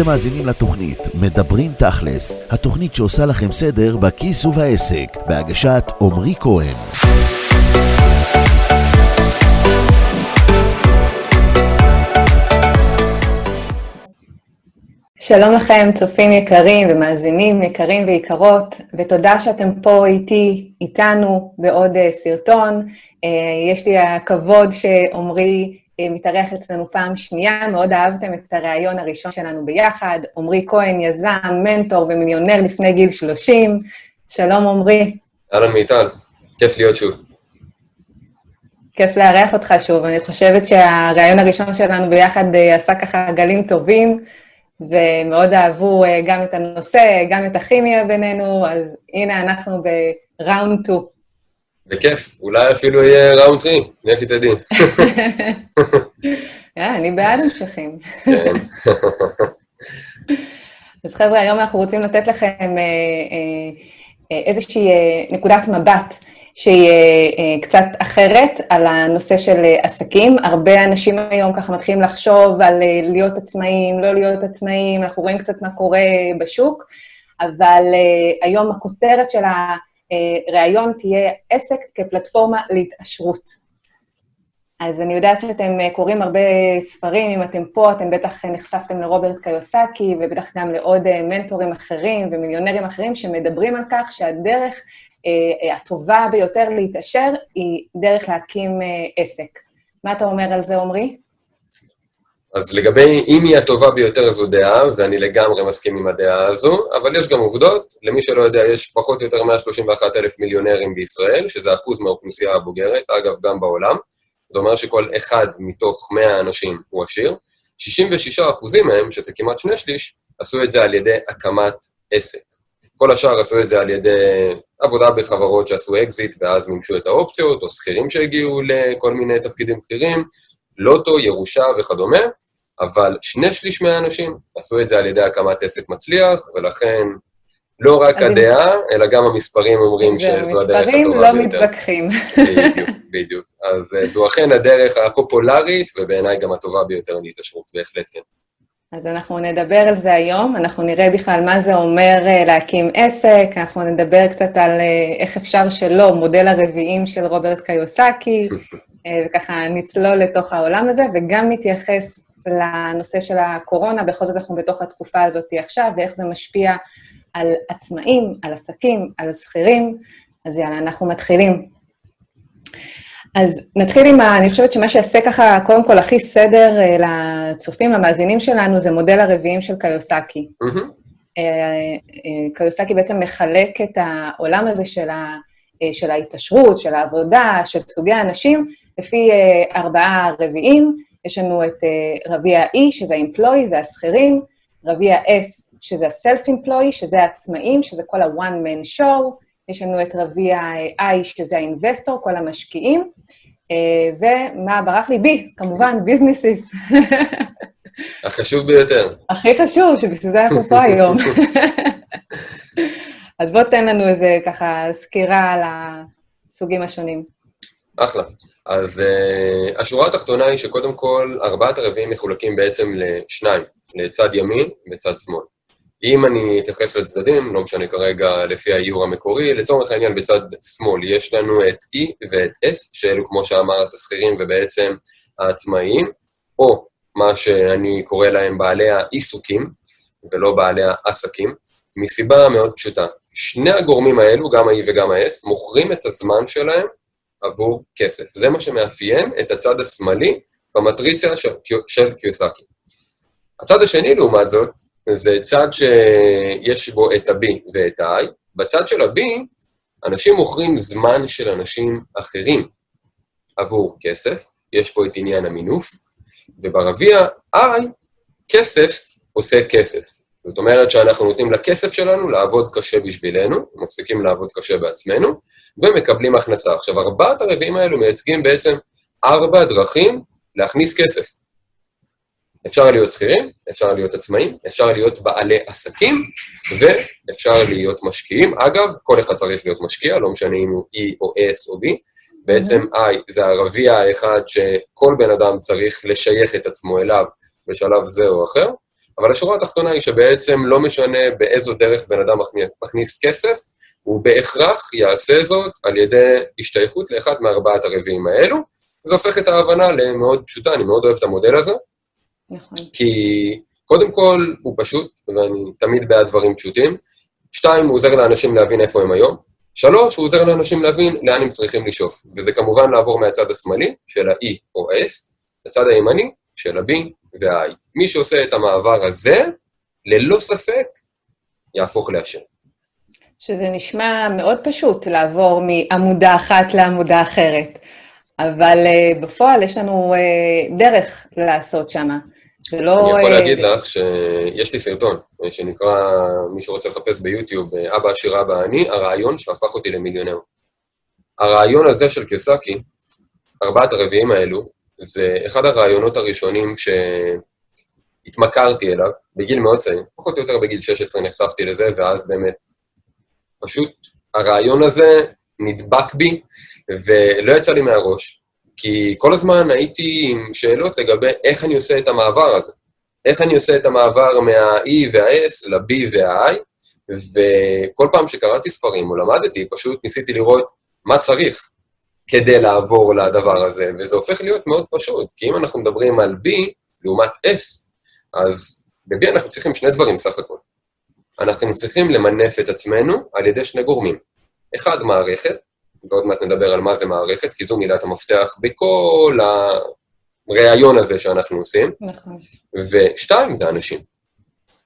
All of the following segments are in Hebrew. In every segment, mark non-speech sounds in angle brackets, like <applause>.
אתם מאזינים לתוכנית מדברים תכלס, התוכנית שעושה לכם סדר בכיס ובעסק, בהגשת עמרי כהן. שלום לכם, צופים יקרים ומאזינים יקרים ויקרות, ותודה שאתם פה איתי, איתנו, בעוד אה, סרטון. אה, יש לי הכבוד שעמרי מתארח אצלנו פעם שנייה, מאוד אהבתם את הריאיון הראשון שלנו ביחד. עמרי כהן, יזם, מנטור ומיליונר לפני גיל 30. שלום, עמרי. אהלן מיטל, כיף להיות שוב. כיף לארח אותך שוב. אני חושבת שהריאיון הראשון שלנו ביחד עשה ככה גלים טובים. ומאוד אהבו אה, גם את הנושא, גם את הכימיה בינינו, אז הנה אנחנו בראונד 2. בכיף, אולי אפילו יהיה ראונד 3, לכי תדעי. אני בעד המשכים. כן. <laughs> אז חבר'ה, היום אנחנו רוצים לתת לכם אה, אה, איזושהי נקודת מבט שהיא אה, קצת אחרת על הנושא של אה, עסקים. הרבה אנשים היום ככה מתחילים לחשוב על אה, להיות עצמאים, לא להיות עצמאים, אנחנו רואים קצת מה קורה בשוק, אבל היום הכותרת של הראיון תהיה עסק כפלטפורמה להתעשרות. אז אני יודעת שאתם קוראים הרבה ספרים, אם אתם פה, אתם בטח נחשפתם לרוברט קיוסקי, ובטח גם לעוד מנטורים אחרים ומיליונרים אחרים שמדברים על כך שהדרך אה, הטובה ביותר להתעשר היא דרך להקים אה, עסק. מה אתה אומר על זה, עמרי? אז לגבי אם היא הטובה ביותר זו דעה, ואני לגמרי מסכים עם הדעה הזו, אבל יש גם עובדות. למי שלא יודע, יש פחות או יותר 131 אלף מיליונרים בישראל, שזה אחוז מהאוכלוסייה הבוגרת, אגב, גם בעולם. זה אומר שכל אחד מתוך 100 אנשים הוא עשיר. 66 אחוזים מהם, שזה כמעט שני שליש, עשו את זה על ידי הקמת עסק. כל השאר עשו את זה על ידי עבודה בחברות שעשו אקזיט ואז מימשו את האופציות, או שכירים שהגיעו לכל מיני תפקידים בכירים, לוטו, ירושה וכדומה, אבל שני שליש מהאנשים עשו את זה על ידי הקמת עסק מצליח, ולכן לא רק הדעה, אלא גם המספרים אומרים שזו הדרך הטובה ביותר. המספרים לא מתווכחים. בדיוק, בדיוק. אז אה, זו אכן הדרך הפופולרית, ובעיניי גם הטובה ביותר להתעשרות, בהחלט כן. אז אנחנו נדבר על זה היום, אנחנו נראה בכלל מה זה אומר אה, להקים עסק, אנחנו נדבר קצת על אה, איך אפשר שלא, מודל הרביעים של רוברט קיוסקי, <laughs> וככה נצלול לתוך העולם הזה, וגם נתייחס לנושא של הקורונה, בכל זאת אנחנו בתוך התקופה הזאת עכשיו, ואיך זה משפיע על עצמאים, על עסקים, על שכירים. אז יאללה, אנחנו מתחילים. אז נתחיל עם ה... אני חושבת שמה שיעשה ככה, קודם כל, הכי סדר uh, לצופים, למאזינים שלנו, זה מודל הרביעים של קיוסקי. Mm-hmm. קיוסקי בעצם מחלק את העולם הזה של, ה, של ההתעשרות, של העבודה, של סוגי האנשים, לפי ארבעה רביעים. יש לנו את uh, רביע E, שזה ה-employee, זה השכירים, רביע S, שזה ה-self-employee, שזה העצמאים, שזה כל ה-one man show, יש לנו את רביע I, שזה האינבסטור, כל המשקיעים, אה, ומה ברח לי? בי, כמובן, ביזנסיס. <laughs> החשוב ביותר. הכי חשוב, שבשביל זה אנחנו פה היום. <laughs> <laughs> אז בוא תן לנו איזה ככה סקירה על הסוגים השונים. אחלה. אז uh, השורה התחתונה היא שקודם כל, ארבעת הרביעים מחולקים בעצם לשניים, לצד ימין וצד שמאל. אם אני אתייחס לצדדים, לא משנה כרגע לפי האיור המקורי, לצורך העניין בצד שמאל יש לנו את E ואת S, שאלו כמו שאמרת השכירים ובעצם העצמאיים, או מה שאני קורא להם בעלי העיסוקים, ולא בעלי העסקים, מסיבה מאוד פשוטה. שני הגורמים האלו, גם ה-E וגם ה-S, מוכרים את הזמן שלהם עבור כסף. זה מה שמאפיין את הצד השמאלי במטריציה של, של קיוסקי. הצד השני, לעומת זאת, זה צד שיש בו את ה-B ואת ה-I. בצד של ה-B, אנשים מוכרים זמן של אנשים אחרים עבור כסף, יש פה את עניין המינוף, וברביע I, כסף עושה כסף. זאת אומרת שאנחנו נותנים לכסף שלנו לעבוד קשה בשבילנו, מפסיקים לעבוד קשה בעצמנו, ומקבלים הכנסה. עכשיו, ארבעת הרביעים האלו מייצגים בעצם ארבע דרכים להכניס כסף. אפשר להיות שכירים, אפשר להיות עצמאים, אפשר להיות בעלי עסקים, ואפשר להיות משקיעים. אגב, כל אחד צריך להיות משקיע, לא משנה אם הוא E או S או B. בעצם I זה הרביע האחד שכל בן אדם צריך לשייך את עצמו אליו בשלב זה או אחר, אבל השורה התחתונה היא שבעצם לא משנה באיזו דרך בן אדם מכניס כסף, הוא בהכרח יעשה זאת על ידי השתייכות לאחד מארבעת הרביעים האלו. זה הופך את ההבנה למאוד פשוטה, אני מאוד אוהב את המודל הזה. נכון. כי קודם כל, הוא פשוט, ואני תמיד בעד דברים פשוטים. שתיים, הוא עוזר לאנשים להבין איפה הם היום. שלוש, הוא עוזר לאנשים להבין לאן הם צריכים לשאוף. וזה כמובן לעבור מהצד השמאלי, של ה-E או S, לצד הימני, של ה-B וה-I. מי שעושה את המעבר הזה, ללא ספק, יהפוך לאשר. שזה נשמע מאוד פשוט לעבור מעמודה אחת לעמודה אחרת, אבל uh, בפועל יש לנו uh, דרך לעשות שמה. זה לא... אני יכול להגיד לך שיש לי סרטון שנקרא, מי שרוצה לחפש ביוטיוב, אבא עשיר אבא אני, הרעיון שהפך אותי למיליונר. הרעיון הזה של קיוסקי, ארבעת הרביעים האלו, זה אחד הרעיונות הראשונים שהתמכרתי אליו, בגיל מאוד צעיר, פחות או יותר בגיל 16 נחשפתי לזה, ואז באמת, פשוט הרעיון הזה נדבק בי, ולא יצא לי מהראש. כי כל הזמן הייתי עם שאלות לגבי איך אני עושה את המעבר הזה. איך אני עושה את המעבר מה-E וה-S ל-B וה-I, וכל פעם שקראתי ספרים או למדתי, פשוט ניסיתי לראות מה צריך כדי לעבור לדבר הזה, וזה הופך להיות מאוד פשוט, כי אם אנחנו מדברים על B לעומת S, אז ב-B אנחנו צריכים שני דברים סך הכול. אנחנו צריכים למנף את עצמנו על ידי שני גורמים. אחד, מערכת, ועוד מעט נדבר על מה זה מערכת, כי זו מילת המפתח בכל הראיון הזה שאנחנו עושים. נכון. ושתיים, זה אנשים.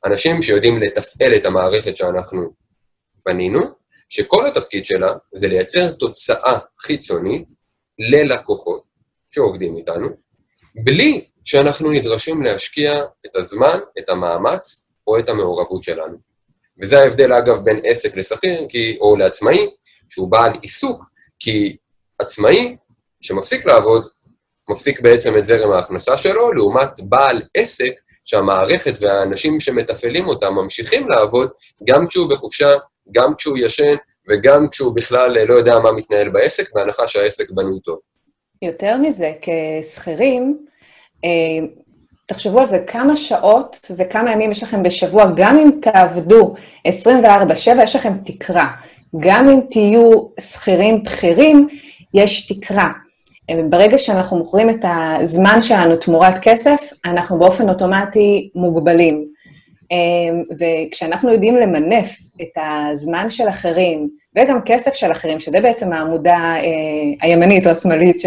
אנשים שיודעים לתפעל את המערכת שאנחנו בנינו, שכל התפקיד שלה זה לייצר תוצאה חיצונית ללקוחות שעובדים איתנו, בלי שאנחנו נדרשים להשקיע את הזמן, את המאמץ או את המעורבות שלנו. וזה ההבדל, אגב, בין עסק לשכיר, או לעצמאי, שהוא בעל עיסוק, כי עצמאי שמפסיק לעבוד, מפסיק בעצם את זרם ההכנסה שלו, לעומת בעל עסק שהמערכת והאנשים שמתפעלים אותם ממשיכים לעבוד גם כשהוא בחופשה, גם כשהוא ישן וגם כשהוא בכלל לא יודע מה מתנהל בעסק, בהנחה שהעסק בנוי טוב. יותר מזה, כשכירים, אה, תחשבו על זה, כמה שעות וכמה ימים יש לכם בשבוע, גם אם תעבדו 24/7, יש לכם תקרה. גם אם תהיו שכירים בכירים, יש תקרה. ברגע שאנחנו מוכרים את הזמן שלנו תמורת כסף, אנחנו באופן אוטומטי מוגבלים. וכשאנחנו יודעים למנף את הזמן של אחרים, וגם כסף של אחרים, שזה בעצם העמודה אה, הימנית או השמאלית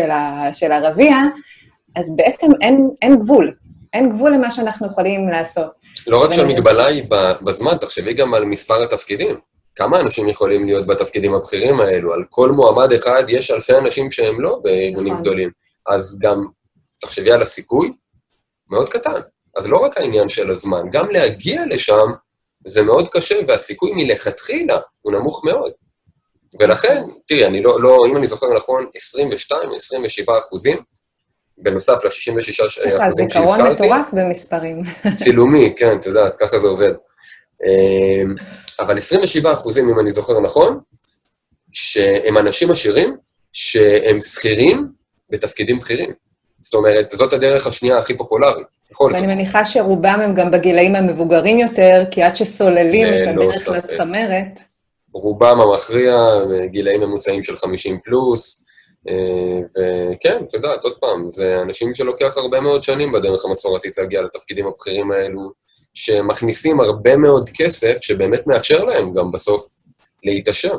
של הרביע, אז בעצם אין, אין גבול. אין גבול למה שאנחנו יכולים לעשות. לא רק שהמגבלה היא בזמן, תחשבי גם על מספר התפקידים. כמה אנשים יכולים להיות בתפקידים הבכירים האלו? על כל מועמד אחד יש אלפי אנשים שהם לא בארגונים נכון. גדולים. אז גם, תחשבי על הסיכוי, מאוד קטן. אז לא רק העניין של הזמן, גם להגיע לשם זה מאוד קשה, והסיכוי מלכתחילה הוא נמוך מאוד. ולכן, תראי, אני לא, לא, אם אני זוכר נכון, 22, 27 אחוזים, בנוסף ל-66 אחוזים שהזכרתי. זיכרון מטורף במספרים. <laughs> צילומי, כן, את יודעת, ככה זה עובד. אמ, אבל 27 אחוזים, אם אני זוכר נכון, שהם אנשים עשירים, שהם שכירים בתפקידים בכירים. זאת אומרת, זאת הדרך השנייה הכי פופולרית, בכל זאת. ואני מניחה שרובם הם גם בגילאים המבוגרים יותר, כי עד שסוללים את הדרך לצמרת... רובם המכריע, גילאים ממוצעים של 50 פלוס, וכן, את יודעת, עוד פעם, זה אנשים שלוקח הרבה מאוד שנים בדרך המסורתית להגיע לתפקידים הבכירים האלו, שמכניסים הרבה מאוד כסף, שבאמת מאפשר להם גם בסוף להתעשר.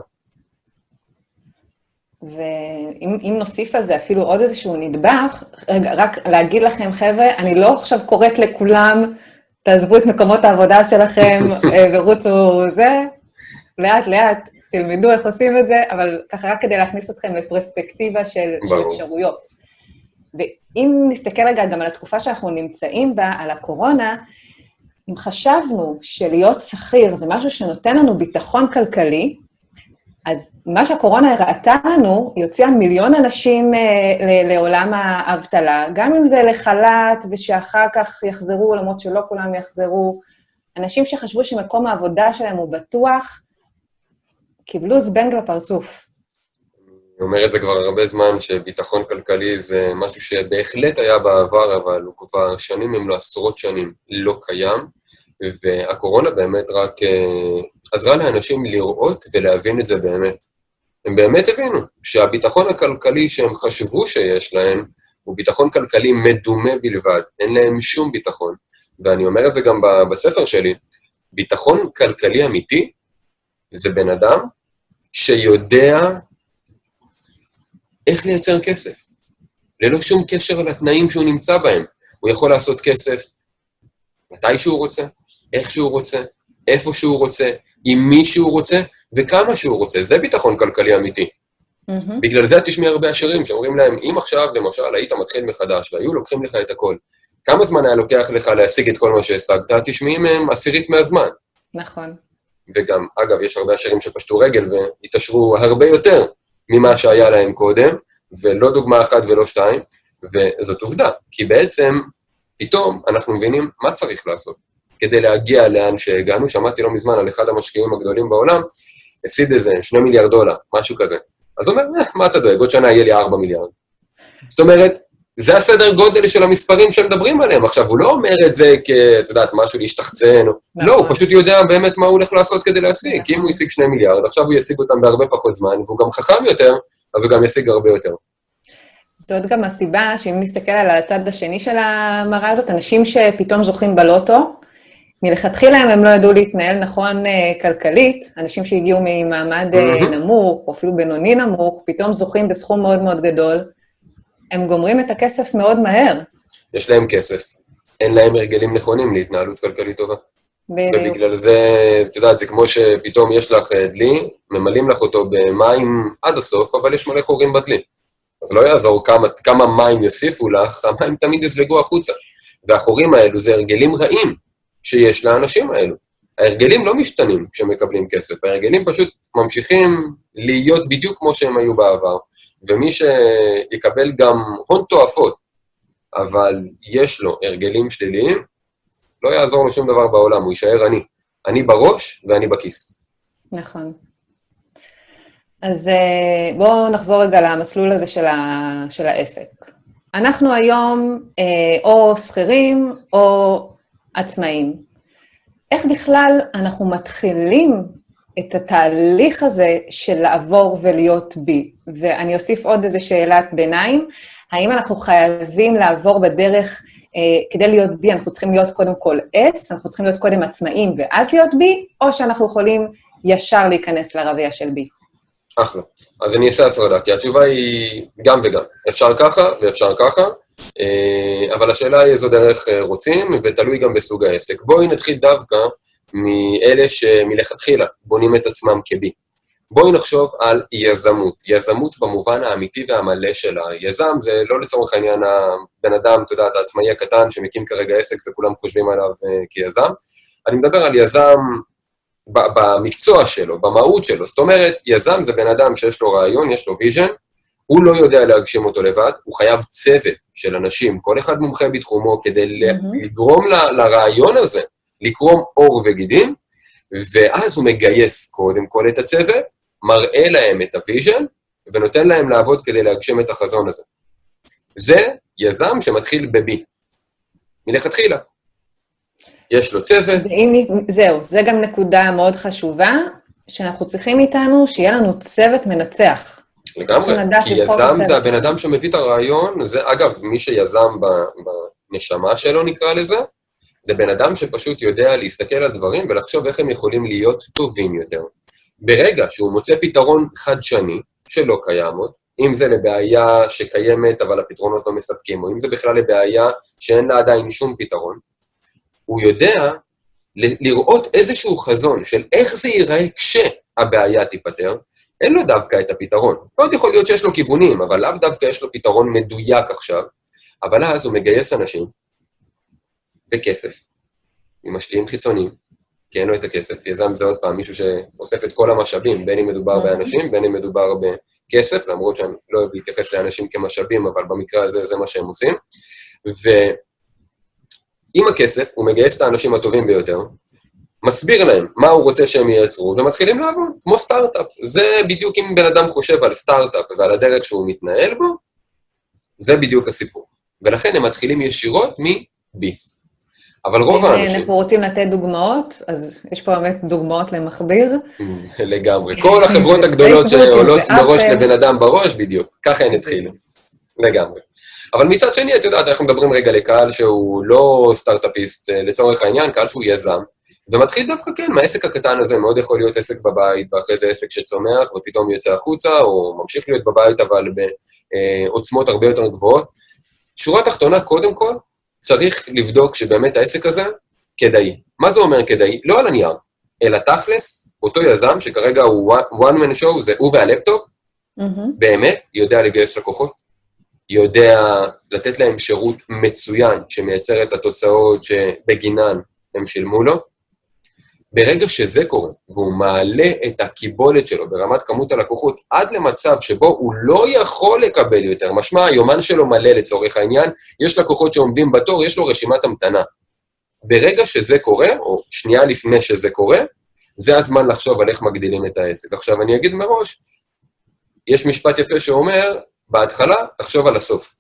ואם נוסיף על זה אפילו עוד איזשהו נדבך, רגע, רק להגיד לכם, חבר'ה, אני לא עכשיו קוראת לכולם, תעזבו את מקומות העבודה שלכם <laughs> אה, ורוצו זה, לאט-לאט תלמדו איך עושים את זה, אבל ככה רק כדי להכניס אתכם לפרספקטיבה של, של אפשרויות. ואם נסתכל רגע גם על התקופה שאנחנו נמצאים בה, על הקורונה, אם חשבנו שלהיות שכיר זה משהו שנותן לנו ביטחון כלכלי, אז מה שהקורונה הראתה לנו, היא הוציאה מיליון אנשים אה, לעולם האבטלה, גם אם זה לחל"ת ושאחר כך יחזרו, למרות שלא כולם יחזרו. אנשים שחשבו שמקום העבודה שלהם הוא בטוח, קיבלו זבנג לפרצוף. אני אומר את זה כבר הרבה זמן, שביטחון כלכלי זה משהו שבהחלט היה בעבר, אבל הוא כבר שנים, אם לא עשרות שנים, לא קיים. והקורונה באמת רק uh, עזרה לאנשים לראות ולהבין את זה באמת. הם באמת הבינו שהביטחון הכלכלי שהם חשבו שיש להם, הוא ביטחון כלכלי מדומה בלבד, אין להם שום ביטחון. ואני אומר את זה גם בספר שלי, ביטחון כלכלי אמיתי זה בן אדם שיודע איך לייצר כסף, ללא שום קשר לתנאים שהוא נמצא בהם. הוא יכול לעשות כסף מתי שהוא רוצה, איך שהוא רוצה, איפה שהוא רוצה, עם מי שהוא רוצה וכמה שהוא רוצה. זה ביטחון כלכלי אמיתי. Mm-hmm. בגלל זה את תשמעי הרבה עשירים שאומרים להם, אם עכשיו, למשל, היית מתחיל מחדש והיו לוקחים לך את הכל, כמה זמן היה לוקח לך להשיג את כל מה שהשגת? תשמעי מהם עשירית מהזמן. נכון. וגם, אגב, יש הרבה עשירים שפשטו רגל והתעשרו הרבה יותר ממה שהיה להם קודם, ולא דוגמה אחת ולא שתיים, וזאת עובדה, כי בעצם, פתאום אנחנו מבינים מה צריך לעשות כדי להגיע לאן שהגענו. שמעתי לא מזמן על אחד המשקיעים הגדולים בעולם, הפסיד איזה שני מיליארד דולר, משהו כזה. אז הוא אומר, אה, מה אתה דואג, עוד שנה יהיה לי ארבע מיליארד. זאת אומרת, זה הסדר גודל של המספרים שמדברים עליהם. עכשיו, הוא לא אומר את זה כ... את יודעת, משהו להשתחצן, לא, הוא נכון. פשוט יודע באמת מה הוא הולך לעשות כדי להשיג. כי אם הוא השיג שני מיליארד, עכשיו הוא ישיג אותם בהרבה פחות זמן, והוא גם חכם יותר, אז הוא גם ישיג הרבה יותר. זאת גם הסיבה שאם נסתכל על הצד השני של המראה הזאת, אנשים שפתאום זוכים בלוטו, מלכתחילה הם לא ידעו להתנהל נכון uh, כלכלית, אנשים שהגיעו ממעמד uh, נמוך, או אפילו בינוני נמוך, פתאום זוכים בסכום מאוד מאוד גדול, הם גומרים את הכסף מאוד מהר. יש להם כסף, אין להם הרגלים נכונים להתנהלות כלכלית טובה. בדיוק. ובגלל זה, את יודעת, זה כמו שפתאום יש לך אה, דלי, ממלאים לך אותו במים עד הסוף, אבל יש מלא חורים בדלי. אז לא יעזור כמה, כמה מים יוסיפו לך, המים תמיד יזלגו החוצה. והחורים האלו זה הרגלים רעים שיש לאנשים האלו. ההרגלים לא משתנים כשמקבלים כסף, ההרגלים פשוט ממשיכים להיות בדיוק כמו שהם היו בעבר. ומי שיקבל גם הון תועפות, אבל יש לו הרגלים שליליים, לא יעזור לו שום דבר בעולם, הוא יישאר אני. אני בראש ואני בכיס. נכון. אז אה, בואו נחזור רגע למסלול הזה של, ה, של העסק. אנחנו היום אה, או שכירים או עצמאים. איך בכלל אנחנו מתחילים את התהליך הזה של לעבור ולהיות בי? ואני אוסיף עוד איזו שאלת ביניים, האם אנחנו חייבים לעבור בדרך, אה, כדי להיות בי, אנחנו צריכים להיות קודם כל S, אנחנו צריכים להיות קודם עצמאים ואז להיות בי, או שאנחנו יכולים ישר להיכנס לרביע של בי? אחלה. אז אני אעשה הפרדה, כי התשובה היא גם וגם. אפשר ככה ואפשר ככה, אה, אבל השאלה היא איזו דרך אה, רוצים, ותלוי גם בסוג העסק. בואי נתחיל דווקא מאלה שמלכתחילה בונים את עצמם כבי. בואי נחשוב על יזמות. יזמות במובן האמיתי והמלא שלה. יזם זה לא לצורך העניין הבן אדם, אתה יודע, העצמאי הקטן שמקים כרגע עסק וכולם חושבים עליו uh, כיזם. אני מדבר על יזם במקצוע שלו, במהות שלו. זאת אומרת, יזם זה בן אדם שיש לו רעיון, יש לו vision, הוא לא יודע להגשים אותו לבד, הוא חייב צוות של אנשים, כל אחד מומחה בתחומו, כדי mm-hmm. לגרום ל, לרעיון הזה לקרום עור וגידים, ואז הוא מגייס קודם כל את הצוות, מראה להם את ה vision, ונותן להם לעבוד כדי להגשים את החזון הזה. זה יזם שמתחיל ב-B, מלכתחילה. יש לו צוות. ואם, זהו, זה גם נקודה מאוד חשובה, שאנחנו צריכים איתנו שיהיה לנו צוות מנצח. לגמרי, כי יזם זה הבן אדם שמביא את הרעיון, זה אגב, מי שיזם בנשמה שלו נקרא לזה, זה בן אדם שפשוט יודע להסתכל על דברים ולחשוב איך הם יכולים להיות טובים יותר. ברגע שהוא מוצא פתרון חדשני, שלא קיים עוד, אם זה לבעיה שקיימת אבל הפתרונות לא מספקים, או אם זה בכלל לבעיה שאין לה עדיין שום פתרון, הוא יודע לראות איזשהו חזון של איך זה ייראה כשהבעיה תיפתר, אין לו דווקא את הפתרון. מאוד יכול להיות שיש לו כיוונים, אבל לאו דווקא יש לו פתרון מדויק עכשיו, אבל אז הוא מגייס אנשים וכסף ממשקיעים חיצוניים, כי אין לו את הכסף. יזם זה עוד פעם מישהו שאוסף את כל המשאבים, בין אם מדובר אוקיי. באנשים, בין אם מדובר בכסף, למרות שאני לא אוהב להתייחס לאנשים כמשאבים, אבל במקרה הזה זה מה שהם עושים. ועם הכסף הוא מגייס את האנשים הטובים ביותר, מסביר להם מה הוא רוצה שהם ייצרו, ומתחילים לעבוד, כמו סטארט-אפ. זה בדיוק אם בן אדם חושב על סטארט-אפ ועל הדרך שהוא מתנהל בו, זה בדיוק הסיפור. ולכן הם מתחילים ישירות מ-B. אבל רוב האנשים... אם אנחנו רוצים לתת דוגמאות, אז יש פה באמת דוגמאות למכביר. <laughs> לגמרי. כל החברות <laughs> הגדולות שעולות מראש לבן אדם בראש, בדיוק. ככה הן התחילו. לגמרי. אבל מצד שני, את יודעת, אנחנו מדברים רגע לקהל שהוא לא סטארט-אפיסט, אה, לצורך העניין, קהל שהוא יזם, ומתחיל דווקא, כן, מהעסק הקטן הזה, מאוד יכול להיות עסק בבית, ואחרי זה עסק שצומח, ופתאום יוצא החוצה, או ממשיך להיות בבית, אבל בעוצמות הרבה יותר גבוהות. שורה תחתונה, קודם כל, צריך לבדוק שבאמת העסק הזה כדאי. מה זה אומר כדאי? לא על הנייר, אלא תכלס, אותו יזם, שכרגע הוא one man show, זה הוא והלפטופ, mm-hmm. באמת יודע לגייס לקוחות, יודע לתת להם שירות מצוין שמייצר את התוצאות שבגינן הם שילמו לו. ברגע שזה קורה, והוא מעלה את הקיבולת שלו ברמת כמות הלקוחות עד למצב שבו הוא לא יכול לקבל יותר, משמע היומן שלו מלא לצורך העניין, יש לקוחות שעומדים בתור, יש לו רשימת המתנה. ברגע שזה קורה, או שנייה לפני שזה קורה, זה הזמן לחשוב על איך מגדילים את העסק. עכשיו, אני אגיד מראש, יש משפט יפה שאומר, בהתחלה, תחשוב על הסוף.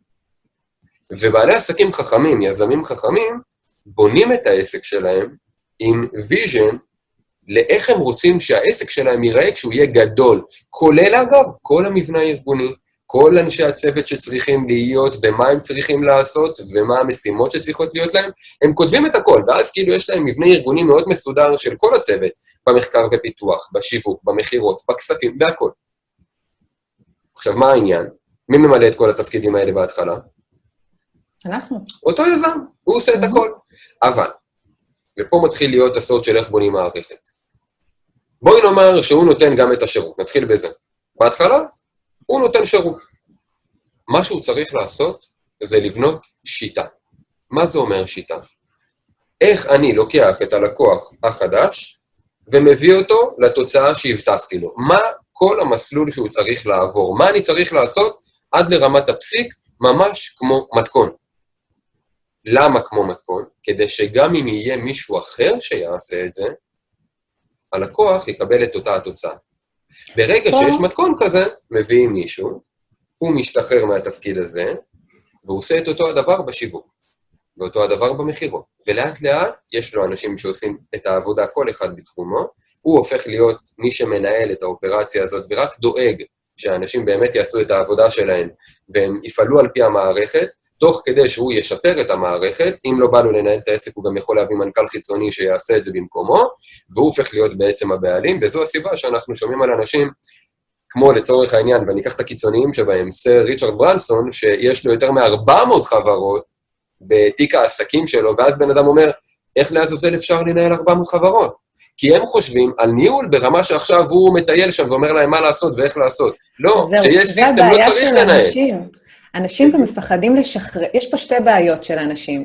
ובעלי עסקים חכמים, יזמים חכמים, בונים את העסק שלהם עם vision לאיך הם רוצים שהעסק שלהם ייראה כשהוא יהיה גדול. כולל, אגב, כל המבנה הארגוני, כל אנשי הצוות שצריכים להיות, ומה הם צריכים לעשות, ומה המשימות שצריכות להיות להם, הם כותבים את הכל, ואז כאילו יש להם מבנה ארגוני מאוד מסודר של כל הצוות, במחקר ופיתוח, בשיווק, במכירות, בכספים, בהכל. עכשיו, מה העניין? מי ממלא את כל התפקידים האלה בהתחלה? אנחנו. אותו יזם, הוא עושה את הכל. אבל, ופה מתחיל להיות הסוד של איך בונים מערכת. בואי נאמר שהוא נותן גם את השירות, נתחיל בזה. בהתחלה, הוא נותן שירות. מה שהוא צריך לעשות זה לבנות שיטה. מה זה אומר שיטה? איך אני לוקח את הלקוח החדש ומביא אותו לתוצאה שהבטחתי לו. מה כל המסלול שהוא צריך לעבור? מה אני צריך לעשות עד לרמת הפסיק, ממש כמו מתכון. למה כמו מתכון? כדי שגם אם יהיה מישהו אחר שיעשה את זה, הלקוח יקבל את אותה התוצאה. ברגע שיש מתכון כזה, מביאים מישהו, הוא משתחרר מהתפקיד הזה, והוא עושה את אותו הדבר בשיווק, ואותו הדבר במכירות. ולאט לאט יש לו אנשים שעושים את העבודה, כל אחד בתחומו, הוא הופך להיות מי שמנהל את האופרציה הזאת ורק דואג שאנשים באמת יעשו את העבודה שלהם והם יפעלו על פי המערכת, תוך כדי שהוא ישפר את המערכת, אם לא בא לו לנהל את העסק, הוא גם יכול להביא מנכ"ל חיצוני שיעשה את זה במקומו, והוא הופך להיות בעצם הבעלים, וזו הסיבה שאנחנו שומעים על אנשים, כמו לצורך העניין, ואני אקח את הקיצוניים שבהם, סר ריצ'רד ברנסון, שיש לו יותר מ-400 חברות בתיק העסקים שלו, ואז בן אדם אומר, איך לעזאזל אפשר לנהל 400 חברות? כי הם חושבים על ניהול ברמה שעכשיו הוא מטייל שם ואומר להם מה לעשות ואיך לעשות. לא, כשיש סיסטם לא צריך לנהל. אנשים גם מפחדים לשחרר, יש פה שתי בעיות של אנשים.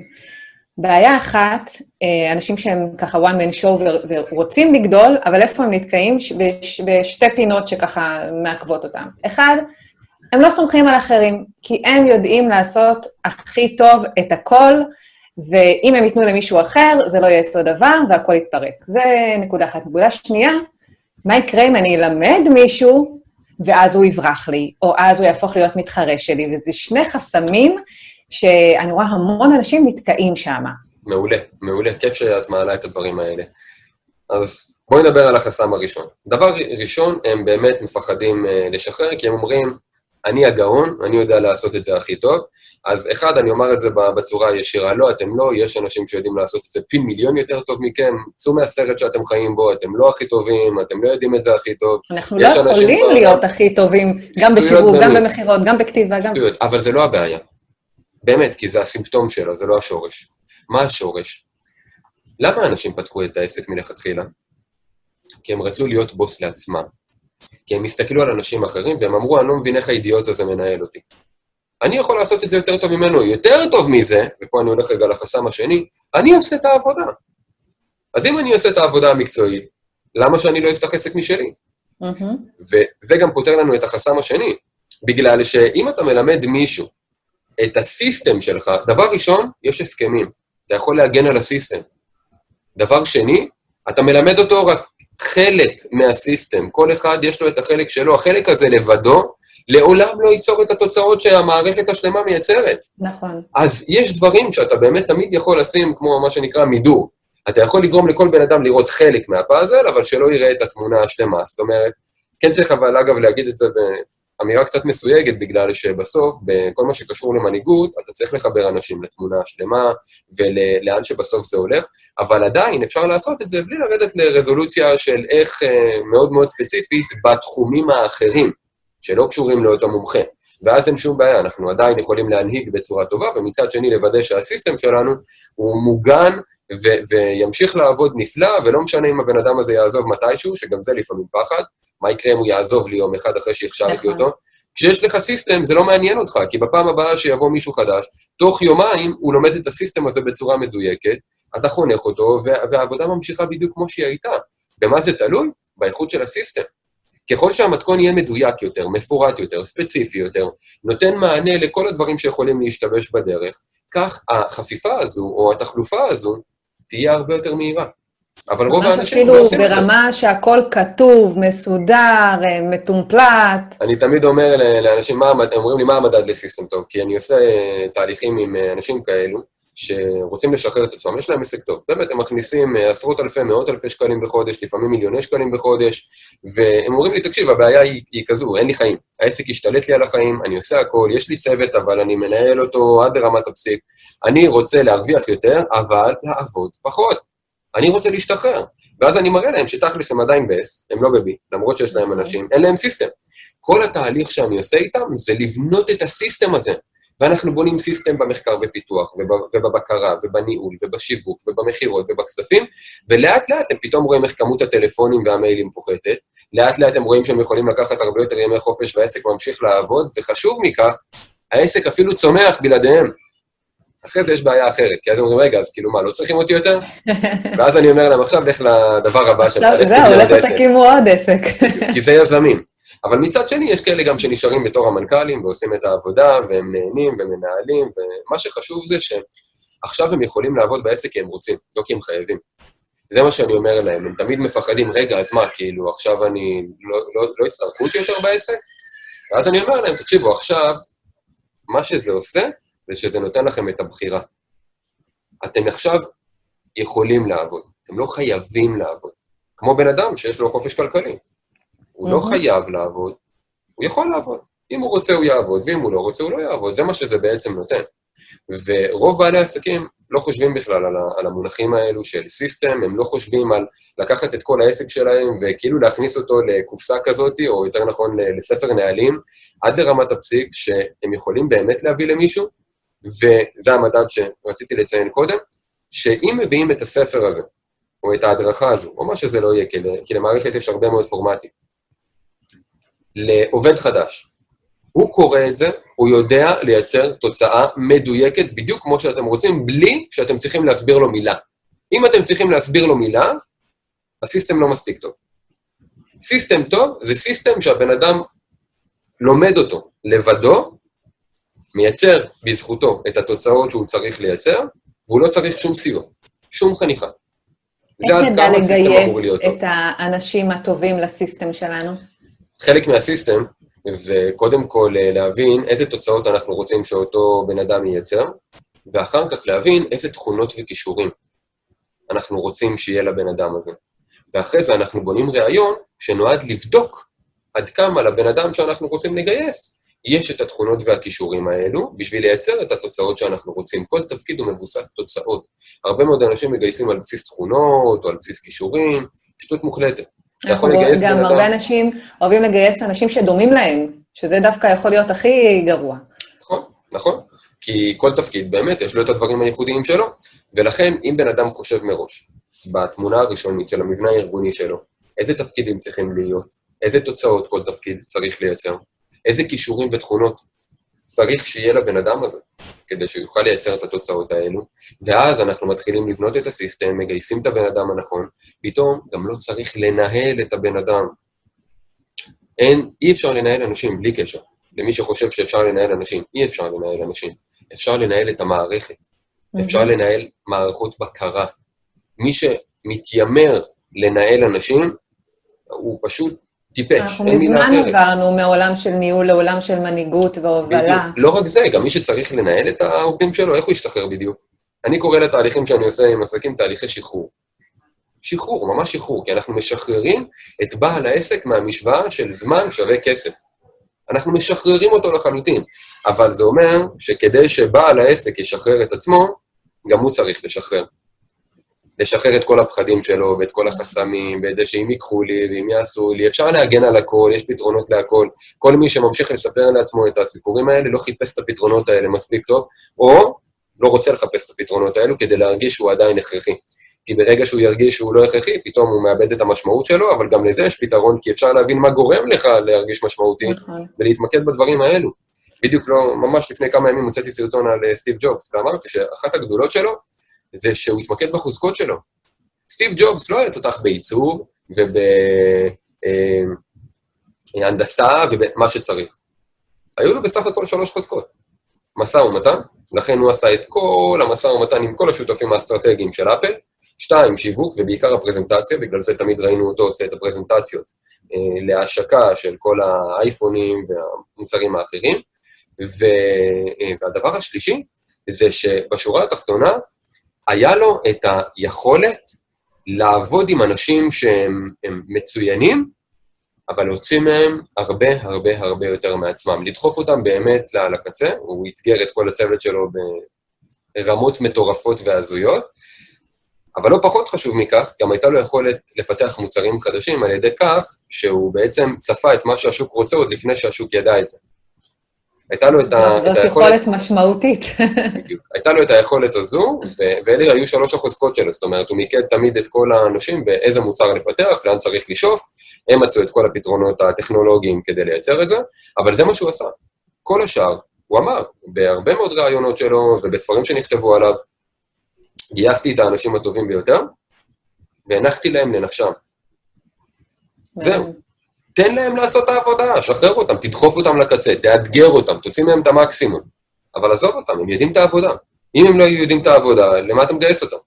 בעיה אחת, אה, אנשים שהם ככה one man show ורוצים לגדול, אבל איפה הם נתקעים? בשתי פינות שככה מעכבות אותם. אחד, הם לא סומכים על אחרים, כי הם יודעים לעשות הכי טוב את הכל, ואם הם ייתנו למישהו אחר, זה לא יהיה אותו דבר והכל יתפרק. זה נקודה אחת. נקודה שנייה, מה יקרה אם אני אלמד מישהו ואז הוא יברח לי, או אז הוא יהפוך להיות מתחרה שלי, וזה שני חסמים שאני רואה המון אנשים נתקעים שם. מעולה, מעולה. כיף שאת מעלה את הדברים האלה. אז בואי נדבר על החסם הראשון. דבר ראשון, הם באמת מפחדים אה, לשחרר, כי הם אומרים, אני הגאון, אני יודע לעשות את זה הכי טוב. אז אחד, אני אומר את זה בצורה הישירה, לא, אתם לא, יש אנשים שיודעים לעשות את זה פי מיליון יותר טוב מכם, צאו מהסרט שאתם חיים בו, אתם לא הכי טובים, אתם לא יודעים את זה הכי טוב. אנחנו לא יכולים ב... להיות הכי טובים, גם בשיווק, גם במכירות, גם בכתיבה, גם... שטויות, אבל זה לא הבעיה. באמת, כי זה הסימפטום שלו, זה לא השורש. מה השורש? למה אנשים פתחו את העסק מלכתחילה? כי הם רצו להיות בוס לעצמם. כי הם הסתכלו על אנשים אחרים והם אמרו, אני לא מבין איך האידיוט הזה מנהל אותי. אני יכול לעשות את זה יותר טוב ממנו, יותר טוב מזה, ופה אני הולך רגע לחסם השני, אני עושה את העבודה. אז אם אני עושה את העבודה המקצועית, למה שאני לא אפתח עסק משלי? Mm-hmm. וזה גם פותר לנו את החסם השני, בגלל שאם אתה מלמד מישהו את הסיסטם שלך, דבר ראשון, יש הסכמים, אתה יכול להגן על הסיסטם. דבר שני, אתה מלמד אותו רק חלק מהסיסטם, כל אחד יש לו את החלק שלו, החלק הזה לבדו לעולם לא ייצור את התוצאות שהמערכת השלמה מייצרת. נכון. אז יש דברים שאתה באמת תמיד יכול לשים, כמו מה שנקרא מידור. אתה יכול לגרום לכל בן אדם לראות חלק מהפאזל, אבל שלא יראה את התמונה השלמה. זאת אומרת, כן צריך אבל, אגב, להגיד את זה באמירה קצת מסויגת, בגלל שבסוף, בכל מה שקשור למנהיגות, אתה צריך לחבר אנשים לתמונה השלמה ולאן שבסוף זה הולך, אבל עדיין אפשר לעשות את זה בלי לרדת לרזולוציה של איך אה, מאוד מאוד ספציפית בתחומים האחרים, שלא קשורים לאותו מומחה. ואז אין שום בעיה, אנחנו עדיין יכולים להנהיג בצורה טובה, ומצד שני לוודא שהסיסטם שלנו הוא מוגן ו- וימשיך לעבוד נפלא, ולא משנה אם הבן אדם הזה יעזוב מתישהו, שגם זה לפעמים פחד, מה יקרה אם הוא יעזוב לי יום אחד אחרי שהכשרתי נכון. אותו. כשיש לך סיסטם, זה לא מעניין אותך, כי בפעם הבאה שיבוא מישהו חדש, תוך יומיים הוא לומד את הסיסטם הזה בצורה מדויקת, אתה חונך אותו, וה- והעבודה ממשיכה בדיוק כמו שהיא הייתה. במה זה תלוי? באיכות של הסיסטם. ככל שהמתכון יהיה מדויק יותר, מפורט יותר, ספציפי יותר, נותן מענה לכל הדברים שיכולים להשתבש בדרך, כך החפיפה הזו, או התחלופה הזו, תהיה הרבה יותר מהירה. אבל רוב האנשים אפילו לא עושים את זה. ברמה שהכל כתוב, מסודר, אה, מתומפלט. אני תמיד אומר לאנשים, מה, אומרים לי, מה המדד לסיסטם טוב? כי אני עושה אה, תהליכים עם אה, אנשים כאלו, שרוצים לשחרר את עצמם, יש להם עסק טוב. באמת, הם מכניסים עשרות אלפי, מאות אלפי שקלים בחודש, לפעמים מיליוני שקלים בחודש, והם אומרים לי, תקשיב, הבעיה היא, היא כזו, אין לי חיים. העסק השתלט לי על החיים, אני עושה הכל, יש לי צוות, אבל אני מנהל אותו עד לרמת הפסיק. אני רוצה להרוויח יותר, אבל לעבוד פחות. אני רוצה להשתחרר. ואז אני מראה להם שתכלס הם עדיין ב-S, הם לא ב-B, למרות שיש להם אנשים, אין להם system. כל התהליך שאני עושה איתם זה לבנות את ה system הזה. ואנחנו בונים system במחקר ופיתוח, וב- ובבקרה, ובניהול, ובשיווק, ובמכירות, ובכספים, ולאט לאט הם פתאום רואים איך כמות הטלפונים והמיילים פוחתת, לאט לאט הם רואים שהם יכולים לקחת הרבה יותר ימי חופש והעסק ממשיך לעבוד, וחשוב מכך, העסק אפילו צומח בלעדיהם. אחרי זה יש בעיה אחרת, כי אז הם אומרים, רגע, אז כאילו מה, לא צריכים אותי יותר? <laughs> ואז אני אומר להם, עכשיו לך לדבר הבא שלך, לך תבנה עוד עסק. תקימו עוד עסק. <laughs> כי זה יזמים. אבל מצד שני, יש כאלה גם שנשארים בתור המנכ"לים ועושים את העבודה, והם נהנים ומנהלים, ומה שחשוב זה שעכשיו הם יכולים לעבוד בעסק כי הם רוצים, לא כי הם חייבים. זה מה שאני אומר להם, הם תמיד מפחדים, רגע, אז מה, כאילו, עכשיו אני, לא, לא, לא יצטרכו אותי יותר בעסק? ואז אני אומר להם, תקשיבו, עכשיו, מה שזה עושה, זה שזה נותן לכם את הבחירה. אתם עכשיו יכולים לעבוד, אתם לא חייבים לעבוד. כמו בן אדם שיש לו חופש כלכלי. הוא לא. חייב לעבוד, הוא יכול לעבוד. אם הוא רוצה הוא יעבוד, ואם הוא לא רוצה הוא לא יעבוד, זה מה שזה בעצם נותן. ורוב בעלי העסקים לא חושבים בכלל על, ה- על המונחים האלו של סיסטם, הם לא חושבים על לקחת את כל העסק שלהם וכאילו להכניס אותו לקופסה כזאת, או יותר נכון לספר נהלים, עד לרמת הפסיק שהם יכולים באמת להביא למישהו, וזה המדד שרציתי לציין קודם, שאם מביאים את הספר הזה, או את ההדרכה הזו, או מה שזה לא יהיה, כי, למערכת יש הרבה מאוד פורמטים, לעובד חדש, הוא קורא את זה, הוא יודע לייצר תוצאה מדויקת בדיוק כמו שאתם רוצים, בלי שאתם צריכים להסביר לו מילה. אם אתם צריכים להסביר לו מילה, ה system לא מספיק טוב. system טוב זה system שהבן אדם לומד אותו לבדו, מייצר בזכותו את התוצאות שהוא צריך לייצר, והוא לא צריך שום סיוע, שום חניכה. זה איך עד נדע כמה ה system אמור לגייס להיות טוב. את האנשים הטובים ל system שלנו? חלק מהסיסטם זה קודם כל אה, להבין איזה תוצאות אנחנו רוצים שאותו בן אדם ייצר, ואחר כך להבין איזה תכונות וכישורים אנחנו רוצים שיהיה לבן אדם הזה. ואחרי זה אנחנו בונים ראיון שנועד לבדוק עד כמה לבן אדם שאנחנו רוצים לגייס יש את התכונות והכישורים האלו בשביל לייצר את התוצאות שאנחנו רוצים. כל תפקיד הוא מבוסס תוצאות. הרבה מאוד אנשים מגייסים על בסיס תכונות או על בסיס כישורים, שטות מוחלטת. אתה יכול לגייס גם בן הרבה אדם... אנשים אוהבים לגייס אנשים שדומים להם, שזה דווקא יכול להיות הכי גרוע. נכון, נכון. כי כל תפקיד באמת יש לו את הדברים הייחודיים שלו, ולכן אם בן אדם חושב מראש, בתמונה הראשונית של המבנה הארגוני שלו, איזה תפקידים צריכים להיות, איזה תוצאות כל תפקיד צריך לייצר, איזה כישורים ותכונות צריך שיהיה לבן אדם הזה, כדי שהוא יוכל לייצר את התוצאות האלו, ואז אנחנו מתחילים לבנות את הסיסטם, מגייסים את הבן אדם הנכון, פתאום גם לא צריך לנהל את הבן אדם. אין, אי אפשר לנהל אנשים בלי קשר. למי שחושב שאפשר לנהל אנשים, אי אפשר לנהל אנשים. אפשר לנהל את המערכת, אפשר לנהל מערכות בקרה. מי שמתיימר לנהל אנשים, הוא פשוט טיפש, אין מילה אחרת. אנחנו מזמן עברנו מעולם של ניהול לעולם של מנהיגות והובלה. בדיוק. לא רק זה, גם מי שצריך לנהל את העובדים שלו, איך הוא ישתחרר בדיוק? אני קורא לתהליכים שאני עושה עם עסקים תהליכי שחרור. שחרור, ממש שחרור, כי אנחנו משחררים את בעל העסק מהמשוואה של זמן שווה כסף. אנחנו משחררים אותו לחלוטין, אבל זה אומר שכדי שבעל העסק ישחרר את עצמו, גם הוא צריך לשחרר. לשחרר את כל הפחדים שלו, ואת כל החסמים, ואת זה שאם ייקחו לי, ואם יעשו לי, אפשר להגן על הכל, יש פתרונות להכל. כל מי שממשיך לספר לעצמו את הסיפורים האלה, לא חיפש את הפתרונות האלה מספיק טוב, או לא רוצה לחפש את הפתרונות האלו כדי להרגיש שהוא עדיין הכרחי. כי ברגע שהוא ירגיש שהוא לא הכרחי, פתאום הוא מאבד את המשמעות שלו, אבל גם לזה יש פתרון, כי אפשר להבין מה גורם לך להרגיש משמעותי, נכון. ולהתמקד בדברים האלו. בדיוק לא, ממש לפני כמה ימים הוצאתי סרטון על אה, סטיב ג'ובס, ואמרתי שאחת הגדולות שלו זה שהוא התמקד בחוזקות שלו. סטיב ג'ובס לא היה תותח בעיצוב ובהנדסה אה, ובמה שצריך. היו לו בסך הכל שלוש חוזקות. משא ומתן, לכן הוא עשה את כל המשא ומתן עם כל השותפים האסטרטגיים של אפל, שתיים, שיווק, ובעיקר הפרזנטציה, בגלל זה תמיד ראינו אותו עושה את הפרזנטציות אה, להשקה של כל האייפונים והמוצרים האחרים. ו, אה, והדבר השלישי זה שבשורה התחתונה היה לו את היכולת לעבוד עם אנשים שהם מצוינים, אבל להוציא מהם הרבה הרבה הרבה יותר מעצמם. לדחוף אותם באמת לקצה, הוא אתגר את כל הצוות שלו ברמות מטורפות והזויות, אבל לא פחות חשוב מכך, גם הייתה לו יכולת לפתח מוצרים חדשים על ידי כך שהוא בעצם צפה את מה שהשוק רוצה עוד לפני שהשוק ידע את זה. הייתה לו את, ה, את היכולת... זאת יכולת משמעותית. בדיוק. הייתה לו את היכולת הזו, ואלה היו שלוש החוזקות שלו, זאת אומרת, הוא מיקד תמיד את כל האנשים באיזה מוצר לפתח, לאן צריך לשאוף, הם מצאו את כל הפתרונות הטכנולוגיים כדי לייצר את זה, אבל זה מה שהוא עשה. כל השאר, הוא אמר, בהרבה מאוד ראיונות שלו ובספרים שנכתבו עליו, גייסתי את האנשים הטובים ביותר, והנחתי להם לנפשם. זהו. תן להם לעשות את העבודה, שחרר אותם, תדחוף אותם לקצה, תאתגר אותם, תוציא מהם את המקסימום. אבל עזוב אותם, הם יודעים את העבודה. אם הם לא יודעים את העבודה, למה אתה מגייס אותם?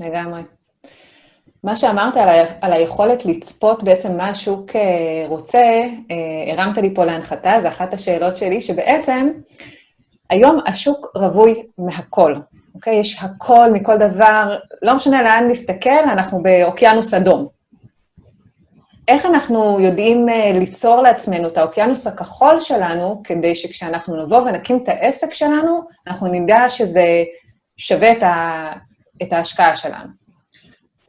לגמרי. מה שאמרת על, ה, על היכולת לצפות בעצם מה השוק אה, רוצה, אה, הרמת לי פה להנחתה, זו אחת השאלות שלי, שבעצם היום השוק רווי מהכל, אוקיי? יש הכל מכל דבר, לא משנה לאן נסתכל, אנחנו באוקיינוס אדום. איך אנחנו יודעים אה, ליצור לעצמנו את האוקיינוס הכחול שלנו, כדי שכשאנחנו נבוא ונקים את העסק שלנו, אנחנו נדע שזה שווה את, ה, את ההשקעה שלנו?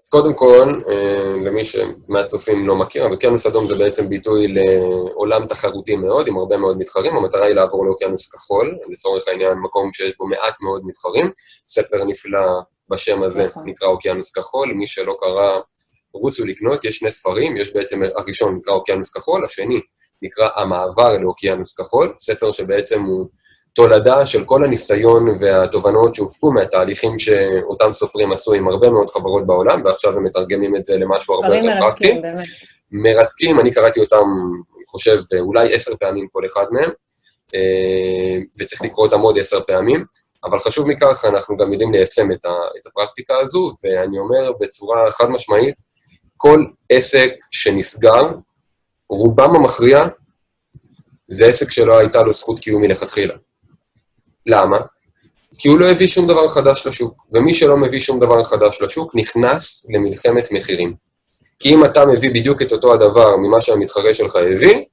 אז קודם כל, אה, למי שמהצופים לא מכיר, אוקיינוס אדום זה בעצם ביטוי לעולם תחרותי מאוד, עם הרבה מאוד מתחרים. המטרה היא לעבור לאוקיינוס כחול, לצורך העניין מקום שיש בו מעט מאוד מתחרים. ספר נפלא בשם הזה נכון. נקרא אוקיינוס כחול, מי שלא קרא, רוצו לקנות, יש שני ספרים, יש בעצם, הראשון נקרא אוקיינוס כחול, השני נקרא המעבר לאוקיינוס כחול, ספר שבעצם הוא... תולדה של כל הניסיון והתובנות שהופקו מהתהליכים שאותם סופרים עשו עם הרבה מאוד חברות בעולם, ועכשיו הם מתרגמים את זה למשהו הרבה יותר פרקטי. מרתקים, אני קראתי אותם, אני חושב, אולי עשר פעמים כל אחד מהם, אה, וצריך לקרוא אותם עוד עשר פעמים, אבל חשוב מכך, אנחנו גם יודעים ליישם את, הפרקטיקה הזו, ואני אומר בצורה חד משמעית, כל עסק שנסגר, רובם המכריע, זה עסק שלא הייתה לו זכות קיום מלכתחילה. למה? כי הוא לא הביא שום דבר חדש לשוק, ומי שלא מביא שום דבר חדש לשוק נכנס למלחמת מחירים. כי אם אתה מביא בדיוק את אותו הדבר ממה שהמתחרה שלך הביא,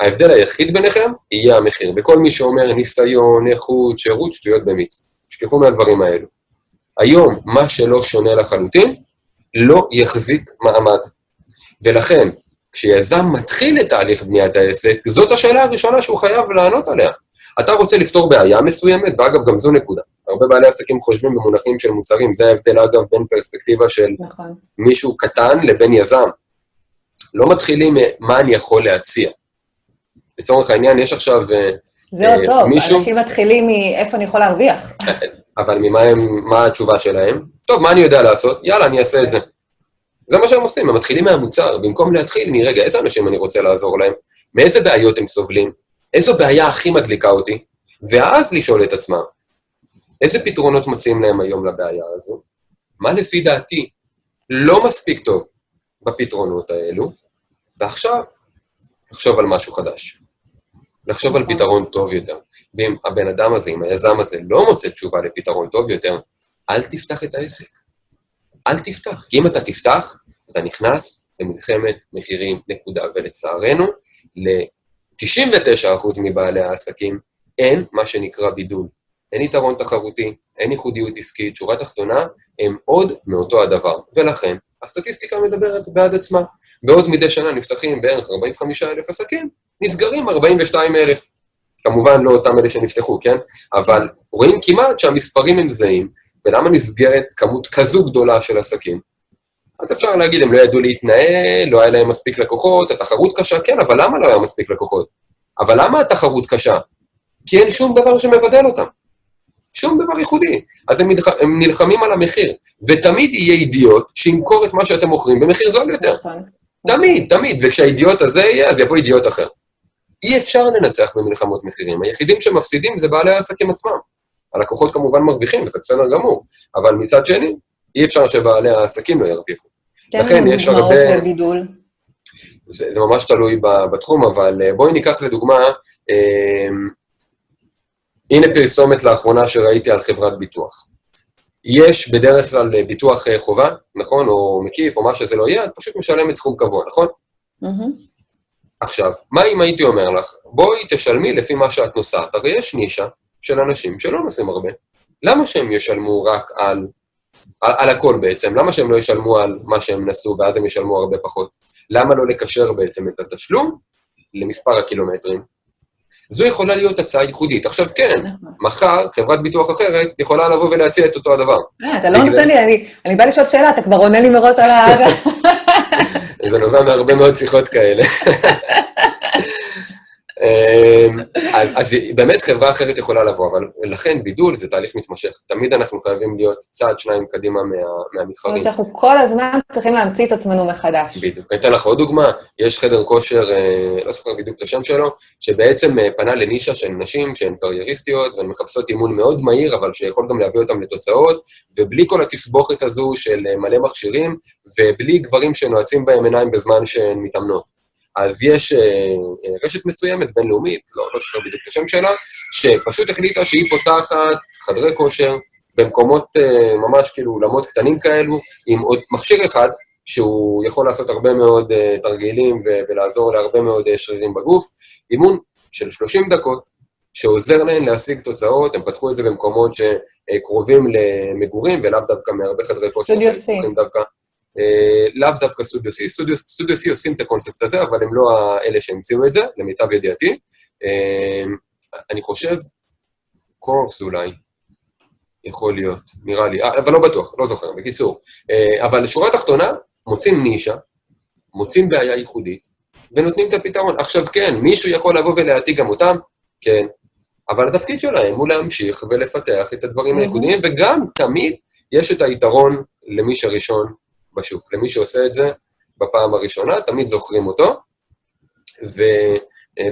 ההבדל היחיד ביניכם יהיה המחיר. וכל מי שאומר ניסיון, איכות, שירות, שטויות במיץ. תשכחו מהדברים האלו. היום, מה שלא שונה לחלוטין, לא יחזיק מעמד. ולכן, כשיזם מתחיל את תהליך בניית העסק, זאת השאלה הראשונה שהוא חייב לענות עליה. אתה רוצה לפתור בעיה מסוימת, ואגב, גם זו נקודה. הרבה בעלי עסקים חושבים במונחים של מוצרים, זה ההבדל, אגב, בין פרספקטיבה של נכון. מישהו קטן לבין יזם. לא מתחילים מה אני יכול להציע. לצורך העניין, יש עכשיו אה, זהו, אה, טוב, מישהו... אנשים מתחילים מאיפה אני יכול להרוויח. אבל ממה הם, מה התשובה שלהם? טוב, מה אני יודע לעשות? יאללה, אני אעשה את זה. זה מה שהם עושים, הם מתחילים מהמוצר. במקום להתחיל מרגע, איזה אנשים אני רוצה לעזור להם? מאיזה בעיות הם סובלים? איזו בעיה הכי מדליקה אותי, ואז לשאול את עצמם, איזה פתרונות מציעים להם היום לבעיה הזו? מה לפי דעתי לא מספיק טוב בפתרונות האלו, ועכשיו לחשוב על משהו חדש. לחשוב על פתרון טוב יותר. ואם הבן אדם הזה, אם היזם הזה לא מוצא תשובה לפתרון טוב יותר, אל תפתח את העסק. אל תפתח. כי אם אתה תפתח, אתה נכנס למלחמת מחירים, נקודה. ולצערנו, ל-99% מבעלי העסקים אין מה שנקרא בידול. אין יתרון תחרותי, אין ייחודיות עסקית, שורה תחתונה, הם עוד מאותו הדבר. ולכן, הסטטיסטיקה מדברת בעד עצמה. בעוד מדי שנה נפתחים בערך 45,000 עסקים, נסגרים 42,000. כמובן לא אותם אלה שנפתחו, כן? אבל רואים כמעט שהמספרים הם זהים, ולמה נסגרת כמות כזו גדולה של עסקים? אז אפשר להגיד, הם לא ידעו להתנהל, לא היה להם מספיק לקוחות, התחרות קשה, כן, אבל למה לא היה מספיק לקוחות? אבל למה התחרות קשה? כי אין שום דבר שמבדל אותם. שום דבר ייחודי. אז הם, נלח... הם נלחמים על המחיר, ותמיד יהיה אידיוט שימכור את מה שאתם מוכרים במחיר זול יותר. נכון. תמיד, תמיד, וכשהאידיוט הזה יהיה, אז יבוא אידיוט אחר. אי אפשר לנצח במלחמות מחירים. היחידים שמפסידים זה בעלי העסקים עצמם. הלקוחות כמובן מרוויחים, וזה בסדר גמור, אבל מצד שני, אי אפשר שבעלי העסקים לא ירוויחו. לכן יש הרבה... זה, זה ממש תלוי בתחום, אבל אה, בואי ניקח לדוגמה, אה, הנה פרסומת לאחרונה שראיתי על חברת ביטוח. יש בדרך כלל אה, ביטוח אה, חובה, נכון? או מקיף, או מה שזה לא יהיה, את פשוט משלמת סכום קבוע, נכון? Mm-hmm. עכשיו, מה אם הייתי אומר לך, בואי תשלמי לפי מה שאת נוסעת, הרי יש נישה של אנשים שלא נוסעים הרבה. למה שהם ישלמו רק על, על, על הכל בעצם? למה שהם לא ישלמו על מה שהם נסעו ואז הם ישלמו הרבה פחות? למה לא לקשר בעצם את התשלום למספר הקילומטרים? זו יכולה להיות הצעה ייחודית. עכשיו כן. מחר חברת ביטוח אחרת יכולה לבוא ולהציע את אותו הדבר. אה, אתה לא נותן לי, אני באה לשאול שאלה, אתה כבר עונה לי מראש על ה... <laughs> זה נובע מהרבה מאוד שיחות כאלה. <laughs> אמ, אז, אז באמת חברה אחרת יכולה לבוא, אבל לכן בידול זה תהליך מתמשך. תמיד אנחנו חייבים להיות צעד, שניים קדימה מה, מהמתחרים. זאת אומרת שאנחנו כל הזמן צריכים להמציא את עצמנו מחדש. בדיוק. אני אתן לך עוד דוגמה, יש חדר כושר, אה, לא זוכר בדיוק את השם שלו, שבעצם אה, פנה לנישה של נשים שהן קרייריסטיות, והן מחפשות אימון מאוד מהיר, אבל שיכול גם להביא אותן לתוצאות, ובלי כל התסבוכת הזו של אה, מלא מכשירים, ובלי גברים שנועצים בהם עיניים בזמן שהן מתאמנות. אז יש אה, אה, רשת מסוימת, בינלאומית, לא, לא זוכר בדיוק את השם שלה, שפשוט החליטה שהיא פותחת חדרי כושר במקומות אה, ממש כאילו אולמות קטנים כאלו, עם עוד מכשיר אחד, שהוא יכול לעשות הרבה מאוד תרגילים ולעזור להרבה מאוד שרירים בגוף, אימון של 30 דקות, שעוזר להן להשיג תוצאות, הם פתחו את זה במקומות שקרובים למגורים, ולאו דווקא מהרבה חדרי כושר שפתוחים דווקא לאו דווקא סטודיו C, סטודיו C עושים את הקונספט הזה, אבל הם לא אלה שהמציאו את זה, למיטב ידיעתי. אה, אני חושב, קורקס אולי, יכול להיות, נראה לי, אה, אבל לא בטוח, לא זוכר, בקיצור. אבל שורה תחתונה, מוצאים נישה, מוצאים בעיה ייחודית, ונותנים את הפתרון. עכשיו כן, מישהו יכול לבוא ולהעתיק גם אותם, כן, אבל התפקיד שלהם הוא להמשיך ולפתח את הדברים הייחודיים, וגם תמיד יש את היתרון למי שראשון בשוק. למי שעושה את זה בפעם הראשונה, תמיד זוכרים אותו. ו,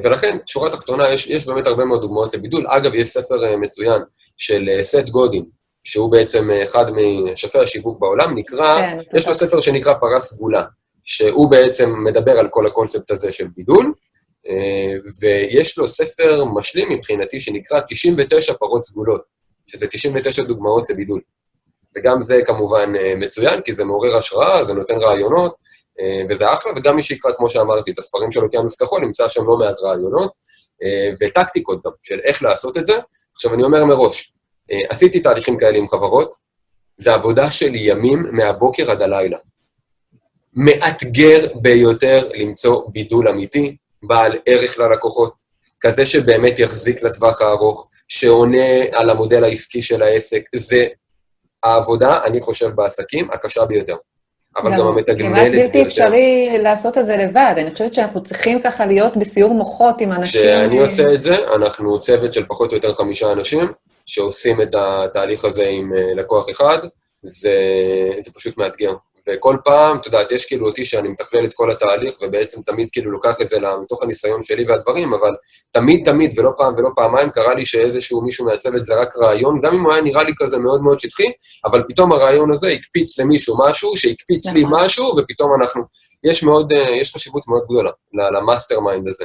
ולכן, שורה תחתונה, יש, יש באמת הרבה מאוד דוגמאות לבידול. אגב, יש ספר אה, מצוין של אה, סט גודין, שהוא בעצם אה, אחד משפי השיווק בעולם, נקרא, כן, יש לו ספר שנקרא פרה סגולה, שהוא בעצם מדבר על כל הקונספט הזה של בידול, ויש לו ספר משלים מבחינתי שנקרא 99 פרות סגולות, שזה 99 דוגמאות לבידול. וגם זה כמובן אה, מצוין, כי זה מעורר השראה, זה נותן רעיונות, אה, וזה אחלה, וגם מי שיקרא, כמו שאמרתי, את הספרים של אוקיינוס כחול, נמצא שם לא מעט רעיונות, אה, וטקטיקות גם, של איך לעשות את זה. עכשיו, אני אומר מראש, עשיתי תהליכים כאלה עם חברות, זה עבודה של ימים מהבוקר עד הלילה. מאתגר ביותר למצוא בידול אמיתי, בעל ערך ללקוחות, כזה שבאמת יחזיק לטווח הארוך, שעונה על המודל העסקי של העסק. זה העבודה, אני חושב, בעסקים, הקשה ביותר. אבל גם המתגמלת ביותר. כמעט בלתי אפשרי לעשות את זה לבד. אני חושבת שאנחנו צריכים ככה להיות בסיור מוחות עם אנשים... כשאני עושה את זה, אנחנו צוות של פחות או יותר חמישה אנשים, שעושים את התהליך הזה עם אה, לקוח אחד, זה, זה פשוט מאתגר. וכל פעם, את יודעת, יש כאילו אותי שאני מתכלל את כל התהליך, ובעצם תמיד כאילו לוקח את זה מתוך הניסיון שלי והדברים, אבל תמיד תמיד, ולא פעם ולא פעמיים, קרה לי שאיזשהו מישהו מהצוות זרק רעיון, גם אם הוא היה נראה לי כזה מאוד מאוד שטחי, אבל פתאום הרעיון הזה הקפיץ למישהו משהו, שהקפיץ לי נכון. משהו, ופתאום אנחנו... יש מאוד, אה, יש חשיבות מאוד גדולה ל mastermind הזה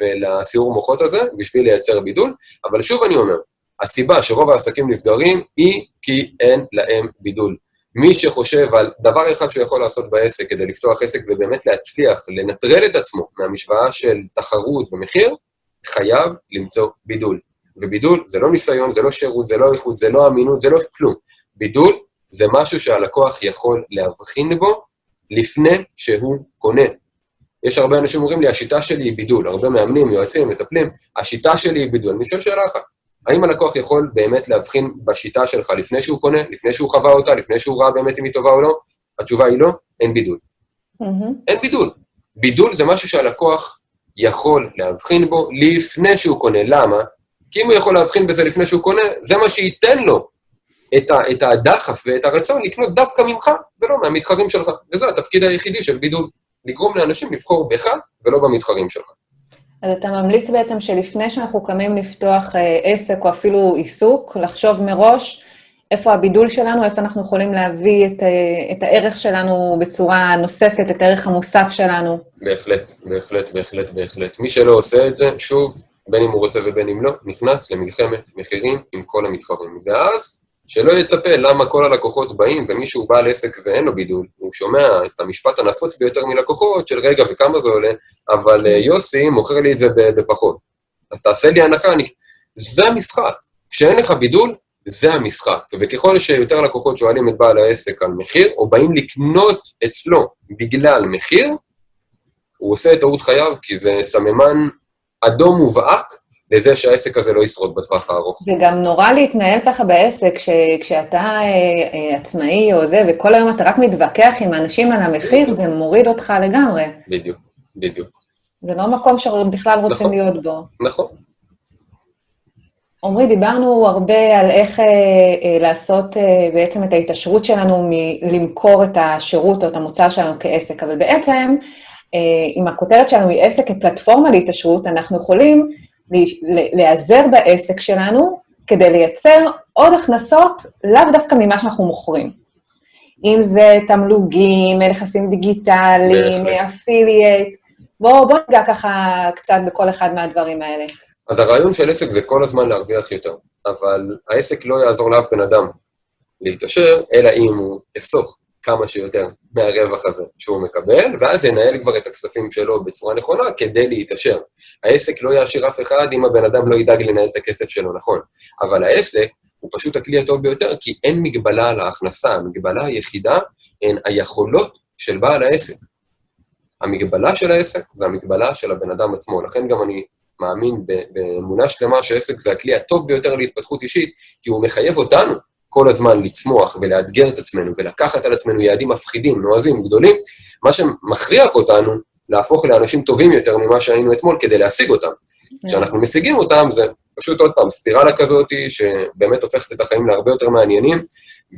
ולסיור מוחות הזה, בשביל לייצר בידול, אבל שוב אני אומר, הסיבה שרוב העסקים נסגרים היא כי אין להם בידול. מי שחושב על דבר אחד שהוא יכול לעשות בעסק כדי לפתוח עסק ובאמת להצליח לנטרל את עצמו מהמשוואה של תחרות ומחיר, חייב למצוא בידול. ובידול זה לא ניסיון, זה לא שירות, זה לא איכות, זה לא אמינות, זה לא כלום. בידול זה משהו שהלקוח יכול להבחין בו לפני שהוא קונה. יש הרבה אנשים אומרים לי, השיטה שלי היא בידול. הרבה מאמנים, יועצים, מטפלים, השיטה שלי היא בידול. אני שואל שאלה אחת, האם הלקוח יכול באמת להבחין בשיטה שלך לפני שהוא קונה, לפני שהוא חווה אותה, לפני שהוא ראה באמת אם היא טובה או לא? התשובה היא לא, אין בידול. מהמם. אין בידול. בידול זה משהו שהלקוח יכול להבחין בו לפני שהוא קונה. למה? כי אם הוא יכול להבחין בזה לפני שהוא קונה, זה מה שייתן לו את, ה, את הדחף ואת הרצון לקנות דווקא ממך ולא מהמתחרים שלך. וזה התפקיד היחידי של בידול, לגרום לאנשים לבחור בך ולא במתחרים שלך. אז אתה ממליץ בעצם שלפני שאנחנו קמים לפתוח אה, עסק או אפילו עיסוק, לחשוב מראש איפה הבידול שלנו, איפה אנחנו יכולים להביא את, אה, את הערך שלנו בצורה נוספת, את הערך המוסף שלנו. בהחלט, בהחלט, בהחלט, בהחלט. מי שלא עושה את זה, שוב, בין אם הוא רוצה ובין אם לא, נכנס למלחמת מחירים עם כל המתחרים. ואז, שלא יצפה למה כל הלקוחות באים, ומישהו בעל עסק ואין לו בידול, הוא שומע את המשפט הנפוץ ביותר מלקוחות של רגע וכמה זה עולה, אבל אה, יוסי מוכר לי את זה בפחות. אז תעשה לי הנחה, אני... זה המשחק. כשאין לך בידול, זה המשחק. וככל שיותר לקוחות שואלים את בעל העסק על מחיר, או באים לקנות אצלו בגלל מחיר, הוא עושה את טעות חייו, כי זה סממן אדום מובהק לזה שהעסק הזה לא ישרוד בטווח הארוך. זה גם נורא להתנהל ככה בעסק, כש, כשאתה אה, אה, עצמאי או זה, וכל היום אתה רק מתווכח עם אנשים על המחיר, זה מוריד אותך לגמרי. בדיוק, בדיוק. זה לא מקום שבכלל רוצים נכון. להיות בו. נכון. עמרי, דיברנו הרבה על איך אה, אה, לעשות אה, בעצם את ההתעשרות שלנו מלמכור את השירות או את המוצר שלנו כעסק, אבל בעצם, אה, אם הכותרת שלנו היא עסק כפלטפורמה להתעשרות, אנחנו יכולים להיעזר בעסק שלנו כדי לייצר עוד הכנסות, לאו דווקא ממה שאנחנו מוכרים. אם זה תמלוגים, נכסים דיגיטליים. אפילייט, בואו בוא ניגע ככה קצת בכל אחד מהדברים האלה. אז הרעיון של עסק זה כל הזמן להרוויח יותר, אבל העסק לא יעזור לאף בן אדם להתעשר, אלא אם הוא יחסוך כמה שיותר מהרווח הזה שהוא מקבל, ואז ינהל כבר את הכספים שלו בצורה נכונה כדי להתעשר. העסק לא יעשיר אף אחד אם הבן אדם לא ידאג לנהל את הכסף שלו נכון, אבל העסק הוא פשוט הכלי הטוב ביותר, כי אין מגבלה על ההכנסה, המגבלה היחידה הן היכולות של בעל העסק. המגבלה של העסק זה המגבלה של הבן אדם עצמו, לכן גם אני מאמין באמונה שלמה שהעסק זה הכלי הטוב ביותר להתפתחות אישית, כי הוא מחייב אותנו כל הזמן לצמוח ולאתגר את עצמנו ולקחת על עצמנו יעדים מפחידים, נועזים, גדולים, מה שמכריח אותנו להפוך לאנשים טובים יותר ממה שהיינו אתמול כדי להשיג אותם. כשאנחנו משיגים אותם זה פשוט עוד פעם ספירלה כזאת שבאמת הופכת את החיים להרבה יותר מעניינים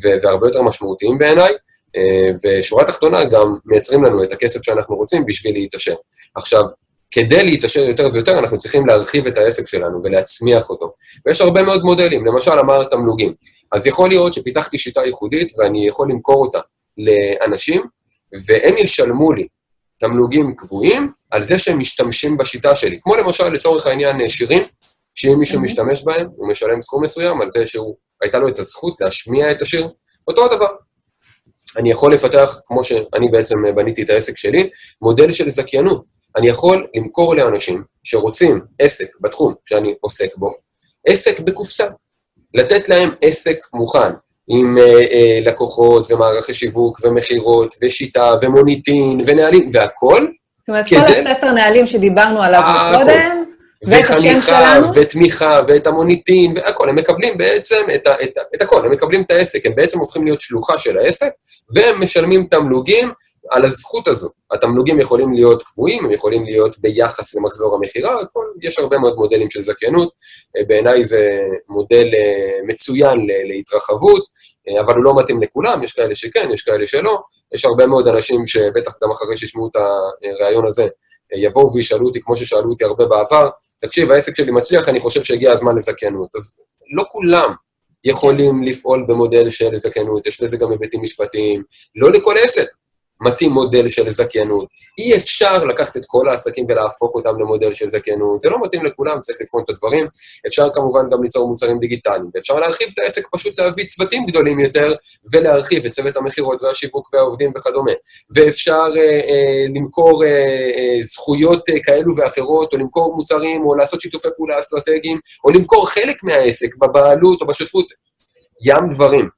והרבה יותר משמעותיים בעיניי, אה, ושורה תחתונה גם מייצרים לנו את הכסף שאנחנו רוצים בשביל להתעשר. עכשיו, כדי להתעשר יותר ויותר, אנחנו צריכים להרחיב את העסק שלנו ולהצמיח אותו. ויש הרבה מאוד מודלים, למשל אמרת תמלוגים. אז יכול להיות שפיתחתי שיטה ייחודית ואני יכול למכור אותה לאנשים, והם ישלמו לי תמלוגים קבועים על זה שהם משתמשים בשיטה שלי. כמו למשל, לצורך העניין, שירים, שאם מישהו. משתמש בהם, הוא משלם סכום מסוים על זה שהייתה לו את הזכות להשמיע את השיר. אותו הדבר. אני יכול לפתח, כמו שאני בעצם בניתי את העסק שלי, מודל של זכיינות. אני יכול למכור לאנשים שרוצים עסק בתחום שאני עוסק בו, עסק בקופסה. לתת להם עסק מוכן, עם אה, אה, לקוחות ומערכי שיווק ומכירות ושיטה ומוניטין ונהלים והכול, זאת אומרת, כדי- כל הספר נהלים שדיברנו עליו. קודם, ואת השם וחניכה, שלנו? ותמיכה, ואת המוניטין, והכל. הם מקבלים בעצם את, ה, את, ה, את הכל, הם מקבלים את העסק, הם בעצם הופכים להיות שלוחה של העסק, והם משלמים תמלוגים על הזכות הזו. התמלוגים יכולים להיות קבועים, הם יכולים להיות ביחס למחזור המכירה, יש הרבה מאוד מודלים של זכיינות. אה, בעיניי זה מודל אה, מצוין להתרחבות, אה, אבל הוא לא מתאים לכולם, יש כאלה שכן, יש כאלה שלא. יש הרבה מאוד אנשים שבטח גם אחרי שישמעו את הראיון הזה, יבואו וישאלו אותי, כמו ששאלו אותי הרבה בעבר, תקשיב, העסק שלי מצליח, אני חושב שהגיע הזמן לזכיינות. אז לא כולם יכולים לפעול במודל של זכיינות, יש לזה גם היבטים משפטיים. לא לכל עסק מתאים מודל של זכיינות. אי אפשר לקחת את כל העסקים ולהפוך אותם למודל של זכיינות. זה לא מתאים לכולם, צריך לבחון את הדברים. אפשר כמובן גם ליצור מוצרים דיגיטליים, ואפשר להרחיב את העסק, פשוט להביא צוותים גדולים יותר, ולהרחיב את צוות המכירות והשיווק והעובדים וכדומה. ואפשר אה, אה, למכור אה, אה, זכויות אה, כאלו ואחרות, או למכור מוצרים, או לעשות שיתופי פעולה אסטרטגיים, או למכור חלק מהעסק בבעלות או בשותפות. ים דברים.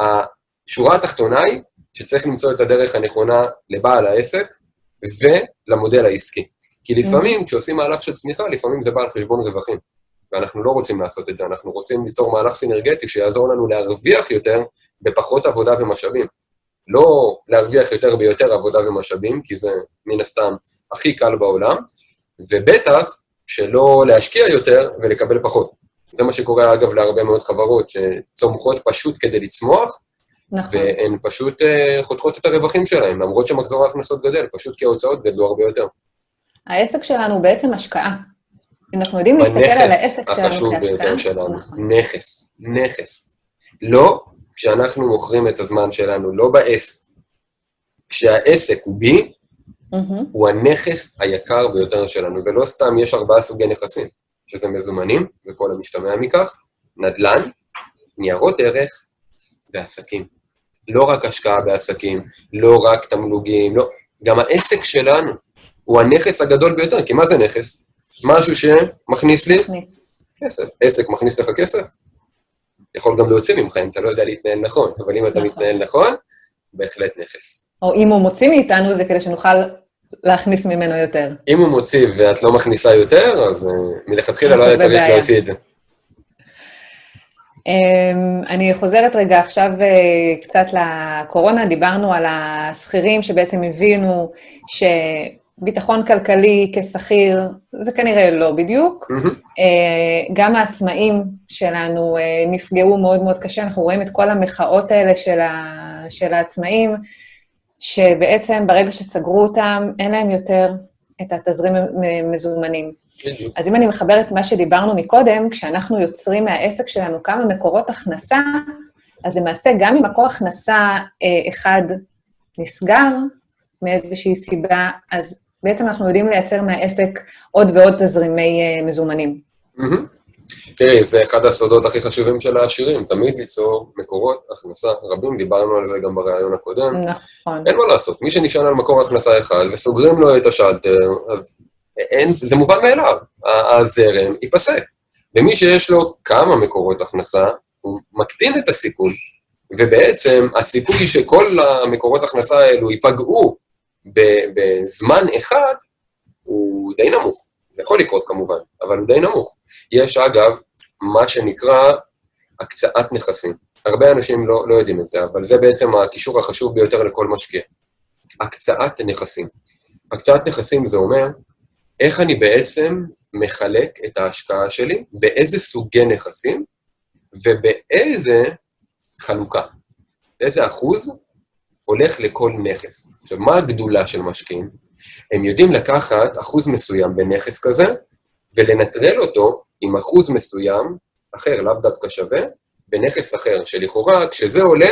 השורה התחתונה היא שצריך למצוא את הדרך הנכונה לבעל העסק ולמודל העסקי. כי לפעמים, mm. כשעושים מהלך של צמיחה, לפעמים זה בא על חשבון רווחים. ואנחנו לא רוצים לעשות את זה, אנחנו רוצים ליצור מהלך סינרגטי שיעזור לנו להרוויח יותר בפחות עבודה ומשאבים. לא להרוויח יותר ביותר עבודה ומשאבים, כי זה מן הסתם הכי קל בעולם, ובטח שלא להשקיע יותר ולקבל פחות. זה מה שקורה, אגב, להרבה מאוד חברות שצומחות פשוט כדי לצמוח, נכון. והן פשוט uh, חותכות את הרווחים שלהן, למרות שמחזור ההכנסות גדל, פשוט כי ההוצאות גדלו הרבה יותר. העסק שלנו הוא בעצם השקעה. אנחנו יודעים להסתכל על העסק שלנו החשוב ביותר שלנו, נכון. נכס, נכס. לא כשאנחנו מוכרים את הזמן שלנו, לא ב-S. כשהעסק הוא B, mm-hmm. הוא הנכס היקר ביותר שלנו, ולא סתם יש ארבעה סוגי נכסים, שזה מזומנים, וכל המשתמע מכך, נדל"ן, ניירות ערך ועסקים. לא רק השקעה בעסקים, לא רק תמלוגים, לא, גם העסק שלנו הוא הנכס הגדול ביותר, כי מה זה נכס? משהו שמכניס לי כסף. עסק מכניס לך כסף? יכול גם להוציא ממך אם אתה לא יודע להתנהל נכון, אבל אם אתה נכון. מתנהל נכון, בהחלט נכס. או אם הוא מוציא מאיתנו, זה כדי שנוכל להכניס ממנו יותר. אם הוא מוציא ואת לא מכניסה יותר, אז uh, מלכתחילה לא היה צריך להוציא את זה. אמ, אני חוזרת רגע עכשיו אה, קצת לקורונה, דיברנו על השכירים שבעצם הבינו שביטחון כלכלי כשכיר זה כנראה לא בדיוק. Mm-hmm. גם העצמאים שלנו אה, נפגעו מאוד מאוד קשה, אנחנו רואים את כל המחאות האלה של, ה... של העצמאים, שבעצם ברגע שסגרו אותם, אין להם יותר את התזרים מזומנים. בדיוק. אז אם אני מחברת מה שדיברנו מקודם, כשאנחנו יוצרים מהעסק שלנו כמה מקורות הכנסה, אז למעשה גם אם מקור הכנסה אה, אחד נסגר מאיזושהי סיבה, אז בעצם אנחנו יודעים לייצר מהעסק עוד ועוד תזרימי אה, מזומנים. תראי, זה אחד הסודות הכי חשובים של העשירים, תמיד ליצור מקורות הכנסה רבים, דיברנו על זה גם בריאיון הקודם. נכון. אין מה לעשות, מי שנשען על מקור הכנסה אחד וסוגרים לו את השלטר, אז אין, זה מובן מאליו, הזרם ייפסק. ומי שיש לו כמה מקורות הכנסה, הוא מקטין את הסיכון, ובעצם הסיכוי שכל המקורות הכנסה האלו ייפגעו בזמן אחד, הוא די נמוך. זה יכול לקרות כמובן, אבל הוא די נמוך. יש אגב, מה שנקרא הקצאת נכסים. הרבה אנשים לא, לא יודעים את זה, אבל זה בעצם הקישור החשוב ביותר לכל משקיע. הקצאת נכסים. הקצאת נכסים זה אומר איך אני בעצם מחלק את ההשקעה שלי, באיזה סוגי נכסים ובאיזה חלוקה. איזה אחוז הולך לכל נכס. עכשיו, מה הגדולה של משקיעים? הם יודעים לקחת אחוז מסוים בנכס כזה ולנטרל אותו עם אחוז מסוים, אחר, לאו דווקא שווה, בנכס אחר, שלכאורה כשזה עולה,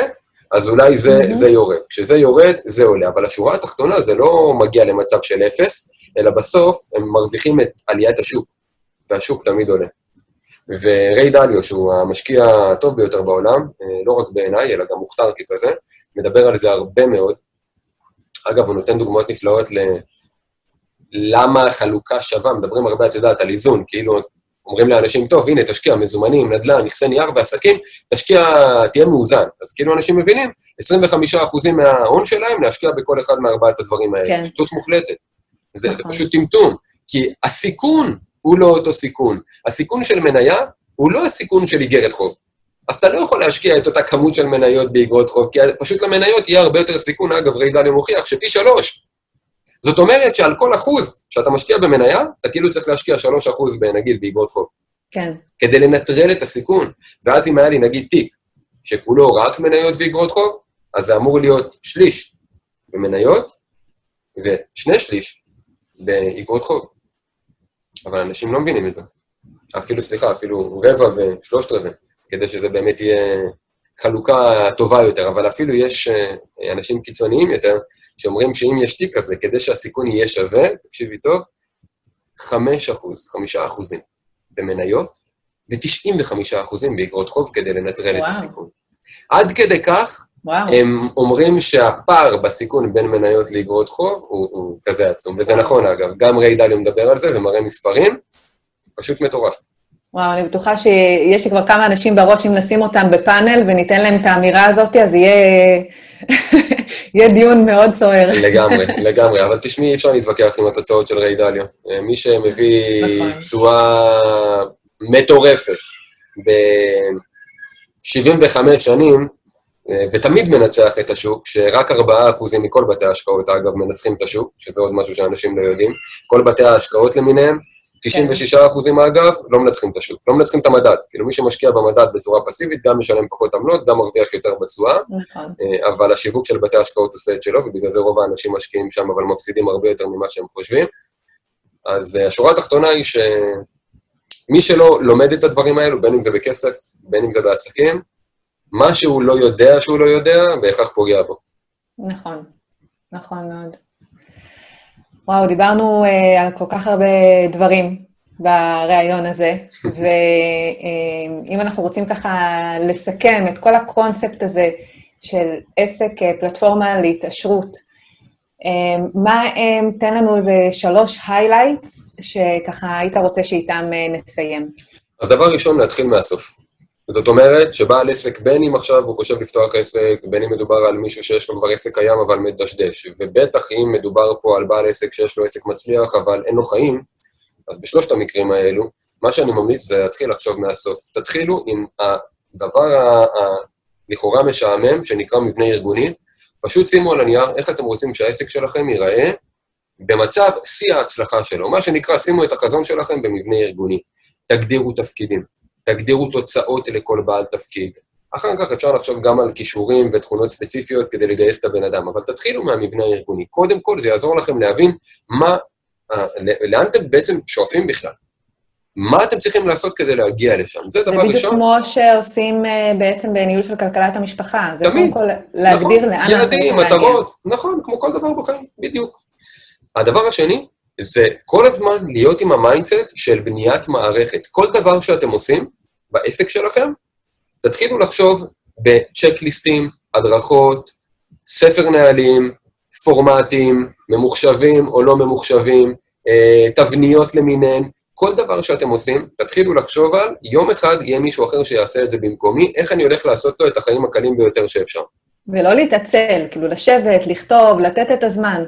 אז אולי זה, mm-hmm. זה יורד. כשזה יורד, זה עולה. אבל השורה התחתונה זה לא מגיע למצב של אפס, אלא בסוף הם מרוויחים את עליית השוק, והשוק תמיד עולה. וריי דליו, שהוא המשקיע הטוב ביותר בעולם, אה, לא רק בעיניי, אלא גם מוכתר ככזה, מדבר על זה הרבה מאוד. אגב, הוא נותן דוגמאות נפלאות ל... למה החלוקה שווה, מדברים הרבה, את יודעת, על איזון, כאילו אומרים לאנשים, טוב, הנה, תשקיע מזומנים, נדל"ן, נכסי נייר ועסקים, תשקיע, תהיה מאוזן. אז כאילו אנשים מבינים, 25% מההון שלהם להשקיע בכל אחד מארבעת הדברים האלה. כן. שטות מוחלטת. זה, נכון. זה פשוט טמטום, כי הסיכון הוא לא אותו סיכון. הסיכון של מניה הוא לא הסיכון של איגרת חוב. אז אתה לא יכול להשקיע את אותה כמות של מניות באיגרות חוב, כי פשוט למניות יהיה הרבה יותר סיכון, אגב, ריי דלי מוכיח שפי שלוש. זאת אומרת שעל כל אחוז שאתה משקיע במניה, אתה כאילו צריך להשקיע שלוש אחוז, נגיד, באיגרות חוב. כן. כדי לנטרל את הסיכון. ואז אם היה לי, נגיד, תיק, שכולו רק מניות ואיגרות חוב, אז זה אמור להיות שליש במניות ושני שליש באיגרות חוב. אבל אנשים לא מבינים את זה. אפילו, סליחה, אפילו רבע ושלושת רבעי, כדי שזה באמת יהיה חלוקה טובה יותר, אבל אפילו יש אה, אנשים קיצוניים יותר, שאומרים שאם יש תיק כזה, כדי שהסיכון יהיה שווה, תקשיבי טוב, 5 אחוז, 5 אחוזים במניות, ו-95 אחוזים באגרות חוב כדי לנטרל וואו. את הסיכון. עד כדי כך, וואו. הם אומרים שהפער בסיכון בין מניות לאגרות חוב הוא, הוא כזה עצום, וזה נכון אגב, גם ריי דליו מדבר על זה ומראה מספרים, פשוט מטורף. וואו, אני בטוחה שיש לי כבר כמה אנשים בראש, אם נשים אותם בפאנל וניתן להם את האמירה הזאת, אז יהיה, <laughs> יהיה דיון מאוד סוער. לגמרי, <laughs> לגמרי, אבל תשמעי, אי אפשר להתווכח עם התוצאות של ריי דליו. מי שמביא נכון. תשואה מטורפת ב-75 שנים, ותמיד מנצח את השוק, שרק 4% מכל בתי ההשקעות, אגב, מנצחים את השוק, שזה עוד משהו שאנשים לא יודעים. כל בתי ההשקעות למיניהם, 96 אחוזים אגב, לא מנצחים את השוק, לא מנצחים את המדד. כאילו מי שמשקיע במדד בצורה פסיבית, גם משלם פחות עמלות, גם מרוויח יותר בתשואה, נכון. אה, אבל השיווק של בתי ההשקעות עושה את שלו, ובגלל זה רוב האנשים משקיעים שם, אבל מפסידים הרבה יותר ממה שהם חושבים. אז אה, השורה התחתונה היא שמי שלא לומד את הדברים האלו, בין אם זה בכסף, בין אם זה בעסקים, מה שהוא לא יודע שהוא לא יודע, בהכרח פוגע בו. נכון, נכון מאוד. וואו, דיברנו uh, על כל כך הרבה דברים בריאיון הזה, <laughs> ואם uh, אנחנו רוצים ככה לסכם את כל הקונספט הזה של עסק, uh, פלטפורמה להתעשרות, uh, מה הם, תן לנו איזה שלוש highlights שככה היית רוצה שאיתם אה, נסיים. אז דבר ראשון, להתחיל מהסוף. זאת אומרת שבעל עסק, בין אם עכשיו הוא חושב לפתוח עסק, בין אם מדובר על מישהו שיש לו כבר עסק קיים אבל מדשדש, ובטח אם מדובר פה על בעל עסק שיש לו עסק מצליח אבל אין לו חיים, אז בשלושת המקרים האלו, מה שאני ממליץ זה להתחיל לחשוב מהסוף. תתחילו עם הדבר הלכאורה משעמם, שנקרא מבנה ארגוני, פשוט שימו על הנייר איך אתם רוצים שהעסק שלכם ייראה במצב שיא ההצלחה שלו. מה שנקרא, שימו את החזון שלכם במבנה ארגוני. תגדירו תפקידים. תגדירו תוצאות לכל בעל תפקיד. אחר כך אפשר לחשוב גם על כישורים ותכונות ספציפיות כדי לגייס את הבן אדם, אבל תתחילו מהמבנה הארגוני. קודם כל, זה יעזור לכם להבין מה, אה, לאן אתם בעצם שואפים בכלל. מה אתם צריכים לעשות כדי להגיע לשם? זה דבר ראשון. זה בדיוק כמו שעושים אה, בעצם בניהול של כלכלת המשפחה. זה תמיד. קודם כל להגדיר נכון. לאן אנחנו רוצים להגיע. ילדים, מטרות, נכון, כמו כל דבר בחיים, בדיוק. הדבר השני, זה כל הזמן להיות עם ה mindset של בניית מערכת. כל דבר שאתם עושים, בעסק שלכם, תתחילו לחשוב בצ'קליסטים, הדרכות, ספר נהלים, פורמטים, ממוחשבים או לא ממוחשבים, אה, תבניות למיניהן, כל דבר שאתם עושים, תתחילו לחשוב על יום אחד יהיה מישהו אחר שיעשה את זה במקומי, איך אני הולך לעשות לו את החיים הקלים ביותר שאפשר. ולא להתעצל, כאילו לשבת, לכתוב, לתת את הזמן.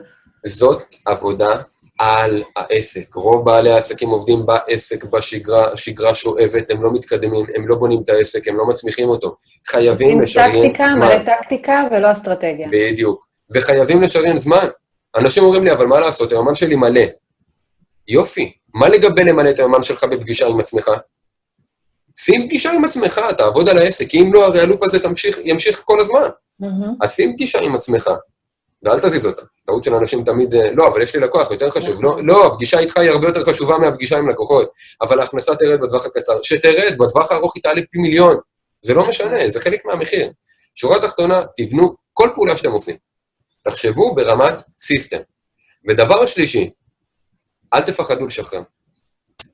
זאת עבודה על העסק. רוב בעלי העסקים עובדים בעסק בשגרה, השגרה שואבת, הם לא מתקדמים, הם לא בונים את העסק, הם לא מצמיחים אותו. חייבים לשריין זמן. טקטיקה, מלא טקטיקה ולא אסטרטגיה. בדיוק. וחייבים לשריין זמן. אנשים אומרים לי, אבל מה לעשות, היומן שלי מלא. יופי, מה לגבי למלא את היומן שלך בפגישה עם עצמך? שים פגישה עם עצמך, תעבוד על העסק, כי אם לא, הרי הלופ הזה תמשיך, ימשיך כל הזמן. Mm-hmm. אז שים פגישה עם עצמך, ואל תזיז אותה. טעות של אנשים תמיד, אה, לא, אבל יש לי לקוח, יותר חשוב. לא, לא, הפגישה איתך היא הרבה יותר חשובה מהפגישה עם לקוחות, אבל ההכנסה תרד בטווח הקצר. שתרד, בטווח הארוך היא תעלה פי מיליון. זה לא משנה, זה חלק מהמחיר. שורה תחתונה, תבנו כל פעולה שאתם עושים. תחשבו ברמת סיסטם. ודבר שלישי, אל תפחדו לשחרר.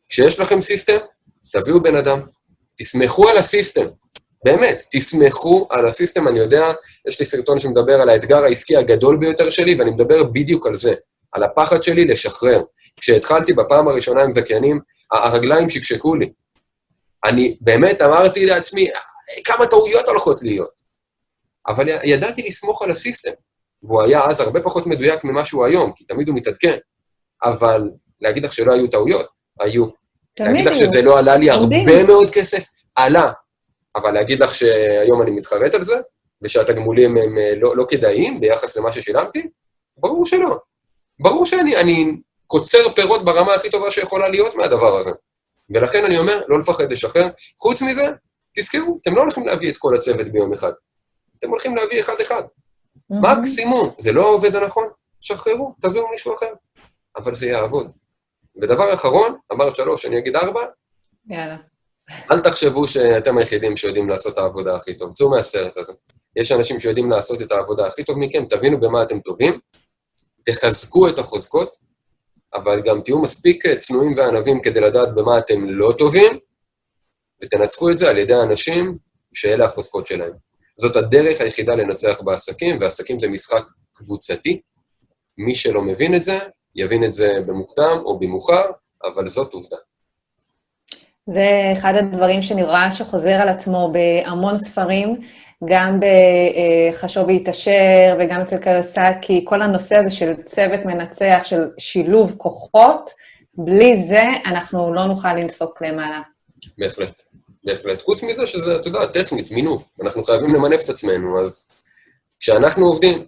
כשיש לכם system, תביאו בן אדם, תסמכו על ה system. באמת, תסמכו על ה system, אני יודע, יש לי סרטון שמדבר על האתגר העסקי הגדול ביותר שלי, ואני מדבר בדיוק על זה, על הפחד שלי לשחרר. כשהתחלתי בפעם הראשונה עם זכיינים, הרגליים שקשקו לי. אני באמת אמרתי לעצמי, כמה טעויות הולכות להיות. אבל ידעתי לסמוך על ה system, והוא היה אז הרבה פחות מדויק ממה שהוא היום, כי תמיד הוא מתעדכן. אבל להגיד לך שלא היו טעויות, היו. להגיד לך שזה לא עלה לי הרבה מאוד כסף, עלה. אבל להגיד לך שהיום אני מתחרט על זה, ושהתגמולים הם אה, לא, לא כדאיים ביחס למה ששילמתי? ברור שלא. ברור שאני קוצר פירות ברמה הכי טובה שיכולה להיות מהדבר הזה. ולכן אני אומר, לא לפחד לשחרר. חוץ מזה, תזכרו, אתם לא הולכים להביא את כל הצוות ביום אחד. אתם הולכים להביא אחד-אחד. Mm-hmm. מקסימום, זה לא עובד הנכון, שחררו, תביאו מישהו אחר. אבל זה יעבוד. ודבר אחרון, אמרת שלוש, אני אגיד ארבע, יאללה. אל תחשבו שאתם היחידים שיודעים לעשות את העבודה הכי טוב. צאו מהסרט הזה. יש אנשים שיודעים לעשות את העבודה הכי טוב מכם, תבינו במה אתם טובים, תחזקו את החוזקות, אבל גם תהיו מספיק צנועים וענבים כדי לדעת במה אתם לא טובים, ותנצחו את זה על ידי האנשים שאלה החוזקות שלהם. זאת הדרך היחידה לנצח בעסקים, ועסקים זה משחק קבוצתי. מי שלא מבין את זה, יבין את זה במוקדם או במאוחר, אבל זאת עובדה. זה אחד הדברים שאני רואה שחוזר על עצמו בהמון ספרים, גם בחשוב והתעשר וגם אצל קיוסקי, כל הנושא הזה של צוות מנצח, של שילוב כוחות, בלי זה אנחנו לא נוכל לנסוק למעלה. בהחלט, בהחלט. חוץ מזה שזה, אתה יודע, טכנית, מינוף. אנחנו חייבים למנף את עצמנו, אז כשאנחנו עובדים,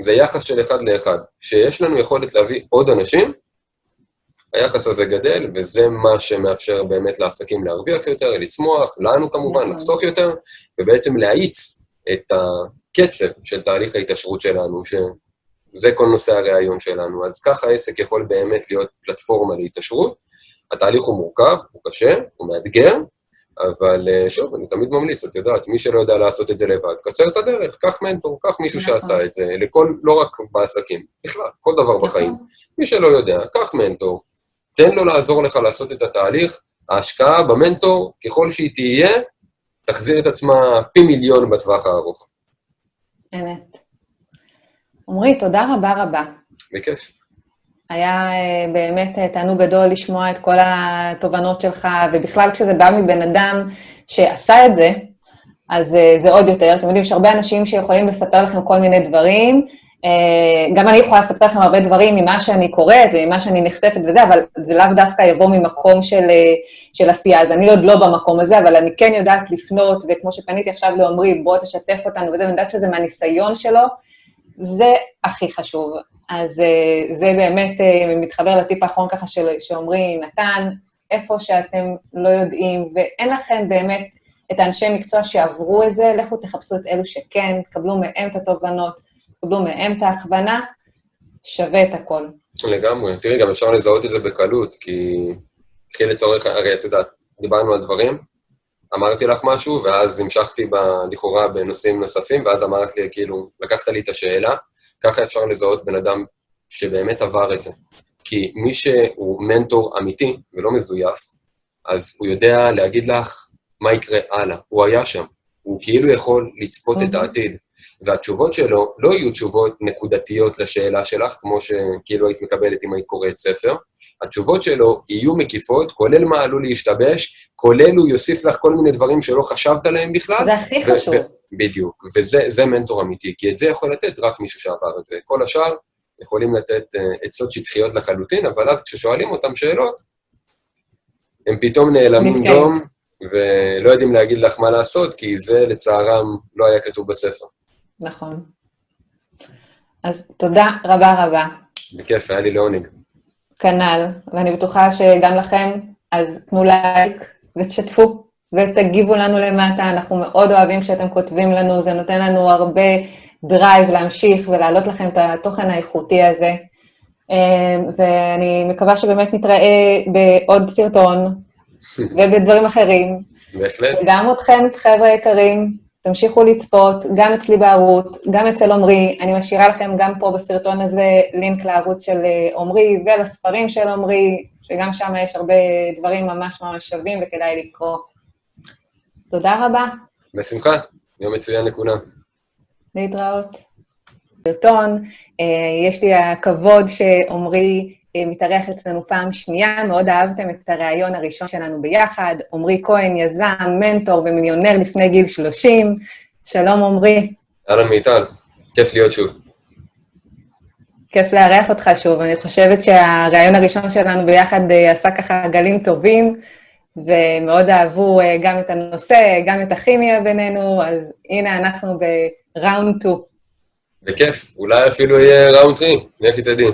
זה יחס של אחד לאחד. כשיש לנו יכולת להביא עוד אנשים, היחס הזה גדל, וזה מה שמאפשר באמת לעסקים להרוויח יותר, לצמוח, לנו כמובן, נכון. לחסוך יותר, ובעצם להאיץ את הקצב של תהליך ההתעשרות שלנו, שזה כל נושא הראיון שלנו. אז ככה העסק יכול באמת להיות פלטפורמה להתעשרות. התהליך הוא מורכב, הוא קשה, הוא מאתגר, אבל אה, שוב, אני תמיד ממליץ, את יודעת, מי שלא יודע לעשות את זה לבד, קצר את הדרך, קח מנטור, קח מישהו נכון. שעשה את זה, לכל, לא רק בעסקים, בכלל, כל דבר נכון. בחיים. מי שלא יודע, קח מנטור, תן לו לעזור לך לעשות את התהליך, ההשקעה במנטור, ככל שהיא תהיה, תחזיר את עצמה פי מיליון בטווח הארוך. אמת. עמרי, תודה רבה רבה. בכיף. היה אה, באמת אה, תענוג גדול לשמוע את כל התובנות שלך, ובכלל כשזה בא מבן אדם שעשה את זה, אז אה, זה עוד יותר. אתם יודעים, יש הרבה אנשים שיכולים לספר לכם כל מיני דברים, גם אני יכולה לספר לכם הרבה דברים ממה שאני קוראת וממה שאני נחשפת וזה, אבל זה לאו דווקא יבוא ממקום של, אה, של עשייה. אז אני עוד לא במקום הזה, אבל אני כן יודעת לפנות, וכמו שפניתי עכשיו לעומרי, בוא תשתף אותנו וזה, ואני יודעת שזה מהניסיון שלו, זה הכי חשוב. אז אה, זה באמת מתחבר לטיפ האחרון ככה שעומרי נתן, איפה שאתם לא יודעים, ואין לכם באמת את האנשי מקצוע שעברו את זה, לכו תחפשו את אלו שכן, תקבלו מהם את התובנות. תקבלו מהם את ההכוונה, שווה את הכל. לגמרי. תראי, גם אפשר לזהות את זה בקלות, כי קחי לצורך, הרי את יודעת, דיברנו על דברים, אמרתי לך משהו, ואז המשכתי ב, לכאורה בנושאים נוספים, ואז אמרת לי, כאילו, לקחת לי את השאלה, ככה אפשר לזהות בן אדם שבאמת עבר את זה. כי מי שהוא מנטור אמיתי ולא מזויף, אז הוא יודע להגיד לך מה יקרה הלאה. הוא היה שם. הוא כאילו יכול לצפות את אוקיי. העתיד. והתשובות שלו לא יהיו תשובות נקודתיות לשאלה שלך, כמו שכאילו היית מקבלת אם היית קוראת ספר. התשובות שלו יהיו מקיפות, כולל מה עלול להשתבש, כולל הוא יוסיף לך כל מיני דברים שלא חשבת עליהם בכלל. זה הכי חשוב. בדיוק, וזה מנטור אמיתי, כי את זה יכול לתת רק מישהו שעבר את זה. כל השאר יכולים לתת uh, עצות שטחיות לחלוטין, אבל אז כששואלים אותם שאלות, הם פתאום נעלמים דום, ולא יודעים להגיד לך מה לעשות, כי זה לצערם לא היה כתוב בספר. נכון. אז תודה רבה רבה. בכיף, היה לי לעונג. כנ"ל, ואני בטוחה שגם לכם, אז תנו לייק ותשתפו ותגיבו לנו למטה, אנחנו מאוד אוהבים כשאתם כותבים לנו, זה נותן לנו הרבה drive להמשיך ולהעלות לכם את התוכן האיכותי הזה. אמ, ואני מקווה שבאמת נתראה בעוד סרטון <laughs> ובדברים אחרים. בהחלט. וגם אתכם, חבר'ה יקרים, תמשיכו לצפות, גם אצלי בערוץ, גם אצל עמרי. אני משאירה לכם גם פה בסרטון הזה לינק לערוץ של אה, עמרי ולספרים של עמרי, שגם שם יש הרבה דברים ממש ממש שווים וכדאי לקרוא. תודה רבה. בשמחה, יום מצוין לכולם. להתראות. סרטון, אה, יש לי הכבוד שעמרי מתארח אצלנו פעם שנייה, מאוד אהבתם את הריאיון הראשון שלנו ביחד. עמרי כהן, יזם, מנטור ומיליונר לפני גיל 30. שלום, עמרי. אהלן מיטל, כיף להיות שוב. כיף לארח אותך שוב. אני חושבת שהריאיון הראשון שלנו ביחד אה, עשה ככה גלים טובים, ומאוד אהבו אה, גם את הנושא, גם את הכימיה בינינו, אז הנה אנחנו בראונד 2. בכיף, אולי אפילו יהיה ראונד טרי, לכי תדעי.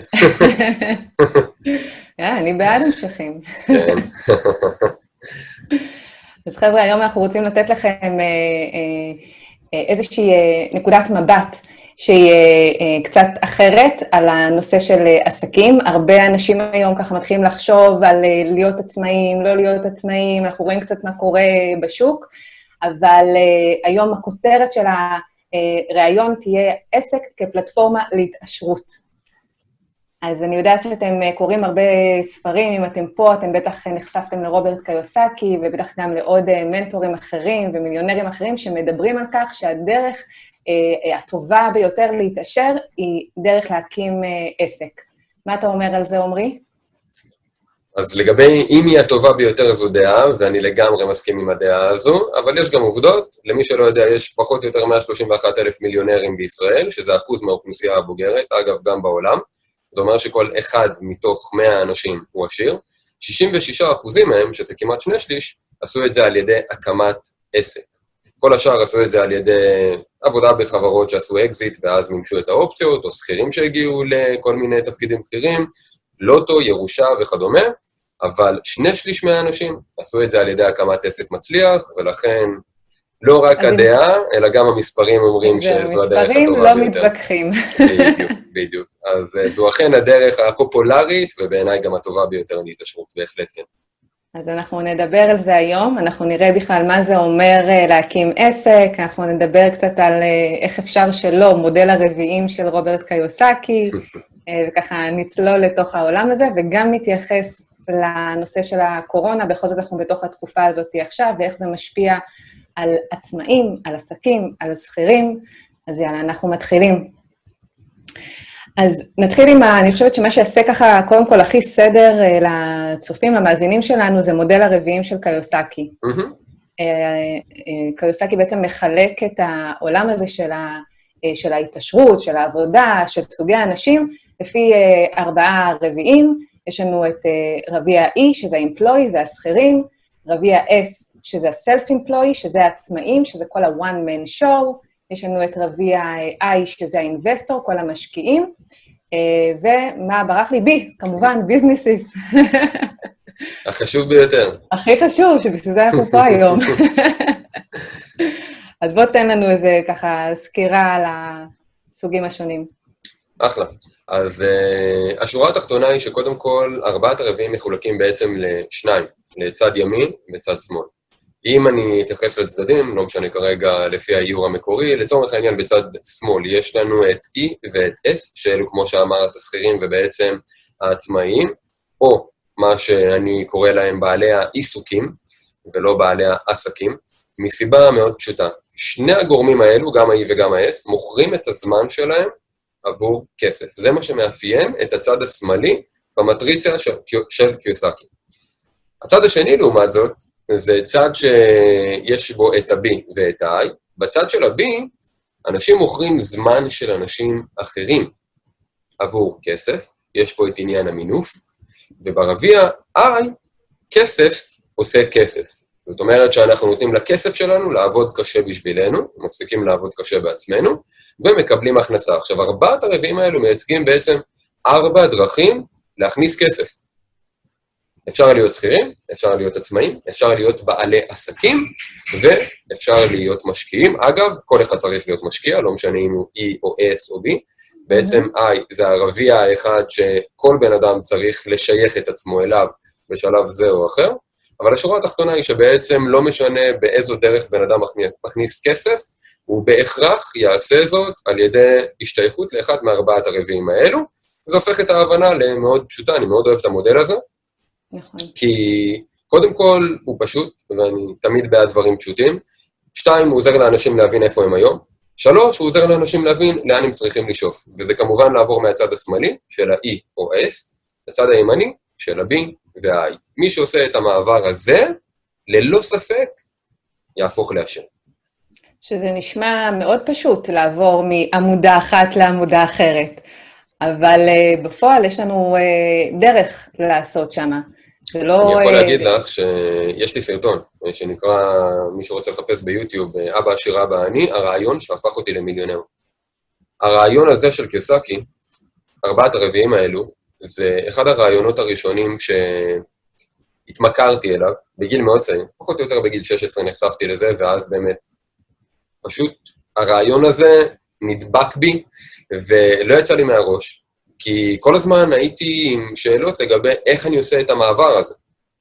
אני בעד המשכים. כן. <laughs> אז חבר'ה, היום אנחנו רוצים לתת לכם אה, אה, אה, איזושהי נקודת מבט שהיא קצת אחרת על הנושא של עסקים. הרבה אנשים היום ככה מתחילים לחשוב על להיות עצמאים, לא להיות עצמאים, אנחנו רואים קצת מה קורה בשוק, אבל היום הכותרת של הראיון תהיה עסק כפלטפורמה להתעשרות. אז אני יודעת שאתם אה, קוראים הרבה ספרים, אם אתם פה, אתם בטח נחשפתם לרוברט קיוסקי, ובטח גם לעוד אה, מנטורים אחרים ומיליונרים אחרים שמדברים על כך שהדרך אה, הטובה ביותר להתעשר היא דרך להקים עסק. מה אתה אומר על זה, עמרי? אז לגבי אם היא הטובה ביותר זו דעה, ואני לגמרי מסכים עם הדעה הזו, אבל יש גם עובדות. למי שלא יודע, יש פחות או יותר 131 אלף מיליונרים בישראל, שזה אחוז מהאוכלוסייה הבוגרת, אגב, גם בעולם. זה אומר שכל אחד מתוך 100 אנשים הוא עשיר. 66 אחוזים מהם, שזה כמעט שני שליש, עשו את זה על ידי הקמת עסק. כל השאר עשו את זה על ידי עבודה בחברות שעשו אקזיט ואז מימשו את האופציות, או שכירים שהגיעו לכל מיני תפקידים בכירים, לוטו, ירושה וכדומה, אבל שני שליש מהאנשים עשו את זה על ידי הקמת עסק מצליח, ולכן לא רק הדעה, אלא גם המספרים אומרים שזו הדרך הטובה ביותר. המספרים לא מתווכחים. בדיוק, בדיוק. אז אה, זו אכן הדרך הפופולרית, ובעיניי גם הטובה ביותר להתעשרות, בהחלט כן. אז אנחנו נדבר על זה היום, אנחנו נראה בכלל מה זה אומר אה, להקים עסק, אנחנו נדבר קצת על אה, איך אפשר שלא, מודל הרביעים של רוברט קיוסקי, <laughs> וככה נצלול לתוך העולם הזה, וגם נתייחס לנושא של הקורונה, בכל זאת אנחנו בתוך התקופה הזאת עכשיו, ואיך זה משפיע על עצמאים, על עסקים, על שכירים. אז יאללה, אנחנו מתחילים. אז נתחיל עם ה... אני חושבת שמה שיעשה ככה, קודם כל, הכי סדר uh, לצופים, למאזינים שלנו, זה מודל הרביעים של קיוסקי. Mm-hmm. Uh, קיוסקי בעצם מחלק את העולם הזה של, ה, של ההתעשרות, של העבודה, של סוגי האנשים, לפי uh, ארבעה רביעים. יש לנו את uh, רביע E, שזה ה-employee, זה השכירים, רביע S, שזה ה-self-employee, שזה העצמאים, שזה כל ה-one man show, יש לנו את רביע I, שזה האינבסטור, כל המשקיעים, אה, ומה ברח לי? בי, כמובן, ביזנסיס. <laughs> החשוב ביותר. הכי חשוב, שבשביל זה אנחנו פה <laughs> היום. <laughs> אז בוא תן לנו איזה ככה סקירה על הסוגים השונים. אחלה. אז uh, השורה התחתונה היא שקודם כל, ארבעת הרביעים מחולקים בעצם לשניים, לצד ימין וצד שמאל. אם אני אתייחס לצדדים, לא משנה כרגע לפי האיור המקורי, לצורך העניין בצד שמאל יש לנו את E ואת S, שאלו כמו שאמרת השכירים ובעצם העצמאיים, או מה שאני קורא להם בעלי העיסוקים, ולא בעלי העסקים, מסיבה מאוד פשוטה. שני הגורמים האלו, גם ה-E וגם ה-S, מוכרים את הזמן שלהם עבור כסף. זה מה שמאפיין את הצד השמאלי במטריציה של, של קיוסקי. הצד השני, לעומת זאת, זה צד שיש בו את ה-B ואת ה-I. בצד של ה-B, אנשים מוכרים זמן של אנשים אחרים עבור כסף, יש פה את עניין המינוף, וברביע I, כסף עושה כסף. זאת אומרת שאנחנו נותנים לכסף שלנו לעבוד קשה בשבילנו, מפסיקים לעבוד קשה בעצמנו, ומקבלים הכנסה. עכשיו, ארבעת הרביעים האלו מייצגים בעצם ארבע דרכים להכניס כסף. אפשר להיות שכירים, אפשר להיות עצמאים, אפשר להיות בעלי עסקים, ואפשר להיות משקיעים. אגב, כל אחד צריך להיות משקיע, לא משנה אם הוא E או S או B. בעצם I זה הרביע האחד שכל בן אדם צריך לשייך את עצמו אליו בשלב זה או אחר, אבל השורה התחתונה היא שבעצם לא משנה באיזו דרך בן אדם מכניס כסף, הוא בהכרח יעשה זאת על ידי השתייכות לאחד מארבעת הרביעים האלו. זה הופך את ההבנה למאוד פשוטה, אני מאוד אוהב את המודל הזה, נכון. כי קודם כל הוא פשוט, ואני תמיד בעד דברים פשוטים. שתיים, הוא עוזר לאנשים להבין איפה הם היום. שלוש, הוא עוזר לאנשים להבין לאן הם צריכים לשאוף. וזה כמובן לעבור מהצד השמאלי, של ה-E או ה-S, לצד הימני, של ה-B וה-I. מי שעושה את המעבר הזה, ללא ספק, יהפוך לאשר. שזה נשמע מאוד פשוט לעבור מעמודה אחת לעמודה אחרת, אבל uh, בפועל יש לנו uh, דרך לעשות שמה. זה לא... אני יכול להגיד לך שיש לי סרטון שנקרא, מי שרוצה לחפש ביוטיוב, אבא עשיר אבא אני, הרעיון שהפך אותי למיליונר. הרעיון הזה של קיוסקי, ארבעת הרביעים האלו, זה אחד הרעיונות הראשונים שהתמכרתי אליו, בגיל מאוד צעיר, פחות או יותר בגיל 16 נחשפתי לזה, ואז באמת, פשוט הרעיון הזה נדבק בי, ולא יצא לי מהראש, כי כל הזמן הייתי עם שאלות לגבי איך אני עושה את המעבר הזה.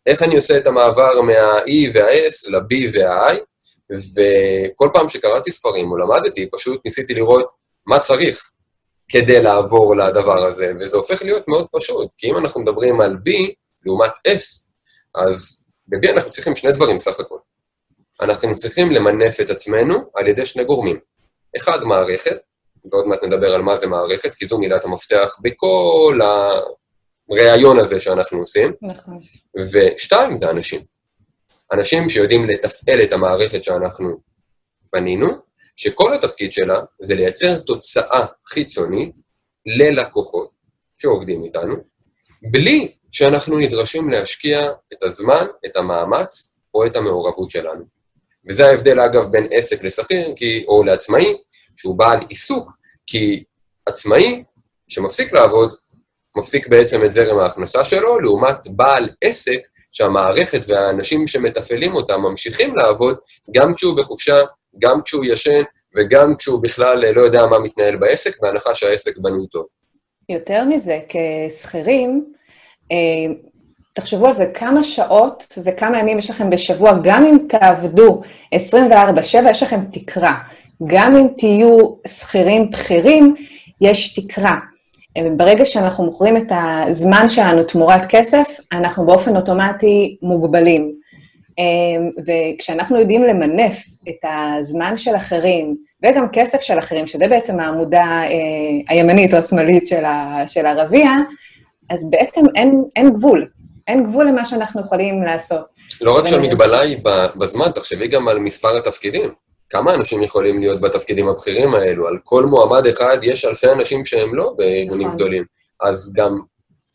איך אני עושה את המעבר מה-E וה-S ל-B וה-I, וכל פעם שקראתי ספרים או למדתי, פשוט ניסיתי לראות מה צריך כדי לעבור לדבר הזה, וזה הופך להיות מאוד פשוט, כי אם אנחנו מדברים על B לעומת S, אז ב-B אנחנו צריכים שני דברים סך הכל. אנחנו צריכים למנף את עצמנו על ידי שני גורמים. אחד, מערכת, ועוד מעט נדבר על מה זה מערכת, כי זו מילת המפתח בכל הראיון הזה שאנחנו עושים. נכון. ושתיים, זה אנשים. אנשים שיודעים לתפעל את המערכת שאנחנו בנינו, שכל התפקיד שלה זה לייצר תוצאה חיצונית ללקוחות שעובדים איתנו, בלי שאנחנו נדרשים להשקיע את הזמן, את המאמץ או את המעורבות שלנו. וזה ההבדל, אגב, בין עסק לשכיר, או לעצמאי, שהוא בעל עיסוק, כי עצמאי שמפסיק לעבוד, מפסיק בעצם את זרם ההכנסה שלו, לעומת בעל עסק שהמערכת והאנשים שמתפעלים אותם ממשיכים לעבוד גם כשהוא בחופשה, גם כשהוא ישן וגם כשהוא בכלל לא יודע מה מתנהל בעסק, בהנחה שהעסק בנוי טוב. יותר מזה, כשכירים, אה, תחשבו על זה, כמה שעות וכמה ימים יש לכם בשבוע, גם אם תעבדו 24/7, יש לכם תקרה. גם אם תהיו שכירים בכירים, יש תקרה. ברגע שאנחנו מוכרים את הזמן שלנו תמורת כסף, אנחנו באופן אוטומטי מוגבלים. וכשאנחנו יודעים למנף את הזמן של אחרים, וגם כסף של אחרים, שזה בעצם העמודה אה, הימנית או השמאלית של הרביע, אז בעצם אין, אין גבול. אין גבול למה שאנחנו יכולים לעשות. לא רק שהמגבלה היא בזמן, תחשבי גם על מספר התפקידים. כמה אנשים יכולים להיות בתפקידים הבכירים האלו? על כל מועמד אחד יש אלפי אנשים שהם לא בארגונים נכון. גדולים. אז גם,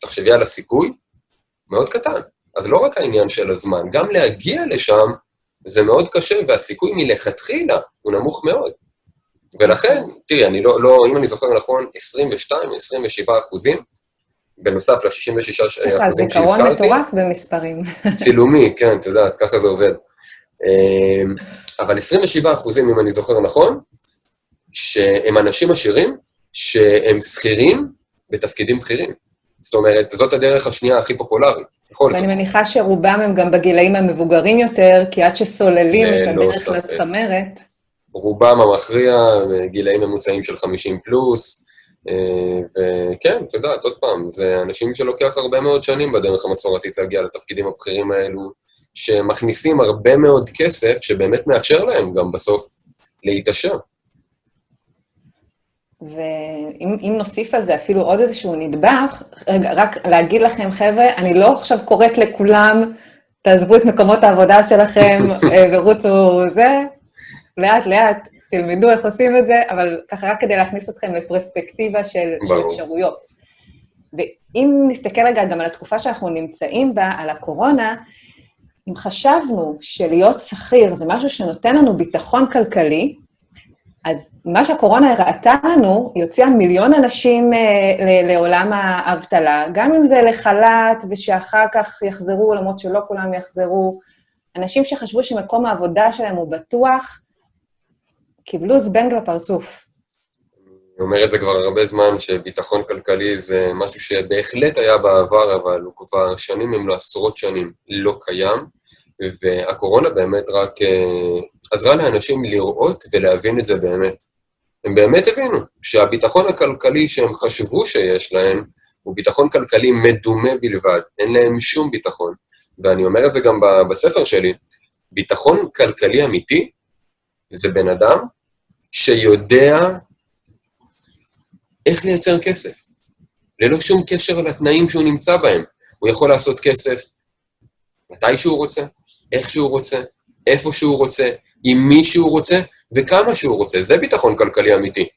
תחשבי על הסיכוי, מאוד קטן. אז לא רק העניין של הזמן, גם להגיע לשם זה מאוד קשה, והסיכוי מלכתחילה הוא נמוך מאוד. ולכן, תראי, אני לא, לא, אם אני זוכר נכון, 22, 27 אחוזים, בנוסף ל-66 אחוזים שהזכרתי. זיכרון מטורף במספרים. <laughs> צילומי, כן, את יודעת, ככה זה עובד. אמ, אבל 27 אחוזים, אם אני זוכר נכון, שהם אנשים עשירים, שהם שכירים בתפקידים בכירים. זאת אומרת, זאת הדרך השנייה הכי פופולרית, בכל זאת. ואני מניחה שרובם הם גם בגילאים המבוגרים יותר, כי עד שסוללים את הדרך לצמרת... רובם המכריע, גילאים ממוצעים של 50 פלוס, אה, וכן, את יודעת, עוד פעם, זה אנשים שלוקח הרבה מאוד שנים בדרך המסורתית להגיע לתפקידים הבכירים האלו, שמכניסים הרבה מאוד כסף, שבאמת מאפשר להם גם בסוף להתעשר. ואם נוסיף על זה אפילו עוד איזשהו נדבך, רגע, רק להגיד לכם, חבר'ה, אני לא עכשיו קוראת לכולם, תעזבו את מקומות העבודה שלכם <laughs> אה, ורוצו זה, לאט-לאט תלמדו איך עושים את זה, אבל ככה רק כדי להכניס אתכם לפרספקטיבה של, של אפשרויות. ואם נסתכל רגע גם על התקופה שאנחנו נמצאים בה, על הקורונה, אם חשבנו שלהיות שכיר זה משהו שנותן לנו ביטחון כלכלי, אז מה שהקורונה הראתה לנו, היא הוציאה מיליון אנשים אה, לעולם האבטלה, גם אם זה לחל"ת ושאחר כך יחזרו, למרות שלא כולם יחזרו. אנשים שחשבו שמקום העבודה שלהם הוא בטוח, קיבלו זבנג לפרצוף. אני אומר את זה כבר הרבה זמן, שביטחון כלכלי זה משהו שבהחלט היה בעבר, אבל הוא כבר שנים, אם לא עשרות שנים, לא קיים, והקורונה באמת רק uh, עזרה לאנשים לראות ולהבין את זה באמת. הם באמת הבינו שהביטחון הכלכלי שהם חשבו שיש להם, הוא ביטחון כלכלי מדומה בלבד, אין להם שום ביטחון. ואני אומר את זה גם בספר שלי, ביטחון כלכלי אמיתי זה בן אדם שיודע איך לייצר כסף, ללא שום קשר לתנאים שהוא נמצא בהם. הוא יכול לעשות כסף מתי שהוא רוצה, איך שהוא רוצה, איפה שהוא רוצה, עם מי שהוא רוצה וכמה שהוא רוצה. זה ביטחון כלכלי אמיתי.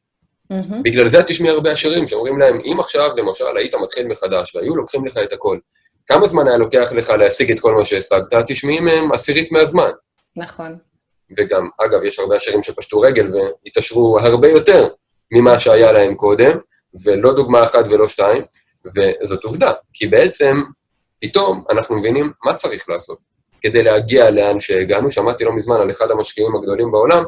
Mm-hmm. בגלל זה את תשמעי הרבה עשירים שאומרים להם, אם עכשיו, למשל, היית מתחיל מחדש והיו לוקחים לך את הכל, כמה זמן היה לוקח לך להשיג את כל מה שהשגת? תשמעי מהם עשירית מהזמן. נכון. וגם, אגב, יש הרבה עשירים שפשטו רגל והתעשרו הרבה יותר ממה שהיה להם קודם, ולא דוגמה אחת ולא שתיים, וזאת עובדה, כי בעצם פתאום אנחנו מבינים מה צריך לעשות כדי להגיע לאן שהגענו. שמעתי לא מזמן על אחד המשקיעים הגדולים בעולם,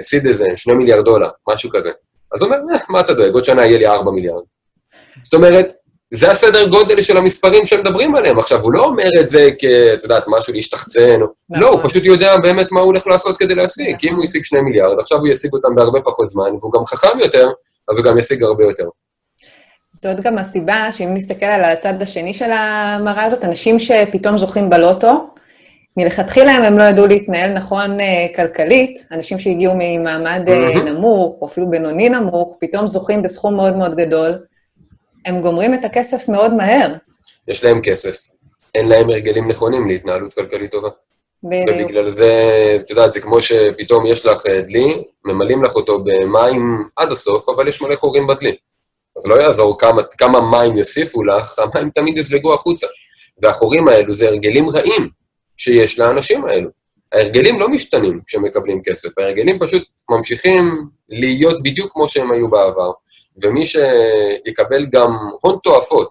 הפסיד איזה שני מיליארד דולר, משהו כזה. אז הוא אומר, אה, מה אתה דואג, עוד שנה יהיה לי 4 מיליארד. זאת אומרת, זה הסדר גודל של המספרים שהם מדברים עליהם. עכשיו, הוא לא אומר את זה כ... את יודעת, משהו להשתחצן, או... לא, הוא פשוט יודע באמת מה הוא הולך לעשות כדי להשיג. כי אם הוא השיג 2 מיליארד, עכשיו הוא ישיג אותם בהרבה פחות זמן, והוא גם חכם יותר, אז הוא גם ישיג הרבה יותר. זאת גם הסיבה שאם נסתכל על הצד השני של המראה הזאת, אנשים שפתאום זוכים בלוטו, מלכתחילה הם לא ידעו להתנהל נכון uh, כלכלית, אנשים שהגיעו ממעמד uh, נמוך, או אפילו בינוני נמוך, פתאום זוכים בסכום מאוד מאוד גדול, הם גומרים את הכסף מאוד מהר. יש להם כסף, אין להם הרגלים נכונים להתנהלות כלכלית טובה. בדיוק. ובגלל זה, את יודעת, זה כמו שפתאום יש לך אה, דלי, ממלאים לך אותו במים עד הסוף, אבל יש מלא חורים בדלי. אז לא יעזור כמה, כמה מים יוסיפו לך, המים תמיד יזלגו החוצה. והחורים האלו זה הרגלים רעים שיש לאנשים האלו. ההרגלים לא משתנים כשמקבלים כסף, ההרגלים פשוט ממשיכים להיות בדיוק כמו שהם היו בעבר. ומי שיקבל גם הון תועפות,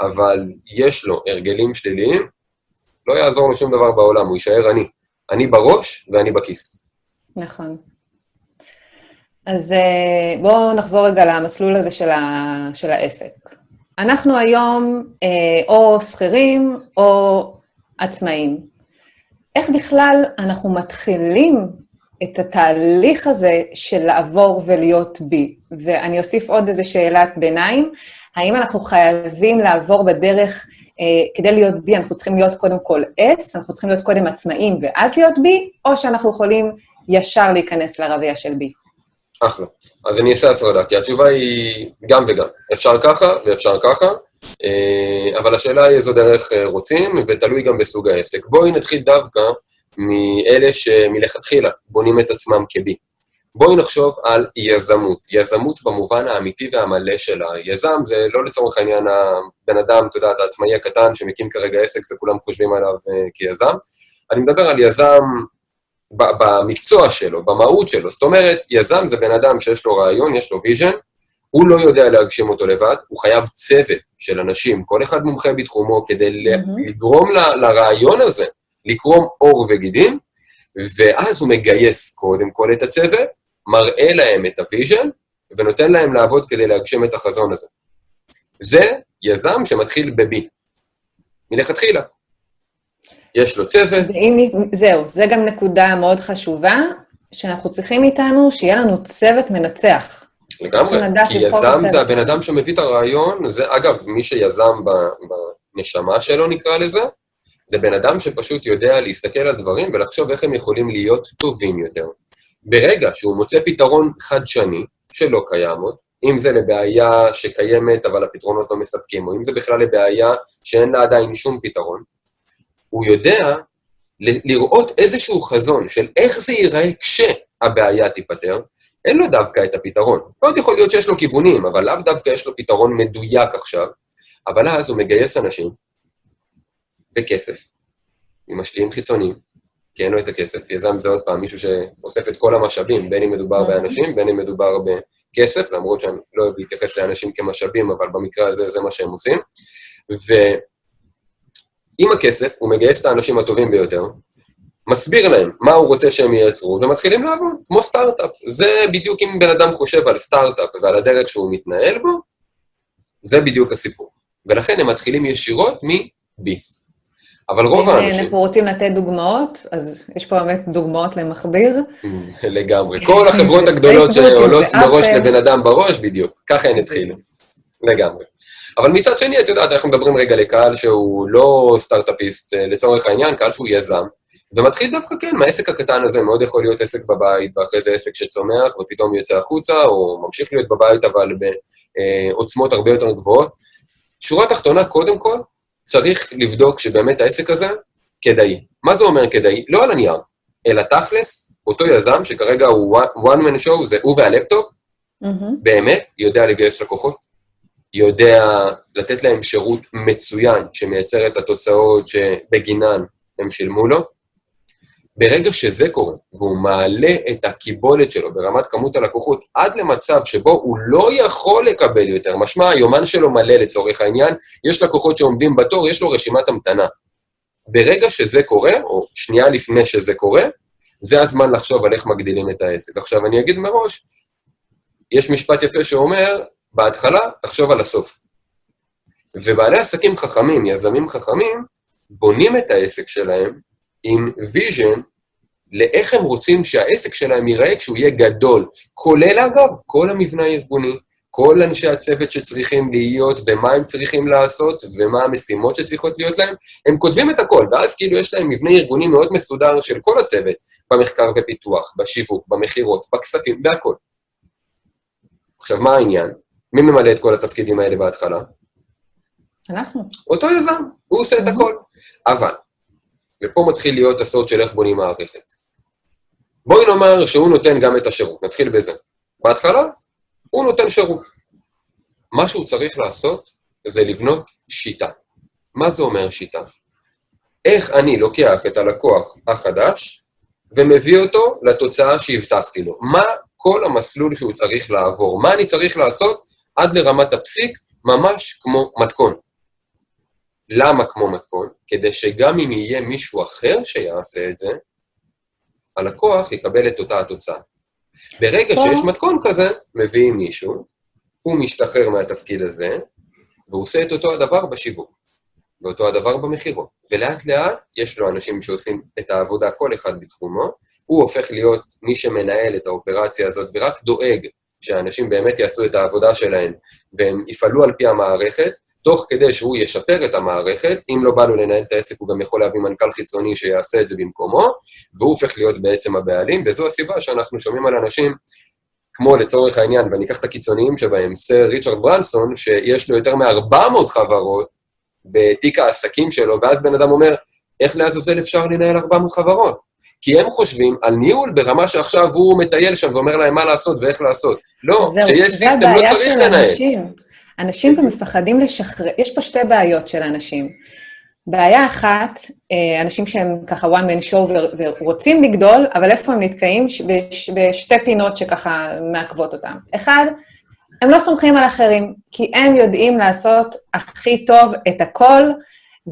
אבל יש לו הרגלים שליליים, לא יעזור לו שום דבר בעולם, הוא יישאר עני. אני בראש ואני בכיס. נכון. אז אה, בואו נחזור רגע למסלול הזה של, ה, של העסק. אנחנו היום אה, או שכירים או עצמאים. איך בכלל אנחנו מתחילים את התהליך הזה של לעבור ולהיות בי? ואני אוסיף עוד איזו שאלת ביניים, האם אנחנו חייבים לעבור בדרך, אה, כדי להיות בי, אנחנו צריכים להיות קודם כל S, אנחנו צריכים להיות קודם עצמאים ואז להיות בי, או שאנחנו יכולים ישר להיכנס לרביע של בי? אחלה. אז אני אעשה הפרדה, כי התשובה היא גם וגם. אפשר ככה ואפשר ככה, אה, אבל השאלה היא איזו דרך אה, רוצים, ותלוי גם בסוג העסק. בואי נתחיל דווקא מאלה שמלכתחילה בונים את עצמם כ-B. בואי נחשוב על יזמות. יזמות במובן האמיתי והמלא שלה. יזם זה לא לצורך העניין הבן אדם, אתה יודע, העצמאי הקטן שמקים כרגע עסק וכולם חושבים עליו אה, כיזם. אני מדבר על יזם במקצוע שלו, במהות שלו. זאת אומרת, יזם זה בן אדם שיש לו רעיון, יש לו vision, הוא לא יודע להגשים אותו לבד, הוא חייב צוות של אנשים, כל אחד מומחה בתחומו, כדי mm-hmm. לגרום ל, לרעיון הזה לקרום עור וגידים, ואז הוא מגייס קודם כל את הצוות, מראה להם את ה vision, ונותן להם לעבוד כדי להגשים את החזון הזה. זה יזם שמתחיל ב-B. מלכתחילה. יש לו צוות. ואם, זהו, זה גם נקודה מאוד חשובה, שאנחנו צריכים איתנו שיהיה לנו צוות מנצח. לגמרי, כי יזם זה הבן אדם שמביא את הרעיון, זה אגב, מי שיזם בנשמה שלו נקרא לזה, זה בן אדם שפשוט יודע להסתכל על דברים ולחשוב איך הם יכולים להיות טובים יותר. ברגע שהוא מוצא פתרון חדשני, שלא קיים עוד, אם זה לבעיה שקיימת אבל הפתרונות לא מספקים, או אם זה בכלל לבעיה שאין לה עדיין שום פתרון, הוא יודע לראות איזשהו חזון של איך זה ייראה כשהבעיה תיפתר, אין לו דווקא את הפתרון. מאוד יכול להיות שיש לו כיוונים, אבל לאו דווקא יש לו פתרון מדויק עכשיו, אבל אז הוא מגייס אנשים וכסף ממשקיעים חיצוניים, כי אין לו את הכסף. יזם זה עוד פעם מישהו שאוסף את כל המשאבים, בין אם מדובר אוקיי. באנשים, בין אם מדובר בכסף, למרות שאני לא אוהב להתייחס לאנשים כמשאבים, אבל במקרה הזה זה מה שהם עושים. ועם הכסף הוא מגייס את האנשים הטובים ביותר, מסביר להם מה הוא רוצה שהם ייצרו, ומתחילים לעבוד, כמו סטארט-אפ. זה בדיוק אם בן אדם חושב על סטארט-אפ ועל הדרך שהוא מתנהל בו, זה בדיוק הסיפור. ולכן הם מתחילים ישירות מ-B. אבל רוב האנשים... אם אנחנו רוצים לתת דוגמאות, אז יש פה באמת דוגמאות למכביר. לגמרי. כל <laughs> החברות הגדולות שעולות בראש לבן אדם בראש, בדיוק. ככה הן התחילו. לגמרי. אבל מצד שני, את יודעת, אנחנו מדברים רגע לקהל שהוא לא סטארט-אפיסט, אה, לצורך העניין, קהל שהוא יזם, ומתחיל דווקא כן, מהעסק הקטן הזה, מאוד יכול להיות עסק בבית, ואחרי זה עסק שצומח, ופתאום יוצא החוצה, או ממשיך להיות בבית, אבל בעוצמות הרבה יותר גבוהות. שורה תחתונה, קודם כל, צריך לבדוק שבאמת העסק הזה כדאי. מה זה אומר כדאי? לא על הנייר, אלא תכלס, אותו יזם, שכרגע הוא one man show, זה הוא והלפטופ, mm-hmm. באמת יודע לגייס לקוחות, יודע לתת להם שירות מצוין, שמייצר את התוצאות שבגינן הם שילמו לו, ברגע שזה קורה, והוא מעלה את הקיבולת שלו ברמת כמות הלקוחות עד למצב שבו הוא לא יכול לקבל יותר, משמע היומן שלו מלא לצורך העניין, יש לקוחות שעומדים בתור, יש לו רשימת המתנה. ברגע שזה קורה, או שנייה לפני שזה קורה, זה הזמן לחשוב על איך מגדילים את העסק. עכשיו, אני אגיד מראש, יש משפט יפה שאומר, בהתחלה, תחשוב על הסוף. ובעלי עסקים חכמים, יזמים חכמים, בונים את העסק שלהם עם vision לאיך הם רוצים שהעסק שלהם ייראה כשהוא יהיה גדול. כולל, אגב, כל המבנה הארגוני, כל אנשי הצוות שצריכים להיות, ומה הם צריכים לעשות, ומה המשימות שצריכות להיות להם, הם כותבים את הכל, ואז כאילו יש להם מבנה ארגוני מאוד מסודר של כל הצוות, במחקר ופיתוח, בשיווק, במכירות, בכספים, בהכל. עכשיו, מה העניין? מי ממלא את כל התפקידים האלה בהתחלה? אנחנו. אותו יזם, הוא עושה את הכל. אבל, ופה מתחיל להיות הסוד של איך בונים מערכת. בואי נאמר שהוא נותן גם את השירות, נתחיל בזה. בהתחלה, הוא נותן שירות. מה שהוא צריך לעשות זה לבנות שיטה. מה זה אומר שיטה? איך אני לוקח את הלקוח החדש ומביא אותו לתוצאה שהבטחתי לו. מה כל המסלול שהוא צריך לעבור? מה אני צריך לעשות עד לרמת הפסיק, ממש כמו מתכון. למה כמו מתכון? כדי שגם אם יהיה מישהו אחר שיעשה את זה, הלקוח יקבל את אותה התוצאה. ברגע שיש מתכון כזה, מביאים מישהו, הוא משתחרר מהתפקיד הזה, והוא עושה את אותו הדבר בשיווק, ואותו הדבר במכירות. ולאט לאט יש לו אנשים שעושים את העבודה כל אחד בתחומו, הוא הופך להיות מי שמנהל את האופרציה הזאת ורק דואג שהאנשים באמת יעשו את העבודה שלהם והם יפעלו על פי המערכת, תוך כדי שהוא ישפר את המערכת, אם לא בא לו לנהל את העסק, הוא גם יכול להביא מנכ"ל חיצוני שיעשה את זה במקומו, והוא הופך להיות בעצם הבעלים, וזו הסיבה שאנחנו שומעים על אנשים, כמו לצורך העניין, ואני אקח את הקיצוניים שבהם, סר ריצ'רד ברנסון, שיש לו יותר מ-400 חברות בתיק העסקים שלו, ואז בן אדם אומר, איך לעזאזל אפשר לנהל 400 חברות? כי הם חושבים על ניהול ברמה שעכשיו הוא מטייל שם ואומר להם מה לעשות ואיך לעשות. לא, כשיש סיסטם לא צריך לנהל. אנשים גם מפחדים לשחרר, יש פה שתי בעיות של אנשים. בעיה אחת, אה, אנשים שהם ככה one man show ורוצים לגדול, אבל איפה הם נתקעים? בשתי פינות שככה מעכבות אותם. אחד, הם לא סומכים על אחרים, כי הם יודעים לעשות הכי טוב את הכל,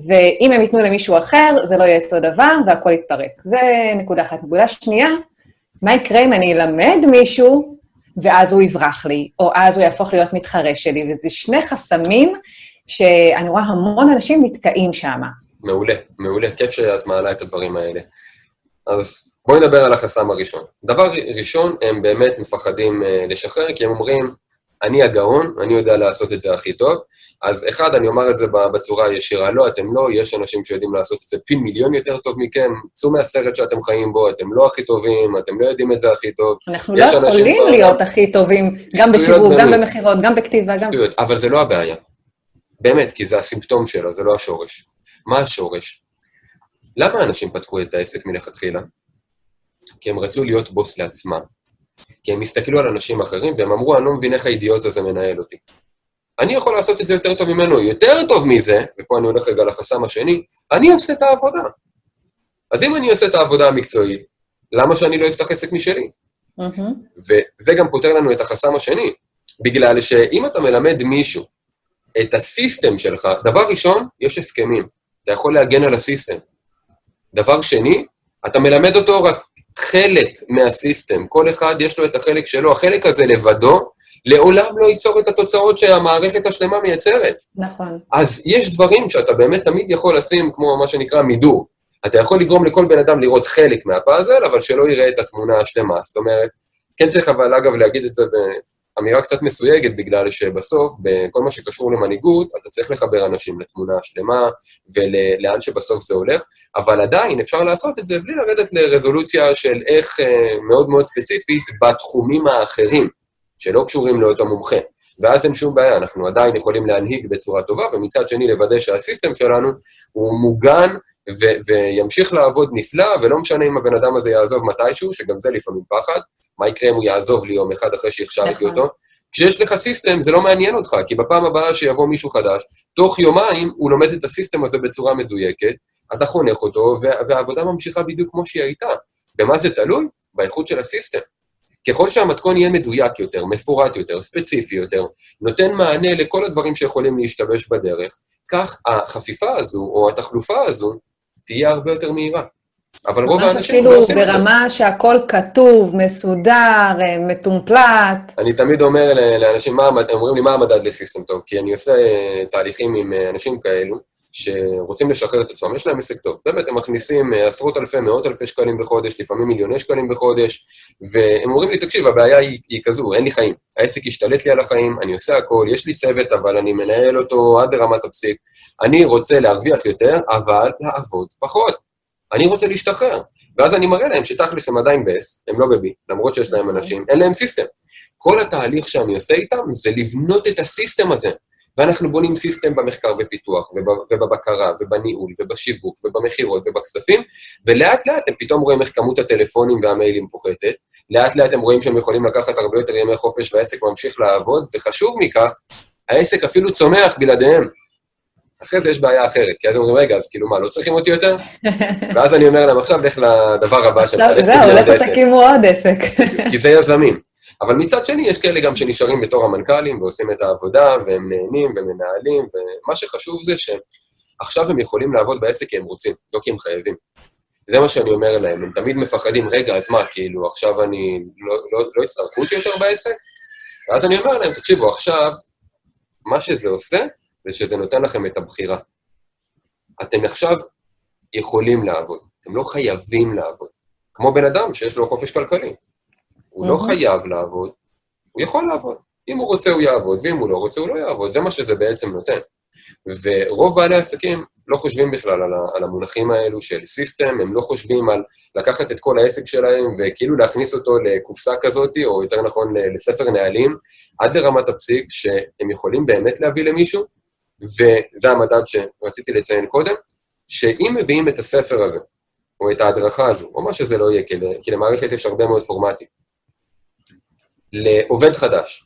ואם הם ייתנו למישהו אחר, זה לא יהיה אותו דבר והכל יתפרק. זה נקודה אחת. נקודה שנייה, מה יקרה אם אני אלמד מישהו ואז הוא יברח לי, או אז הוא יהפוך להיות מתחרה שלי, וזה שני חסמים שאני רואה המון אנשים נתקעים שם. מעולה, מעולה. כיף שאת מעלה את הדברים האלה. אז בואי נדבר על החסם הראשון. דבר ראשון, הם באמת מפחדים uh, לשחרר, כי הם אומרים, אני הגאון, אני יודע לעשות את זה הכי טוב. אז אחד, אני אומר את זה בצורה הישירה, לא, אתם לא, יש אנשים שיודעים לעשות את זה פי מיליון יותר טוב מכם, צאו מהסרט שאתם חיים בו, אתם לא הכי טובים, אתם לא יודעים את זה הכי טוב. אנחנו לא יכולים ב... להיות הכי טובים, גם בשיווק, גם במכירות, גם בכתיבה, גם... שטויות, אבל זה לא הבעיה. באמת, כי זה הסימפטום שלו, זה לא השורש. מה השורש? למה אנשים פתחו את העסק מלכתחילה? כי הם רצו להיות בוס לעצמם. כי הם הסתכלו על אנשים אחרים והם אמרו, אני לא מבין איך האידיוט הזה מנהל אותי. אני יכול לעשות את זה יותר טוב ממנו, יותר טוב מזה, ופה אני הולך רגע לחסם השני, אני עושה את העבודה. אז אם אני עושה את העבודה המקצועית, למה שאני לא אפתח עסק משלי? Mm-hmm. וזה גם פותר לנו את החסם השני, בגלל שאם אתה מלמד מישהו את הסיסטם שלך, דבר ראשון, יש הסכמים. אתה יכול להגן על הסיסטם. דבר שני, אתה מלמד אותו רק חלק מהסיסטם. כל אחד יש לו את החלק שלו. החלק הזה לבדו לעולם לא ייצור את התוצאות שהמערכת השלמה מייצרת. נכון. אז יש דברים שאתה באמת תמיד יכול לשים, כמו מה שנקרא מידור. אתה יכול לגרום לכל בן אדם לראות חלק מהפאזל, אבל שלא יראה את התמונה השלמה. זאת אומרת, כן צריך אבל, אגב, להגיד את זה באמירה קצת מסויגת, בגלל שבסוף, בכל מה שקשור למנהיגות, אתה צריך לחבר אנשים לתמונה השלמה ולאן שבסוף זה הולך, אבל עדיין אפשר לעשות את זה בלי לרדת לרזולוציה של איך אה, מאוד מאוד ספציפית בתחומים האחרים. שלא קשורים לאותו מומחה. ואז אין שום בעיה, אנחנו עדיין יכולים להנהיג בצורה טובה, ומצד שני לוודא שהסיסטם שלנו הוא מוגן ו- וימשיך לעבוד נפלא, ולא משנה אם הבן אדם הזה יעזוב מתישהו, שגם זה לפעמים פחד, מה יקרה אם הוא יעזוב לי יום אחד אחרי שהכשרתי נכון. אותו. כשיש לך סיסטם זה לא מעניין אותך, כי בפעם הבאה שיבוא מישהו חדש, תוך יומיים הוא לומד את הסיסטם הזה בצורה מדויקת, אתה חונך אותו, והעבודה ממשיכה בדיוק כמו שהיא הייתה. במה זה תלוי? באיכות של הסיסטם. ככל שהמתכון יהיה מדויק יותר, מפורט יותר, ספציפי יותר, נותן מענה לכל הדברים שיכולים להשתבש בדרך, כך החפיפה הזו, או התחלופה הזו, תהיה הרבה יותר מהירה. אבל רוב האנשים לא עושים את זה. ברמה שהכל כתוב, מסודר, אה, מתומפלט. אני תמיד אומר לאנשים, מה, הם אומרים לי, מה המדד לסיסטם טוב? כי אני עושה אה, תהליכים עם אה, אנשים כאלו, שרוצים לשחרר את עצמם, יש להם עסק טוב. באמת, הם מכניסים עשרות אלפי, מאות אלפי שקלים בחודש, לפעמים מיליוני שקלים בחודש, והם אומרים לי, תקשיב, הבעיה היא, היא כזו, אין לי חיים. העסק השתלט לי על החיים, אני עושה הכל, יש לי צוות, אבל אני מנהל אותו עד לרמת הפסיק. אני רוצה להרוויח יותר, אבל לעבוד פחות. אני רוצה להשתחרר. ואז אני מראה להם שתכלס הם עדיין ב-S, הם לא ב-B, למרות שיש להם אנשים, אין להם system. כל התהליך שאני עושה איתם זה לבנות את ה system הזה. ואנחנו בונים system במחקר ופיתוח, ובבקרה, ובניהול, ובשיווק, ובמכירות, ובכספים, ולאט לאט הם פתאום רואים איך כמות הטלפונים והמיילים פוחתת, לאט לאט הם רואים שהם יכולים לקחת הרבה יותר ימי חופש והעסק ממשיך לעבוד, וחשוב מכך, העסק אפילו צומח בלעדיהם. אחרי זה יש בעיה אחרת, כי אז הם אומרים, רגע, אז כאילו מה, לא צריכים אותי יותר? ואז אני אומר להם, עכשיו לך לדבר הבא שלך, לך תבנה עוד עסק. זהו, לך תקימו עוד עסק. כי זה יזמים. אבל מצד שני, יש כאלה גם שנשארים בתור המנכ"לים ועושים את העבודה, והם נהנים ומנהלים, ומה שחשוב זה שעכשיו הם יכולים לעבוד בעסק כי הם רוצים, לא כי הם חייבים. זה מה שאני אומר להם, הם תמיד מפחדים, רגע, אז מה, כאילו, עכשיו אני, לא, לא, לא יצטרכו אותי יותר בעסק? ואז אני אומר להם, תקשיבו, עכשיו, מה שזה עושה, זה שזה נותן לכם את הבחירה. אתם עכשיו יכולים לעבוד, אתם לא חייבים לעבוד. כמו בן אדם שיש לו חופש כלכלי. הוא לא חייב לעבוד, הוא יכול לעבוד. אם הוא רוצה, הוא יעבוד, ואם הוא לא רוצה, הוא לא יעבוד. זה מה שזה בעצם נותן. ורוב בעלי העסקים לא חושבים בכלל על, על המונחים האלו של סיסטם, הם לא חושבים על לקחת את כל העסק שלהם וכאילו להכניס אותו לקופסה כזאת, או יותר נכון לספר נהלים, עד לרמת הפסיק שהם יכולים באמת להביא למישהו, וזה המדד שרציתי לציין קודם, שאם מביאים את הספר הזה, או את ההדרכה הזו, או מה שזה לא יהיה, כי למערכת יש הרבה מאוד פורמטים, לעובד חדש,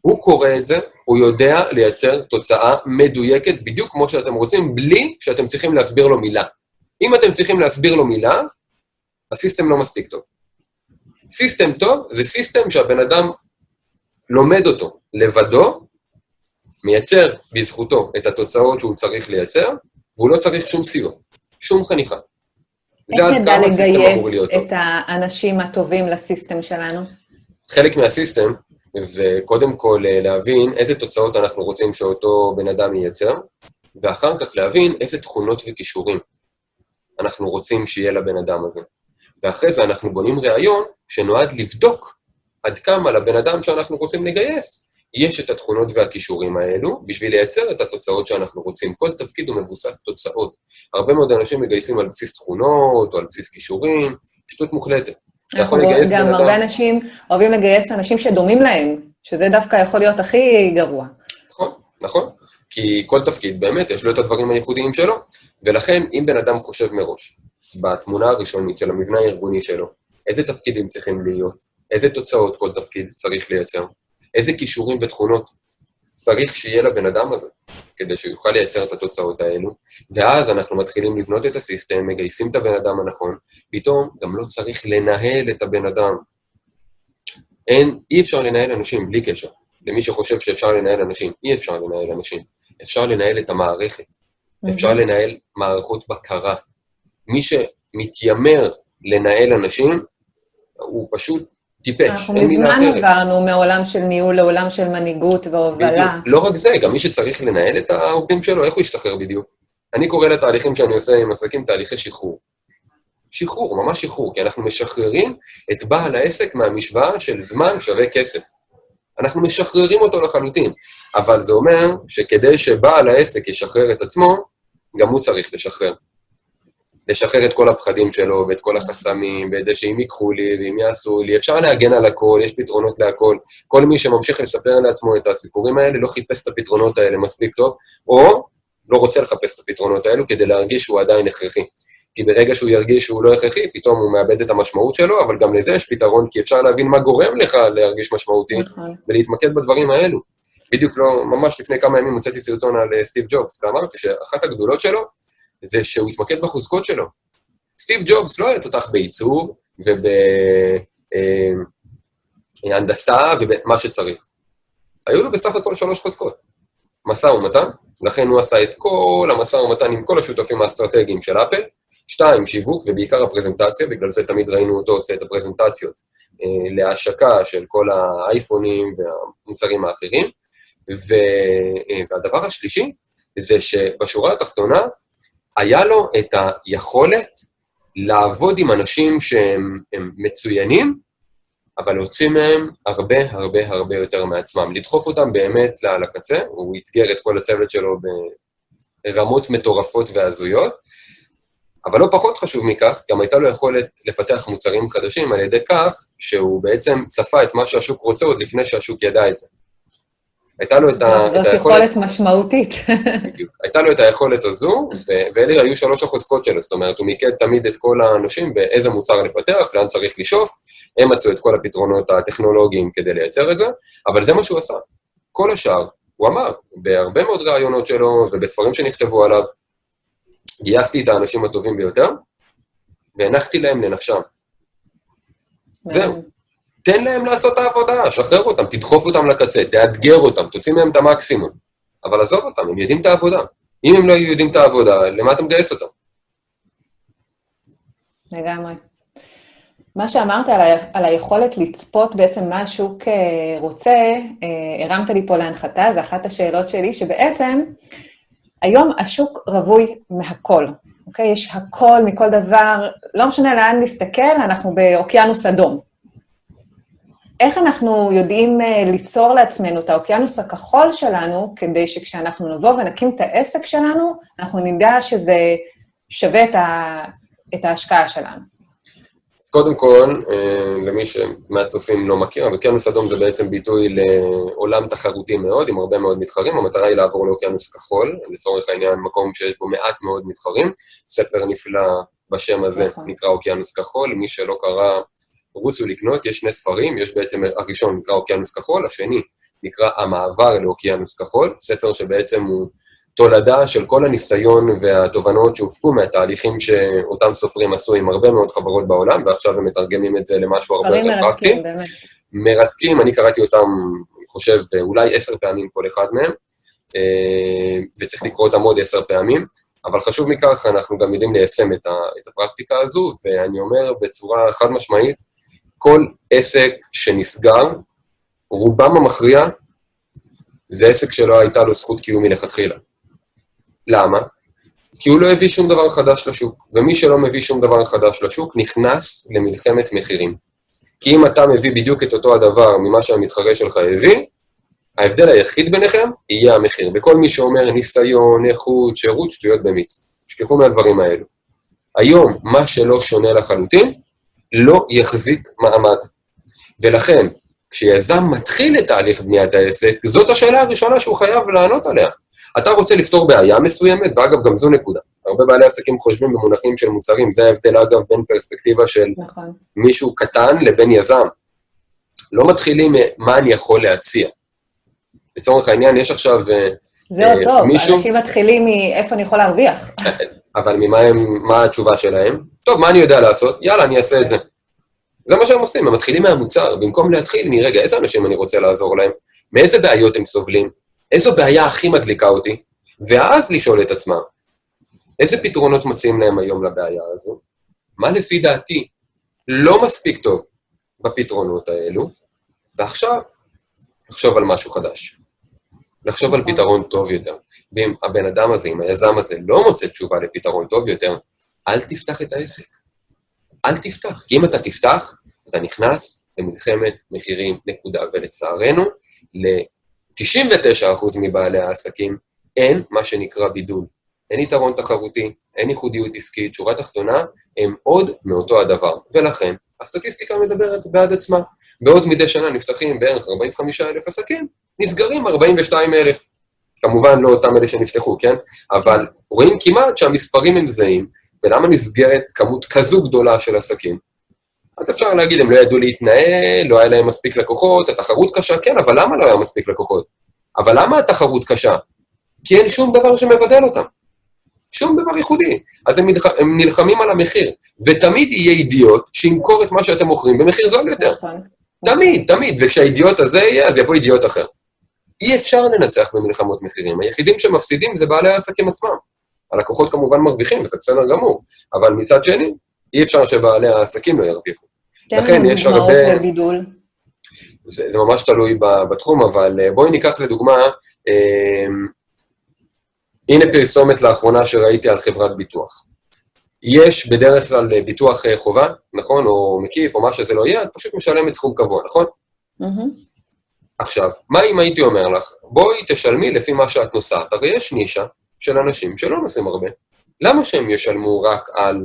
הוא קורא את זה, הוא יודע לייצר תוצאה מדויקת בדיוק כמו שאתם רוצים, בלי שאתם צריכים להסביר לו מילה. אם אתם צריכים להסביר לו מילה, ה system לא מספיק טוב. system טוב זה system שהבן אדם לומד אותו לבדו, מייצר בזכותו את התוצאות שהוא צריך לייצר, והוא לא צריך שום סיוע, שום חניכה. זה עד כמה ה system אמור להיות טוב. איך נדע לגייס את האנשים הטובים ל system שלנו? חלק מהסיסטם זה קודם כל אה, להבין איזה תוצאות אנחנו רוצים שאותו בן אדם ייצר, ואחר כך להבין איזה תכונות וכישורים אנחנו רוצים שיהיה לבן אדם הזה. ואחרי זה אנחנו בונים ראיון שנועד לבדוק עד כמה לבן אדם שאנחנו רוצים לגייס יש את התכונות והכישורים האלו בשביל לייצר את התוצאות שאנחנו רוצים. כל תפקיד הוא מבוסס תוצאות. הרבה מאוד אנשים מגייסים על בסיס תכונות או על בסיס כישורים, שטות מוחלטת. אתה יכול לגייס בן אדם... גם הרבה אנשים אוהבים לגייס אנשים שדומים להם, שזה דווקא יכול להיות הכי גרוע. נכון, נכון. כי כל תפקיד באמת יש לו את הדברים הייחודיים שלו, ולכן אם בן אדם חושב מראש, בתמונה הראשונית של המבנה הארגוני שלו, איזה תפקידים צריכים להיות, איזה תוצאות כל תפקיד צריך לייצר, איזה כישורים ותכונות צריך שיהיה לבן אדם הזה, כדי שהוא יוכל לייצר את התוצאות האלו, ואז אנחנו מתחילים לבנות את הסיסטם, מגייסים את הבן אדם הנכון, פתאום גם לא צריך לנהל את הבן אדם. אין, אי אפשר לנהל אנשים בלי קשר. למי שחושב שאפשר לנהל אנשים, אי אפשר לנהל אנשים. אפשר לנהל את המערכת. אפשר לנהל מערכות בקרה. מי שמתיימר לנהל אנשים, הוא פשוט טיפש, אין מילה אחרת. אנחנו מזמן עברנו מעולם של ניהול לעולם של מנהיגות והובלה. בדיוק. לא רק זה, גם מי שצריך לנהל את העובדים שלו, איך הוא ישתחרר בדיוק? אני קורא לתהליכים שאני עושה עם עסקים תהליכי שחרור. שחרור, ממש שחרור, כי אנחנו משחררים את בעל העסק מהמשוואה של זמן שווה כסף. אנחנו משחררים אותו לחלוטין, אבל זה אומר שכדי שבעל העסק ישחרר את עצמו, גם הוא צריך לשחרר. לשחרר את כל הפחדים שלו ואת כל החסמים, ואת זה שאם ייקחו לי ואם יעשו לי, אפשר להגן על הכל, יש פתרונות להכל. כל מי שממשיך לספר לעצמו את הסיפורים האלה לא חיפש את הפתרונות האלה מספיק טוב, או לא רוצה לחפש את הפתרונות האלו כדי להרגיש שהוא עדיין הכרחי. כי ברגע שהוא ירגיש שהוא לא הכרחי, פתאום הוא מאבד את המשמעות שלו, אבל גם לזה יש פתרון, כי אפשר להבין מה גורם לך להרגיש משמעותי, נכון. ולהתמקד בדברים האלו. בדיוק לא, ממש לפני כמה ימים הוצאתי סרטון על אה, סטיב ג'ובס, ואמרתי שאחת הגדולות שלו זה שהוא התמקד בחוזקות שלו. סטיב ג'ובס לא היה תותח בעיצוב ובהנדסה אה, ובמה שצריך. היו לו בסך הכל שלוש חוזקות. משא ומתן, לכן הוא עשה את כל המשא ומתן עם כל השותפים האסטרטגיים של אפל, שתיים, שיווק, ובעיקר הפרזנטציה, בגלל זה תמיד ראינו אותו עושה את הפרזנטציות אה, להשקה של כל האייפונים והמוצרים האחרים. ו, אה, והדבר השלישי זה שבשורה התחתונה היה לו את היכולת לעבוד עם אנשים שהם מצוינים, אבל להוציא מהם הרבה הרבה הרבה יותר מעצמם. לדחוף אותם באמת לקצה, הוא אתגר את כל הצוות שלו ברמות מטורפות והזויות, אבל לא פחות חשוב מכך, גם הייתה לו יכולת לפתח מוצרים חדשים על ידי כך שהוא בעצם צפה את מה שהשוק רוצה עוד לפני שהשוק ידע את זה. הייתה לו את, ה, את היכולת... זאת יכולת משמעותית. בדיוק. הייתה לו את היכולת הזו, ואלה היו שלוש החוזקות שלו, זאת אומרת, הוא מיקד תמיד את כל האנשים באיזה מוצר לפתח, לאן צריך לשאוף, הם מצאו את כל הפתרונות הטכנולוגיים כדי לייצר את זה, אבל זה מה שהוא עשה. כל השאר, הוא אמר, בהרבה מאוד ראיונות שלו ובספרים שנכתבו עליו, גייסתי את האנשים הטובים ביותר, והנחתי להם לנפשם. זהו. תן להם לעשות את העבודה, שחרר אותם, תדחוף אותם לקצה, תאתגר אותם, תוציא מהם את המקסימום. אבל עזוב אותם, הם יודעים את העבודה. אם הם לא יודעים את העבודה, למה אתה מגייס אותם? לגמרי. מה שאמרת על, ה, על היכולת לצפות בעצם מה השוק אה, רוצה, אה, הרמת לי פה להנחתה, זו אחת השאלות שלי, שבעצם היום השוק רווי מהכל, אוקיי? יש הכל מכל דבר, לא משנה לאן נסתכל, אנחנו באוקיינוס אדום. איך אנחנו יודעים אה, ליצור לעצמנו את האוקיינוס הכחול שלנו, כדי שכשאנחנו נבוא ונקים את העסק שלנו, אנחנו נדע שזה שווה את, ה, את ההשקעה שלנו. קודם כל, אה, למי שמהצופים לא מכיר, אוקיינוס אדום זה בעצם ביטוי לעולם תחרותי מאוד, עם הרבה מאוד מתחרים. המטרה היא לעבור לאוקיינוס כחול, לצורך העניין מקום שיש בו מעט מאוד מתחרים. ספר נפלא בשם הזה נכון. נקרא אוקיינוס כחול, מי שלא קרא רוצו לקנות, יש שני ספרים, יש בעצם, הראשון נקרא אוקיינוס כחול, השני נקרא המעבר לאוקיינוס כחול, ספר שבעצם הוא תולדה של כל הניסיון והתובנות שהופקו מהתהליכים שאותם סופרים עשו עם הרבה מאוד חברות בעולם, ועכשיו הם מתרגמים את זה למשהו הרבה יותר פרקטי. מרתקים, אני קראתי אותם, אני חושב, אולי עשר פעמים כל אחד מהם, אה, וצריך לקרוא אותם עוד עשר פעמים. אבל חשוב מכך, אנחנו גם יודעים ליישם את, הפרקטיקה הזו, ואני אומר בצורה חד משמעית, כל עסק שנסגר, רובם המכריע, זה עסק שלא הייתה לו זכות קיום מלכתחילה. למה? כי הוא לא הביא שום דבר חדש לשוק, ומי שלא מביא שום דבר חדש לשוק נכנס למלחמת מחירים. כי אם אתה מביא בדיוק את אותו הדבר ממה שהמתחרה שלך הביא, ההבדל היחיד ביניכם יהיה המחיר. וכל מי שאומר ניסיון, איכות, שירות, שטויות במיץ. תשכחו מהדברים האלו. היום, מה שלא שונה לחלוטין, לא יחזיק מעמד. ולכן, כשיזם מתחיל את תהליך בניית העסק, זאת השאלה הראשונה שהוא חייב לענות עליה. אתה רוצה לפתור בעיה מסוימת, ואגב, גם זו נקודה. הרבה בעלי עסקים חושבים במונחים של מוצרים, זה ההבדל, אגב, בין פרספקטיבה של נכון. מישהו קטן לבין יזם. לא מתחילים מה אני יכול להציע. לצורך העניין, יש עכשיו אה, זהו אה, טוב, מישהו... אנשים מתחילים מאיפה אני יכול להרוויח. אבל ממה הם, מה התשובה שלהם? טוב, מה אני יודע לעשות? יאללה, אני אעשה את זה. זה מה שהם עושים, הם מתחילים מהמוצר, במקום להתחיל מרגע, איזה אנשים אני רוצה לעזור להם? מאיזה בעיות הם סובלים? איזו בעיה הכי מדליקה אותי? ואז לשאול את עצמם, איזה פתרונות מציעים להם היום לבעיה הזו? מה לפי דעתי לא מספיק טוב בפתרונות האלו? ועכשיו, לחשוב על משהו חדש. לחשוב על פתרון טוב יותר. ואם הבן אדם הזה, אם היזם הזה לא מוצא תשובה לפתרון טוב יותר, אל תפתח את העסק. אל תפתח, כי אם אתה תפתח, אתה נכנס למלחמת מחירים, נקודה. ולצערנו, ל-99% מבעלי העסקים אין מה שנקרא בידול. אין יתרון תחרותי, אין ייחודיות עסקית, שורה תחתונה, הם עוד מאותו הדבר. ולכן, הסטטיסטיקה מדברת בעד עצמה. בעוד מדי שנה נפתחים בערך 45,000 עסקים, נסגרים 42,000. כמובן לא אותם אלה שנפתחו, כן? אבל רואים כמעט שהמספרים הם זהים, ולמה נסגרת כמות כזו גדולה של עסקים? אז אפשר להגיד, הם לא ידעו להתנהל, לא היה להם מספיק לקוחות, התחרות קשה, כן, אבל למה לא היה מספיק לקוחות? אבל למה התחרות קשה? כי אין שום דבר שמבדל אותם. שום דבר ייחודי. אז הם, נלח... הם נלחמים על המחיר, ותמיד יהיה אידיוט שימכור את מה שאתם מוכרים במחיר זול יותר. נכון. תמיד, תמיד, וכשהאידיוט הזה יהיה, אז יבוא אידיוט אחר. אי אפשר לנצח במלחמות מחירים. היחידים שמפסידים זה בעלי העסקים עצמם. הלקוחות כמובן מרוויחים, וזה בסדר גמור, אבל מצד שני, אי אפשר שבעלי העסקים לא ירוויחו. לכן יש הרבה... זה, זה ממש תלוי בתחום, אבל אה, בואי ניקח לדוגמה, אה, הנה פרסומת לאחרונה שראיתי על חברת ביטוח. יש בדרך כלל ביטוח אה, חובה, נכון? או מקיף, או מה שזה לא יהיה, את פשוט משלמת סכום קבוע, נכון? Mm-hmm. עכשיו, מה אם הייתי אומר לך, בואי תשלמי לפי מה שאת נוסעת, הרי יש נישה של אנשים שלא נוסעים הרבה. למה שהם ישלמו רק על,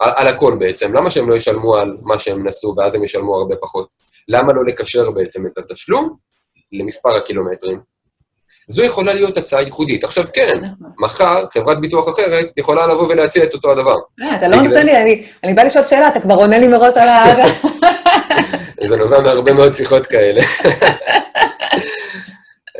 על, על הכל בעצם? למה שהם לא ישלמו על מה שהם נסעו ואז הם ישלמו הרבה פחות? למה לא לקשר בעצם את התשלום למספר הקילומטרים? זו יכולה להיות הצעה ייחודית. עכשיו כן. מחר חברת ביטוח אחרת יכולה לבוא ולהציע את אותו הדבר. אה, אתה לא נותן לי, אני באה לשאול שאלה, אתה כבר עונה לי מראש על ה... <laughs> זה נובע מהרבה מאוד שיחות כאלה.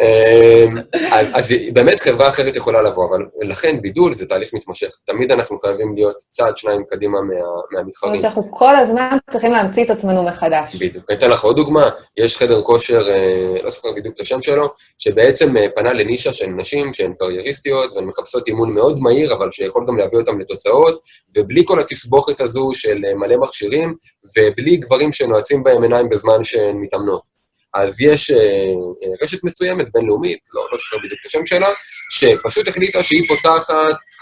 אמ, אז, אז באמת חברה אחרת יכולה לבוא, אבל לכן בידול זה תהליך מתמשך. תמיד אנחנו חייבים להיות צעד, שניים קדימה מה, מהמתחרים. זאת אומרת שאנחנו כל הזמן צריכים להמציא את עצמנו מחדש. בדיוק. אני אתן לך עוד דוגמה, יש חדר כושר, אה, לא זוכר בדיוק את השם שלו, שבעצם אה, פנה לנישה של נשים שהן קרייריסטיות, והן מחפשות אימון מאוד מהיר, אבל שיכול גם להביא אותן לתוצאות, ובלי כל התסבוכת הזו של אה, מלא מכשירים, ובלי גברים שנועצים בהם עיניים בזמן שהן מתאמנות. אז יש אה, אה, רשת מסוימת, בינלאומית, לא, לא זוכר בדיוק את השם שלה, שפשוט החליטה שהיא פותחת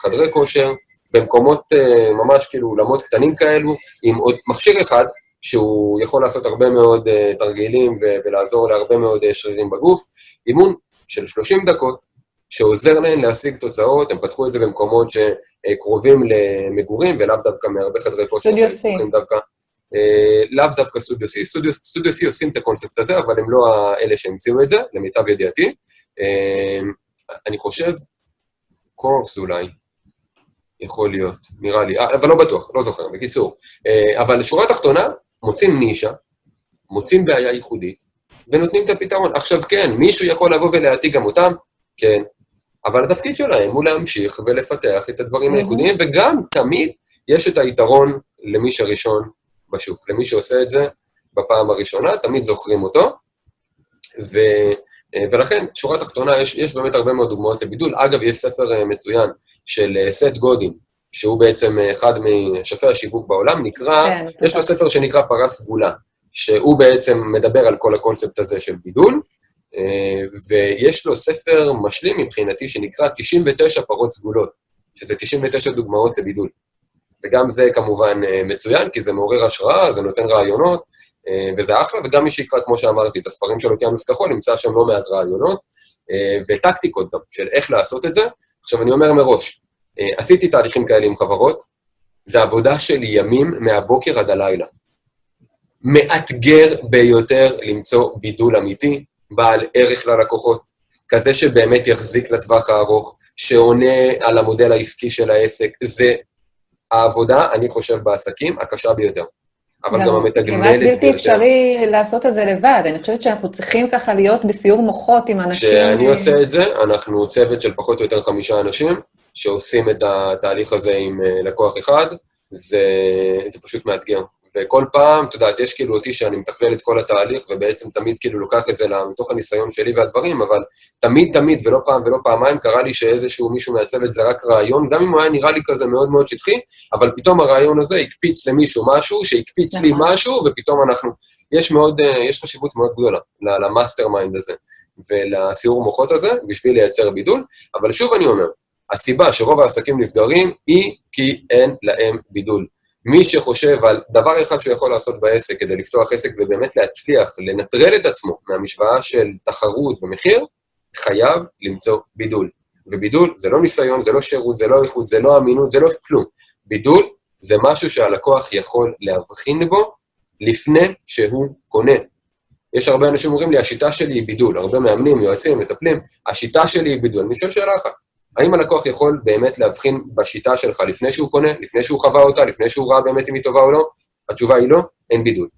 חדרי כושר במקומות אה, ממש כאילו אולמות קטנים כאלו, עם עוד מכשיר אחד, שהוא יכול לעשות הרבה מאוד תרגילים ולעזור להרבה מאוד שרירים בגוף, אימון של 30 דקות, שעוזר להן להשיג תוצאות, הם פתחו את זה במקומות שקרובים למגורים, ולאו דווקא מהרבה חדרי כושר שפתוחים דווקא לאו דווקא סטודיו C. סטודיו C עושים את הקונספט הזה, אבל הם לא אלה שהמציאו את זה, למיטב ידיעתי. אה, אני חושב, קורפס אולי, יכול להיות, נראה לי, אה, אבל לא בטוח, לא זוכר, בקיצור. אבל שורה תחתונה, מוצאים נישה, מוצאים בעיה ייחודית, ונותנים את הפתרון. עכשיו כן, מישהו יכול לבוא ולהעתיק גם אותם? כן. אבל התפקיד שלהם הוא להמשיך ולפתח את הדברים הייחודיים, וגם תמיד יש את היתרון למי שראשון בשוק. למי שעושה את זה בפעם הראשונה, תמיד זוכרים אותו. ו, ולכן, שורה תחתונה, יש, יש באמת הרבה מאוד דוגמאות לבידול. אגב, יש ספר אה, מצוין של אה, סט גודין, שהוא בעצם אה, אחד משפי השיווק בעולם, נקרא, כן, יש לו ספר שנקרא פרה סגולה, שהוא בעצם מדבר על כל הקונספט הזה של בידול, ויש לו ספר משלים מבחינתי שנקרא 99 פרות סגולות, שזה 99 דוגמאות לבידול. וגם זה כמובן אה, מצוין, כי זה מעורר השראה, זה נותן רעיונות, אה, וזה אחלה, וגם מי שיקרא, כמו שאמרתי, את הספרים של אוקיינוס כחול, ימצא שם לא מעט רעיונות, אה, וטקטיקות גם, של איך לעשות את זה. עכשיו, אני אומר מראש, עשיתי תהליכים כאלה עם חברות, זה עבודה של ימים מהבוקר עד הלילה. מאתגר ביותר למצוא בידול אמיתי, בעל ערך ללקוחות, כזה שבאמת יחזיק לטווח הארוך, שעונה על המודל העסקי של העסק. זה העבודה, אני חושב, בעסקים, הקשה ביותר. אבל גם המתגמלת ביותר. כמעט בלתי אפשרי לעשות את זה לבד. אני חושבת שאנחנו צריכים ככה להיות בסיור מוחות עם אנשים... כשאני עושה את זה, אנחנו צוות של פחות או יותר חמישה אנשים, שעושים את התהליך הזה עם אה, לקוח אחד, זה, זה פשוט מאתגר. וכל פעם, את יודעת, יש כאילו אותי שאני מתכלל את כל התהליך, ובעצם תמיד כאילו לוקח את זה מתוך הניסיון שלי והדברים, אבל תמיד תמיד, ולא פעם ולא פעמיים, קרה לי שאיזשהו מישהו מהצוות זרק רעיון, גם אם הוא היה נראה לי כזה מאוד מאוד שטחי, אבל פתאום הרעיון הזה הקפיץ למישהו משהו, שהקפיץ לי נכון. משהו, ופתאום אנחנו... יש מאוד, אה, יש חשיבות מאוד גדולה ל master mind הזה ולסיעור מוחות הזה, בשביל לייצר בידול, אבל שוב אני אומר, הסיבה שרוב העסקים נסגרים היא כי אין להם בידול. מי שחושב על דבר אחד שהוא יכול לעשות בעסק כדי לפתוח עסק ובאמת להצליח לנטרל את עצמו מהמשוואה של תחרות ומחיר, חייב למצוא בידול. ובידול זה לא ניסיון, זה לא שירות, זה לא איכות, זה לא אמינות, זה לא כלום. בידול זה משהו שהלקוח יכול להבחין בו לפני שהוא קונה. יש הרבה אנשים אומרים לי, השיטה שלי היא בידול. הרבה מאמנים, יועצים, מטפלים, השיטה שלי היא בידול. אני שואל שאלה אחת, האם הלקוח יכול באמת להבחין בשיטה שלך לפני שהוא קונה, לפני שהוא חווה אותה, לפני שהוא ראה באמת אם היא טובה או לא? התשובה היא לא, אין בידול.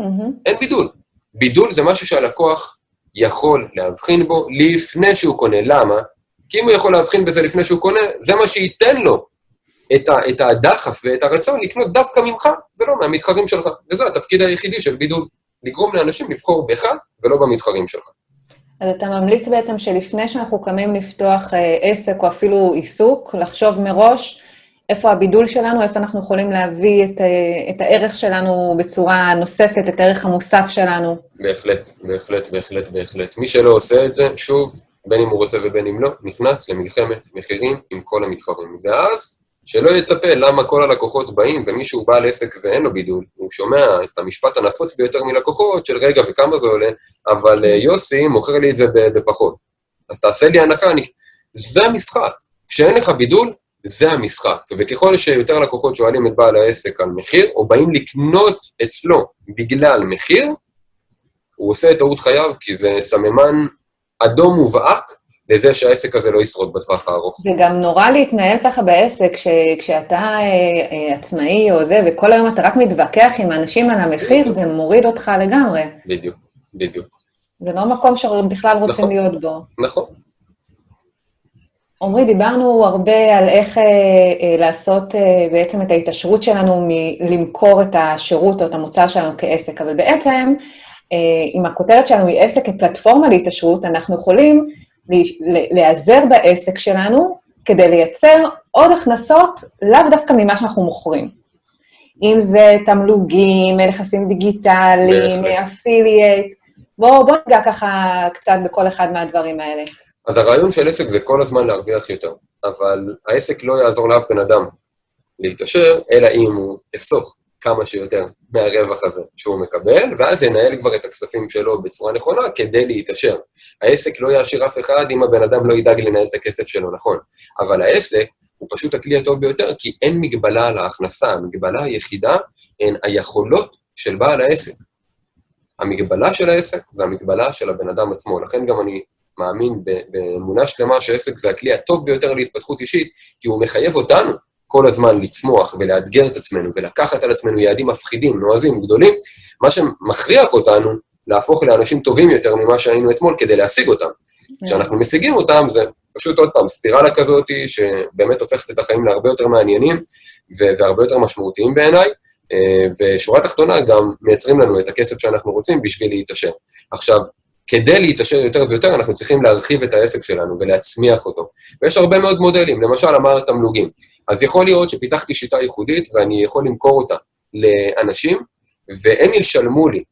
Mm-hmm. אין בידול. בידול זה משהו שהלקוח יכול להבחין בו לפני שהוא קונה. למה? כי אם הוא יכול להבחין בזה לפני שהוא קונה, זה מה שייתן לו את, ה, את הדחף ואת הרצון לקנות דווקא ממך ולא מהמתחרים שלך. וזה התפקיד היחידי של בידול, לגרום לאנשים לבחור בך ולא במתחרים שלך. אז אתה ממליץ בעצם שלפני שאנחנו קמים לפתוח אה, עסק או אפילו עיסוק, לחשוב מראש איפה הבידול שלנו, איפה אנחנו יכולים להביא את, אה, את הערך שלנו בצורה נוספת, את הערך המוסף שלנו. בהחלט, בהחלט, בהחלט, בהחלט. מי שלא עושה את זה, שוב, בין אם הוא רוצה ובין אם לא, נכנס למלחמת מחירים עם כל המתחרים. ואז, שלא יצפה למה כל הלקוחות באים ומישהו בעל עסק ואין לו בידול, הוא שומע את המשפט הנפוץ ביותר מלקוחות של רגע וכמה זה עולה, אבל אה, יוסי מוכר לי את זה בפחות. אז תעשה לי הנחה, אני... זה המשחק. כשאין לך בידול, זה המשחק. וככל שיותר לקוחות שואלים את בעל העסק על מחיר, או באים לקנות אצלו בגלל מחיר, הוא עושה את טעות חייו, כי זה סממן אדום מובהק לזה שהעסק הזה לא ישרוד בטווח הארוך. זה גם נורא להתנהל ככה בעסק, ש, כשאתה אה, אה, עצמאי או זה, וכל היום אתה רק מתווכח עם אנשים על המחיר, בדיוק. זה מוריד אותך לגמרי. בדיוק, בדיוק. זה לא מקום שבכלל רוצים נכון, להיות בו. נכון. עמרי, דיברנו הרבה על איך אה, אה, לעשות אה, בעצם את ההתעשרות שלנו מלמכור את השירות או את המוצר שלנו כעסק, אבל בעצם, אה, אם הכותרת שלנו היא עסק כפלטפורמה להתעשרות, אנחנו יכולים להיעזר בעסק שלנו כדי לייצר עוד הכנסות, לאו דווקא ממה שאנחנו מוכרים. אם זה תמלוגים, נכסים דיגיטליים, אפילייט, בואו בוא ניגע ככה קצת בכל אחד מהדברים האלה. אז הרעיון של עסק זה כל הזמן להרוויח יותר, אבל העסק לא יעזור לאף בן אדם להתעשר, אלא אם הוא יחסוך כמה שיותר מהרווח הזה שהוא מקבל, ואז ינהל כבר את הכספים שלו בצורה נכונה כדי להתעשר. העסק לא יעשיר אף אחד אם הבן אדם לא ידאג לנהל את הכסף שלו נכון. אבל העסק הוא פשוט הכלי הטוב ביותר, כי אין מגבלה על ההכנסה, המגבלה היחידה הן היכולות של בעל העסק. המגבלה של העסק זה המגבלה של הבן אדם עצמו, לכן גם אני מאמין באמונה שלמה שעסק זה הכלי הטוב ביותר להתפתחות אישית, כי הוא מחייב אותנו כל הזמן לצמוח ולאתגר את עצמנו ולקחת על עצמנו יעדים מפחידים, נועזים, גדולים, מה שמכריח אותנו להפוך לאנשים טובים יותר ממה שהיינו אתמול כדי להשיג אותם. כן. כשאנחנו משיגים אותם, זה פשוט עוד פעם ספירלה כזאת שבאמת הופכת את החיים להרבה יותר מעניינים והרבה יותר משמעותיים בעיניי, אה, ושורה תחתונה גם מייצרים לנו את הכסף שאנחנו רוצים בשביל להתעשר. עכשיו, כדי להתעשר יותר ויותר, אנחנו צריכים להרחיב את העסק שלנו ולהצמיח אותו. ויש הרבה מאוד מודלים, למשל אמר תמלוגים. אז יכול להיות שפיתחתי שיטה ייחודית ואני יכול למכור אותה לאנשים, והם ישלמו לי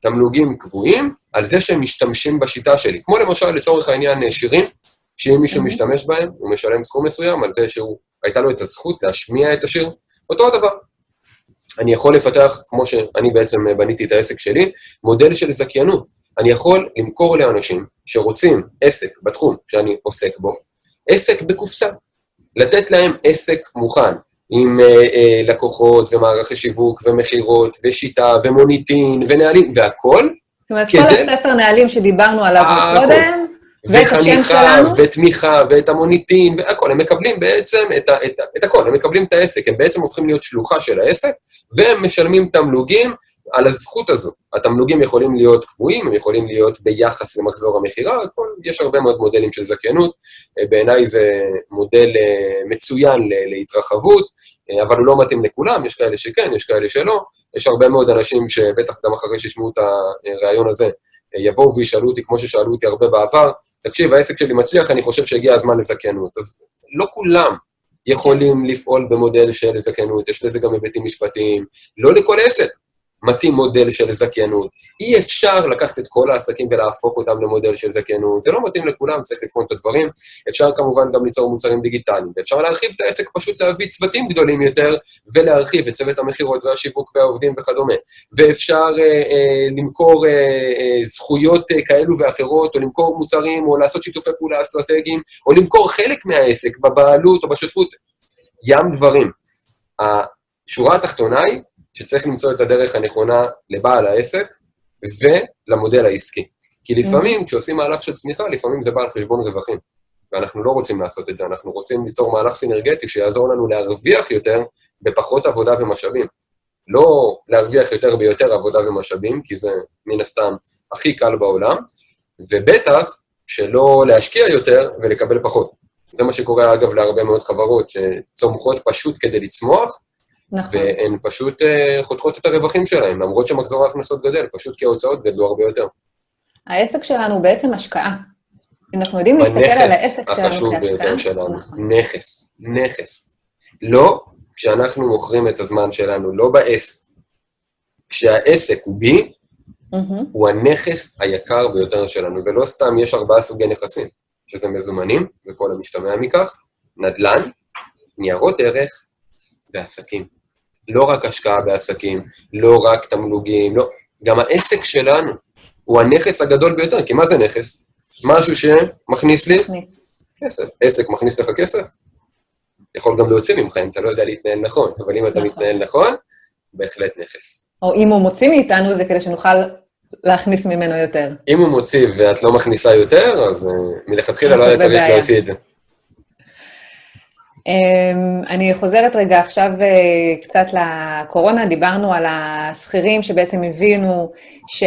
תמלוגים קבועים על זה שהם משתמשים בשיטה שלי. כמו למשל, לצורך העניין, שירים, שאם מישהו משתמש בהם, הוא משלם סכום מסוים על זה שהייתה לו את הזכות להשמיע את השיר, אותו הדבר. אני יכול לפתח, כמו שאני בעצם בניתי את העסק שלי, מודל של זכיינות. אני יכול למכור לאנשים שרוצים עסק בתחום שאני עוסק בו, עסק בקופסה. לתת להם עסק מוכן, עם אה, אה, לקוחות ומערכי שיווק ומכירות ושיטה ומוניטין ונהלים והכול. זאת אומרת, כדי... כל הספר נהלים שדיברנו עליו קודם, וחניכה, ותמיכה, ואת המוניטין, והכול. הם מקבלים בעצם את, ה, את, ה, את הכל, הם מקבלים את העסק, הם בעצם הופכים להיות שלוחה של העסק, והם משלמים תמלוגים על הזכות הזו. התמלוגים יכולים להיות קבועים, הם יכולים להיות ביחס למחזור המכירה, יש הרבה מאוד מודלים של זכיינות. אה, בעיניי זה מודל אה, מצוין להתרחבות, אה, אבל הוא לא מתאים לכולם, יש כאלה שכן, יש כאלה שלא. יש הרבה מאוד אנשים שבטח גם אחרי שישמעו את הריאיון הזה, יבואו וישאלו אותי, כמו ששאלו אותי הרבה בעבר, תקשיב, העסק שלי מצליח, אני חושב שהגיע הזמן לזכיינות. אז לא כולם יכולים לפעול במודל של זכיינות, יש לזה גם היבטים משפטיים. לא לכל עסק. מתאים מודל של זכיינות. אי אפשר לקחת את כל העסקים ולהפוך אותם למודל של זכיינות. זה לא מתאים לכולם, צריך לבחון את הדברים. אפשר כמובן גם ליצור מוצרים דיגיטליים, ואפשר להרחיב את העסק, פשוט להביא צוותים גדולים יותר, ולהרחיב את צוות המכירות והשיווק והעובדים וכדומה. ואפשר אה, אה, למכור אה, אה, זכויות אה, כאלו ואחרות, או למכור מוצרים, או לעשות שיתופי פעולה אסטרטגיים, או למכור חלק מהעסק בבעלות או בשותפות. ים דברים. השורה התחתונה היא שצריך למצוא את הדרך הנכונה לבעל העסק ולמודל העסקי. כי לפעמים, כשעושים מהלך של צמיחה, לפעמים זה בא על חשבון רווחים. ואנחנו לא רוצים לעשות את זה, אנחנו רוצים ליצור מהלך סינרגטי שיעזור לנו להרוויח יותר בפחות עבודה ומשאבים. לא להרוויח יותר ביותר עבודה ומשאבים, כי זה מן הסתם הכי קל בעולם, ובטח שלא להשקיע יותר ולקבל פחות. זה מה שקורה, אגב, להרבה מאוד חברות שצומחות פשוט כדי לצמוח, נכון. והן פשוט uh, חותכות את הרווחים שלהן, למרות שמחזור ההכנסות גדל, פשוט כי ההוצאות גדלו הרבה יותר. העסק שלנו הוא בעצם השקעה. אנחנו יודעים להסתכל על העסק שלנו. הנכס החשוב ביותר שלנו, נכון. נכס, נכס. לא כשאנחנו מוכרים את הזמן שלנו, לא ב-S. כשהעסק הוא B, mm-hmm. הוא הנכס היקר ביותר שלנו, ולא סתם יש ארבעה סוגי נכסים, שזה מזומנים, וכל המשתמע מכך, נדל"ן, ניירות ערך ועסקים. לא רק השקעה בעסקים, לא רק תמלוגים, לא, גם העסק שלנו הוא הנכס הגדול ביותר, כי מה זה נכס? משהו שמכניס לי כסף. עסק מכניס לך כסף? יכול גם להוציא ממך אם אתה לא יודע להתנהל נכון, אבל אם אתה נכון. מתנהל נכון, בהחלט נכס. או אם הוא מוציא מאיתנו, זה כדי שנוכל להכניס ממנו יותר. אם הוא מוציא ואת לא מכניסה יותר, אז uh, מלכתחילה לא היה צריך להוציא את זה. Um, אני חוזרת רגע עכשיו uh, קצת לקורונה, דיברנו על השכירים שבעצם הבינו ש...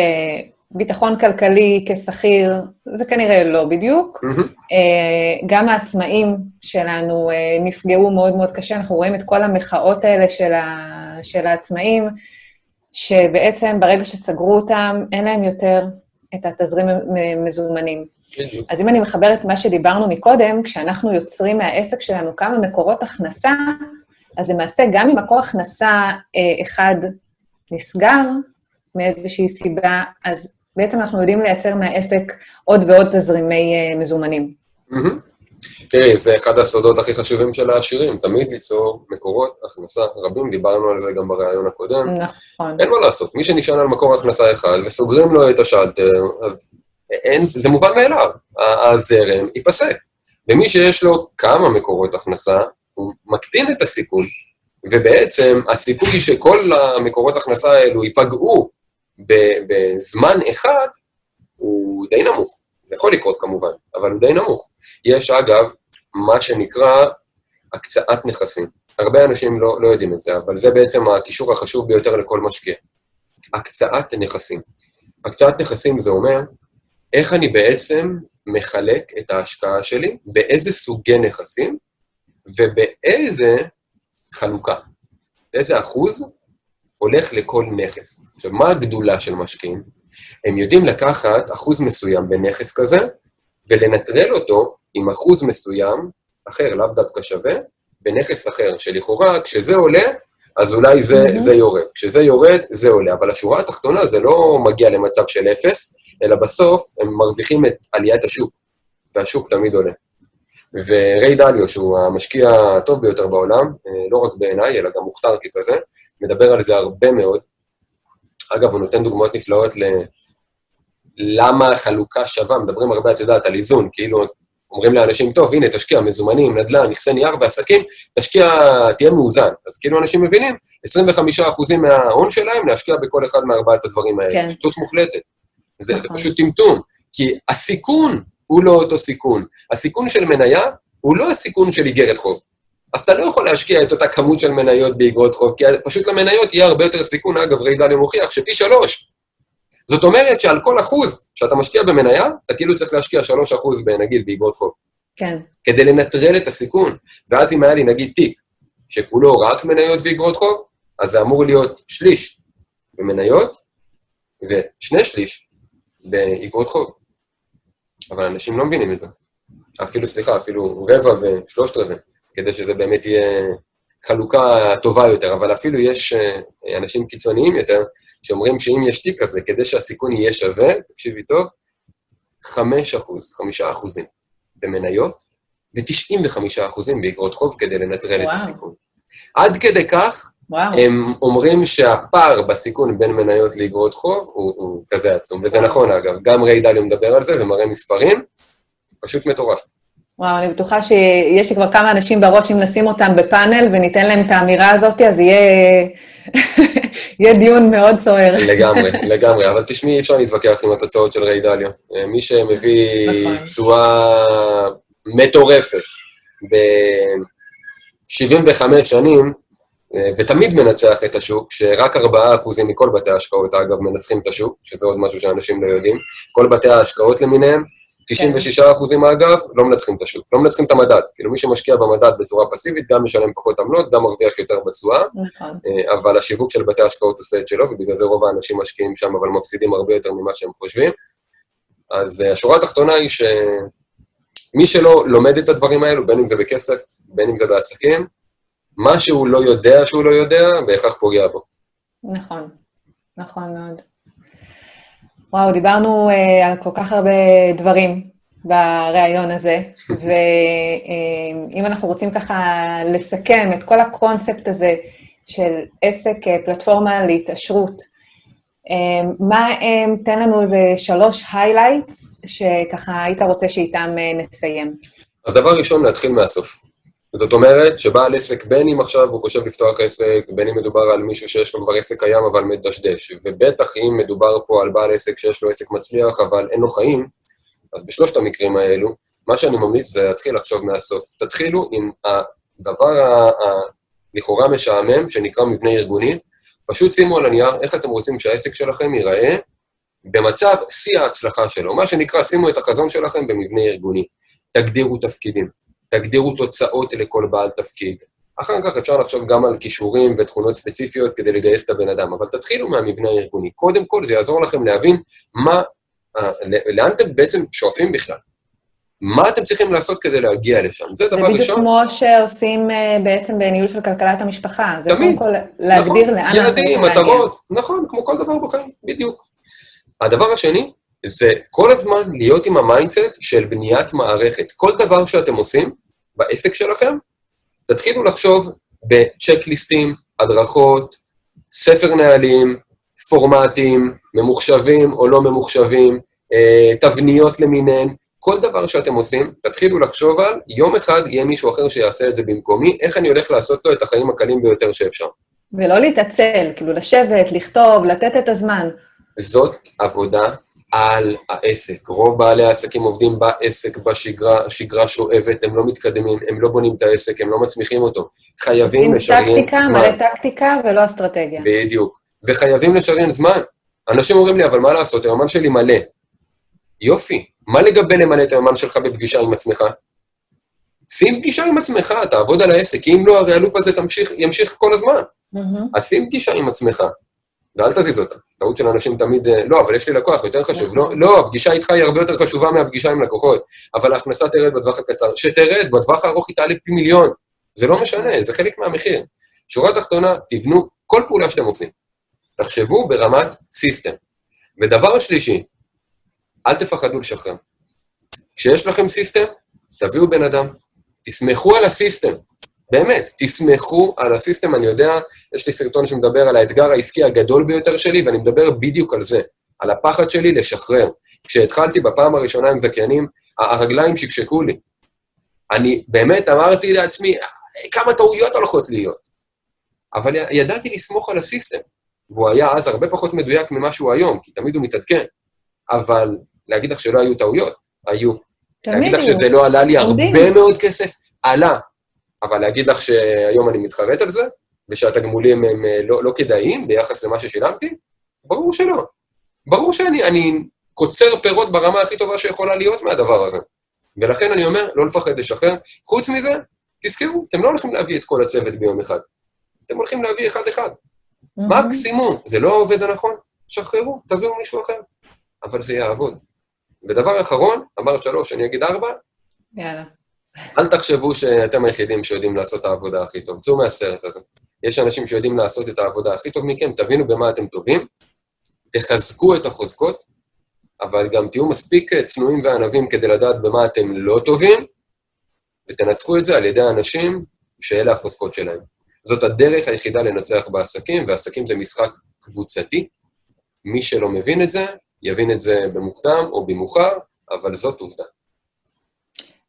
ביטחון כלכלי כשכיר, זה כנראה לא בדיוק. Mm-hmm. גם העצמאים שלנו אה, נפגעו מאוד מאוד קשה, אנחנו רואים את כל המחאות האלה של, ה, של העצמאים, שבעצם ברגע שסגרו אותם, אין להם יותר את התזרים מזומנים. בדיוק. אז אם אני מחברת מה שדיברנו מקודם, כשאנחנו יוצרים מהעסק שלנו כמה מקורות הכנסה, אז למעשה גם אם מקור הכנסה אה, אחד נסגר, מאיזושהי סיבה, אז בעצם אנחנו יודעים לייצר מהעסק עוד ועוד תזרימי uh, מזומנים. תראי, זה אחד הסודות הכי חשובים של העשירים, תמיד ליצור מקורות הכנסה רבים, דיברנו על זה גם בריאיון הקודם. נכון. אין מה לעשות, מי שנשען על מקור הכנסה אחד וסוגרים לו את השלטר, אז אין, זה מובן מאליו, הזרם ייפסק. ומי שיש לו כמה מקורות הכנסה, הוא מקטין את הסיכון, ובעצם הסיכוי שכל המקורות הכנסה האלו ייפגעו בזמן אחד הוא די נמוך. זה יכול לקרות כמובן, אבל הוא די נמוך. יש אגב מה שנקרא הקצאת נכסים. הרבה אנשים לא, לא יודעים את זה, אבל זה בעצם הקישור החשוב ביותר לכל משקיע. הקצאת נכסים. הקצאת נכסים זה אומר איך אני בעצם מחלק את ההשקעה שלי, באיזה סוגי נכסים ובאיזה חלוקה. באיזה אחוז הולך לכל נכס. עכשיו, מה הגדולה של משקיעים? הם יודעים לקחת אחוז מסוים בנכס כזה, ולנטרל אותו עם אחוז מסוים, אחר, לאו דווקא שווה, בנכס אחר, שלכאורה, כשזה עולה, אז אולי זה, mm-hmm. זה יורד. כשזה יורד, זה עולה. אבל השורה התחתונה, זה לא מגיע למצב של אפס, אלא בסוף הם מרוויחים את עליית השוק, והשוק תמיד עולה. וריי דליו, שהוא המשקיע הטוב ביותר בעולם, אה, לא רק בעיניי, אלא גם מוכתר ככזה, מדבר על זה הרבה מאוד. אגב, הוא נותן דוגמאות נפלאות ל... למה החלוקה שווה, מדברים הרבה, את יודעת, על איזון, כאילו אומרים לאנשים, טוב, הנה, תשקיע מזומנים, נדל"ן, נכסי נייר ועסקים, תשקיע, תהיה מאוזן. אז כאילו אנשים מבינים, 25% מההון שלהם להשקיע בכל אחד מארבעת הדברים האלה. כן. שטות מוחלטת. זה, נכון. זה פשוט טמטום, כי הסיכון הוא לא אותו סיכון. הסיכון של מניה הוא לא הסיכון של איגרת חוב. אז אתה לא יכול להשקיע את אותה כמות של מניות באיגרות חוב, כי פשוט למניות יהיה הרבה יותר סיכון, אגב, ריי דלי מוכיח, שפי שלוש. זאת אומרת שעל כל אחוז שאתה משקיע במניה, אתה כאילו צריך להשקיע שלוש אחוז, נגיד, באיגרות חוב. כן. כדי לנטרל את הסיכון. ואז אם היה לי, נגיד, תיק, שכולו רק מניות ואיגרות חוב, אז זה אמור להיות שליש במניות ושני שליש באיגרות חוב. אבל אנשים לא מבינים את זה. אפילו, סליחה, אפילו רבע ושלושת רבעי, כדי שזה באמת יהיה חלוקה טובה יותר. אבל אפילו יש אה, אנשים קיצוניים יותר, שאומרים שאם יש תיק כזה, כדי שהסיכון יהיה שווה, תקשיבי טוב, 5 אחוז, 5 אחוזים במניות, ו-95 אחוזים באגרות חוב כדי לנטרל וואו. את הסיכון. עד כדי כך, וואו. הם אומרים שהפער בסיכון בין מניות לאגרות חוב הוא, הוא כזה עצום, וזה נכון אגב, גם ריי דליו מדבר על זה ומראה מספרים, פשוט מטורף. וואו, אני בטוחה שיש לי כבר כמה אנשים בראש, אם נשים אותם בפאנל וניתן להם את האמירה הזאת, אז יהיה, <laughs> יהיה דיון מאוד סוער. לגמרי, <laughs> לגמרי, אבל תשמעי, אי אפשר להתווכח עם התוצאות של ריי דליו. מי שמביא נכון. תשואה מטורפת ב-75 שנים, ותמיד מנצח את השוק, שרק 4% מכל בתי ההשקעות, אגב, מנצחים את השוק, שזה עוד משהו שאנשים לא יודעים. כל בתי ההשקעות למיניהם, 96 אחוזים אגב, לא מנצחים את השוק, לא מנצחים את המדד. כאילו מי שמשקיע במדד בצורה פסיבית, גם משלם פחות עמלות, גם מרוויח יותר בתשואה, נכון. אה, אבל השיווק של בתי ההשקעות עושה את שלו, ובגלל זה רוב האנשים משקיעים שם, אבל מפסידים הרבה יותר ממה שהם חושבים. אז אה, השורה התחתונה היא שמי שלא לומד את הדברים האלו, בין אם זה בכסף, בין אם זה בעסקים, מה שהוא לא יודע שהוא לא יודע, בהכרח פוגע בו. נכון, נכון מאוד. וואו, דיברנו אה, על כל כך הרבה דברים בריאיון הזה, <laughs> ואם אנחנו רוצים ככה לסכם את כל הקונספט הזה של עסק, אה, פלטפורמה להתעשרות, uh, מה הם, תן לנו איזה שלוש highlights שככה היית רוצה שאיתם אה, נסיים. אז דבר ראשון, להתחיל מהסוף. זאת אומרת שבעל עסק, בין אם עכשיו הוא חושב לפתוח עסק, בין אם מדובר על מישהו שיש לו כבר עסק קיים אבל מדשדש, ובטח אם מדובר פה על בעל עסק שיש לו עסק מצליח אבל אין לו חיים, אז בשלושת המקרים האלו, מה שאני ממליץ זה להתחיל לחשוב מהסוף. תתחילו עם הדבר הלכאורה משעמם שנקרא מבנה ארגוני, פשוט שימו על הנייר איך אתם רוצים שהעסק שלכם ייראה במצב שיא ההצלחה שלו. מה שנקרא, שימו את החזון שלכם במבנה ארגוני. תגדירו תפקידים. תגדירו תוצאות לכל בעל תפקיד. אחר כך אפשר לחשוב גם על כישורים ותכונות ספציפיות כדי לגייס את הבן אדם, אבל תתחילו מהמבנה הארגוני. קודם כל, זה יעזור לכם להבין מה, אה, לאן אתם בעצם שואפים בכלל. מה אתם צריכים לעשות כדי להגיע לשם? זה דבר ראשון. זה בדיוק כמו שעושים אה, בעצם בניהול של כלכלת המשפחה. זה תמיד. קודם כל להגדיר נכון, לאן אנחנו. ילדים, מטרות, נכון, כמו כל דבר בחיים, בדיוק. הדבר השני, זה כל הזמן להיות עם ה mindset של בניית מערכת. כל דבר שאתם עושים בעסק שלכם, תתחילו לחשוב בצ'קליסטים, הדרכות, ספר נהלים, פורמטים, ממוחשבים או לא ממוחשבים, אה, תבניות למיניהן, כל דבר שאתם עושים, תתחילו לחשוב על, יום אחד יהיה מישהו אחר שיעשה את זה במקומי, איך אני הולך לעשות לו את החיים הקלים ביותר שאפשר. ולא להתעצל, כאילו לשבת, לכתוב, לתת את הזמן. זאת עבודה על העסק. רוב בעלי העסקים עובדים בעסק בשגרה, השגרה שואבת, הם לא מתקדמים, הם לא בונים את העסק, הם לא מצמיחים אותו. חייבים לשריין טקטיקה, זמן. טקטיקה, מלא טקטיקה ולא אסטרטגיה. בדיוק. וחייבים לשריין זמן. אנשים אומרים לי, אבל מה לעשות, היומן שלי מלא. יופי, מה לגבי למלא את היומן שלך בפגישה עם עצמך? שים פגישה עם עצמך, תעבוד על העסק, כי אם לא, הרי הלופ הזה תמשיך, ימשיך כל הזמן. Mm-hmm. אז שים פגישה עם עצמך, ואל תזיז אותה. טעות של אנשים תמיד, אה, לא, אבל יש לי לקוח, יותר חשוב. לא, לא, הפגישה איתך היא הרבה יותר חשובה מהפגישה עם לקוחות, אבל ההכנסה תרד בטווח הקצר. שתרד, בטווח הארוך היא תעלה פי מיליון. זה לא משנה, זה חלק מהמחיר. שורה תחתונה, תבנו כל פעולה שאתם עושים. תחשבו ברמת סיסטם. ודבר השלישי, אל תפחדו לשחרר. כשיש לכם system, תביאו בן אדם. תסמכו על ה system. באמת, תסמכו על ה system, אני יודע, יש לי סרטון שמדבר על האתגר העסקי הגדול ביותר שלי, ואני מדבר בדיוק על זה, על הפחד שלי לשחרר. כשהתחלתי בפעם הראשונה עם זכיינים, הרגליים שקשקו לי. אני באמת אמרתי לעצמי, כמה טעויות הולכות להיות. אבל ידעתי לסמוך על ה system, והוא היה אז הרבה פחות מדויק ממה שהוא היום, כי תמיד הוא מתעדכן. אבל להגיד לך שלא היו טעויות, היו. להגיד לך שזה לא עלה לי הרבה מאוד כסף, עלה. אבל להגיד לך שהיום אני מתחרט על זה, ושהתגמולים הם אה, לא, לא כדאיים ביחס למה ששילמתי? ברור שלא. ברור שאני קוצר פירות ברמה הכי טובה שיכולה להיות מהדבר הזה. ולכן אני אומר, לא לפחד לשחרר. חוץ מזה, תזכרו, אתם לא הולכים להביא את כל הצוות ביום אחד. אתם הולכים להביא אחד-אחד. Mm-hmm. מקסימום, זה לא העובד הנכון, שחררו, תביאו מישהו אחר. אבל זה יעבוד. ודבר אחרון, אמרת שלוש, אני אגיד ארבע. יאללה. אל תחשבו שאתם היחידים שיודעים לעשות את העבודה הכי טוב. צאו מהסרט הזה. יש אנשים שיודעים לעשות את העבודה הכי טוב מכם, תבינו במה אתם טובים, תחזקו את החוזקות, אבל גם תהיו מספיק צנועים וענבים כדי לדעת במה אתם לא טובים, ותנצחו את זה על ידי אנשים שאלה החוזקות שלהם. זאת הדרך היחידה לנצח בעסקים, ועסקים זה משחק קבוצתי. מי שלא מבין את זה, יבין את זה במוקדם או במאוחר, אבל זאת עובדה.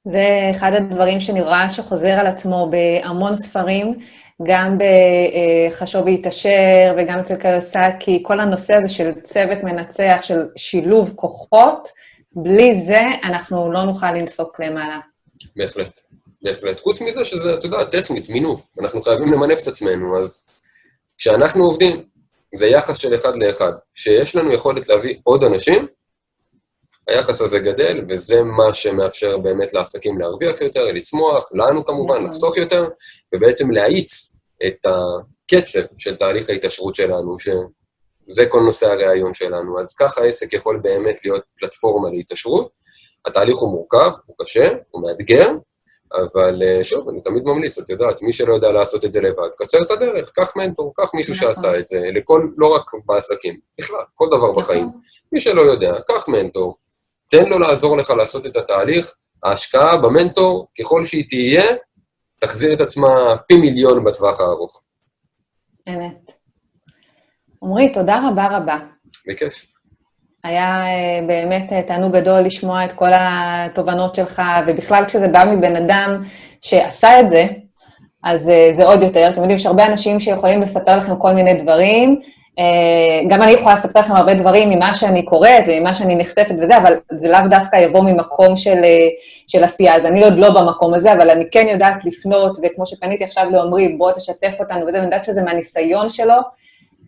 זה אחד הדברים שאני רואה שחוזר על עצמו בהמון ספרים, גם בחשוב והתעשר וגם אצל קיוסקי, כל הנושא הזה של צוות מנצח, של שילוב כוחות, בלי זה אנחנו לא נוכל לנסוק למעלה. בהחלט, בהחלט. חוץ מזה שזה, אתה יודע, טכנית, מינוף. אנחנו חייבים למנף את עצמנו, אז כשאנחנו עובדים, זה יחס של אחד לאחד. כשיש לנו יכולת להביא עוד אנשים, היחס הזה גדל, וזה מה שמאפשר באמת לעסקים להרוויח יותר, לצמוח, לנו כמובן, נכון. לחסוך יותר, ובעצם להאיץ את הקצב של תהליך ההתעשרות שלנו, זה כל נושא הראיון שלנו. אז ככה העסק יכול באמת להיות פלטפורמה להתעשרות. התהליך הוא מורכב, הוא קשה, הוא מאתגר, אבל אה, שוב, אני תמיד ממליץ, את יודעת, מי שלא יודע לעשות את זה לבד, קצר את הדרך, קח מנטור, קח מישהו נכון. שעשה את זה, לכל, לא רק בעסקים, בכלל, כל דבר נכון. בחיים. מי שלא יודע, קח מנטור, תן לו לעזור לך לעשות את התהליך, ההשקעה במנטור, ככל שהיא תהיה, תחזיר את עצמה פי מיליון בטווח הארוך. אמת. עמרי, תודה רבה רבה. בכיף. היה אה, באמת אה, תענוג גדול לשמוע את כל התובנות שלך, ובכלל כשזה בא מבן אדם שעשה את זה, אז אה, זה עוד יותר. אתם יודעים, יש הרבה אנשים שיכולים לספר לכם כל מיני דברים. גם אני יכולה לספר לכם הרבה דברים ממה שאני קוראת וממה שאני נחשפת וזה, אבל זה לאו דווקא יבוא ממקום של, של עשייה. אז אני עוד לא במקום הזה, אבל אני כן יודעת לפנות, וכמו שפניתי עכשיו לעומרי, בוא תשתף אותנו וזה, ואני יודעת שזה מהניסיון שלו,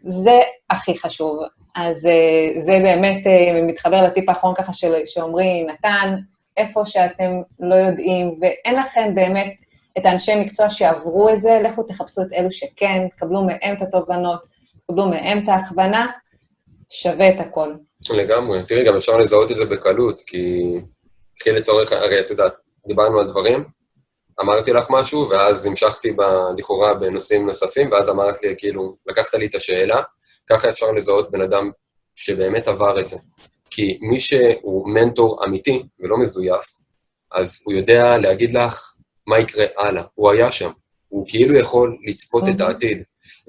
זה הכי חשוב. אז אה, זה באמת אה, מתחבר לטיפ האחרון ככה של, שעומרי נתן, איפה שאתם לא יודעים ואין לכם באמת את האנשי מקצוע שעברו את זה, לכו תחפשו את אלו שכן, תקבלו מהם את התובנות, תקבלו מהם את ההכוונה, שווה את הכל. לגמרי. תראי, גם אפשר לזהות את זה בקלות, כי קחי לצורך, הרי את יודעת, דיברנו על דברים, אמרתי לך משהו, ואז המשכתי ב, לכאורה בנושאים נוספים, ואז אמרת לי, כאילו, לקחת לי את השאלה, ככה אפשר לזהות בן אדם שבאמת עבר את זה. כי מי שהוא מנטור אמיתי ולא מזויף, אז הוא יודע להגיד לך מה יקרה הלאה. הוא היה שם. הוא כאילו יכול לצפות את אוקיי. העתיד.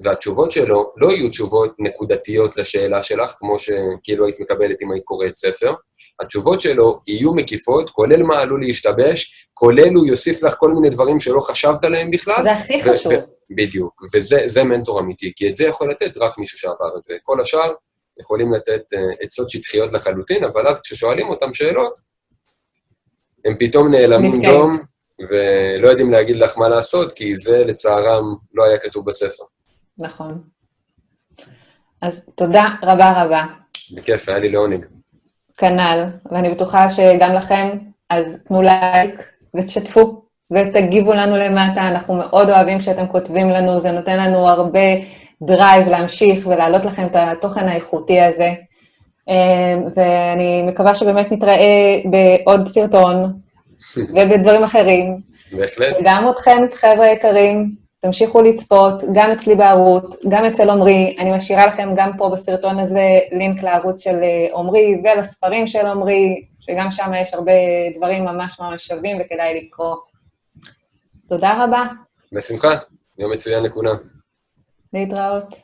והתשובות שלו לא יהיו תשובות נקודתיות לשאלה שלך, כמו שכאילו היית מקבלת אם היית קוראת ספר. התשובות שלו יהיו מקיפות, כולל מה עלול להשתבש, כולל הוא יוסיף לך כל מיני דברים שלא חשבת עליהם בכלל. זה הכי חשוב. בדיוק, וזה מנטור אמיתי, כי את זה יכול לתת רק מישהו שעבר את זה. כל השאר יכולים לתת uh, עצות שטחיות לחלוטין, אבל אז כששואלים אותם שאלות, הם פתאום נעלמים דום, ולא יודעים להגיד לך מה לעשות, כי זה לצערם לא היה כתוב בספר. נכון. אז תודה רבה רבה. בכיף, היה לי לעונג. כנ"ל, ואני בטוחה שגם לכם, אז תנו לייק ותשתפו. ותגיבו לנו למטה, אנחנו מאוד אוהבים כשאתם כותבים לנו, זה נותן לנו הרבה drive להמשיך ולהעלות לכם את התוכן האיכותי הזה. אמ, ואני מקווה שבאמת נתראה בעוד סרטון <laughs> ובדברים אחרים. בהחלט. וגם אתכם, חבר'ה יקרים, תמשיכו לצפות, גם אצלי בערוץ, גם אצל עמרי. אני משאירה לכם גם פה בסרטון הזה לינק לערוץ של אה, עמרי ולספרים של עמרי, שגם שם יש הרבה דברים ממש ממש שווים וכדאי לקרוא. תודה רבה. בשמחה, יום מצוין לכולם. להתראות.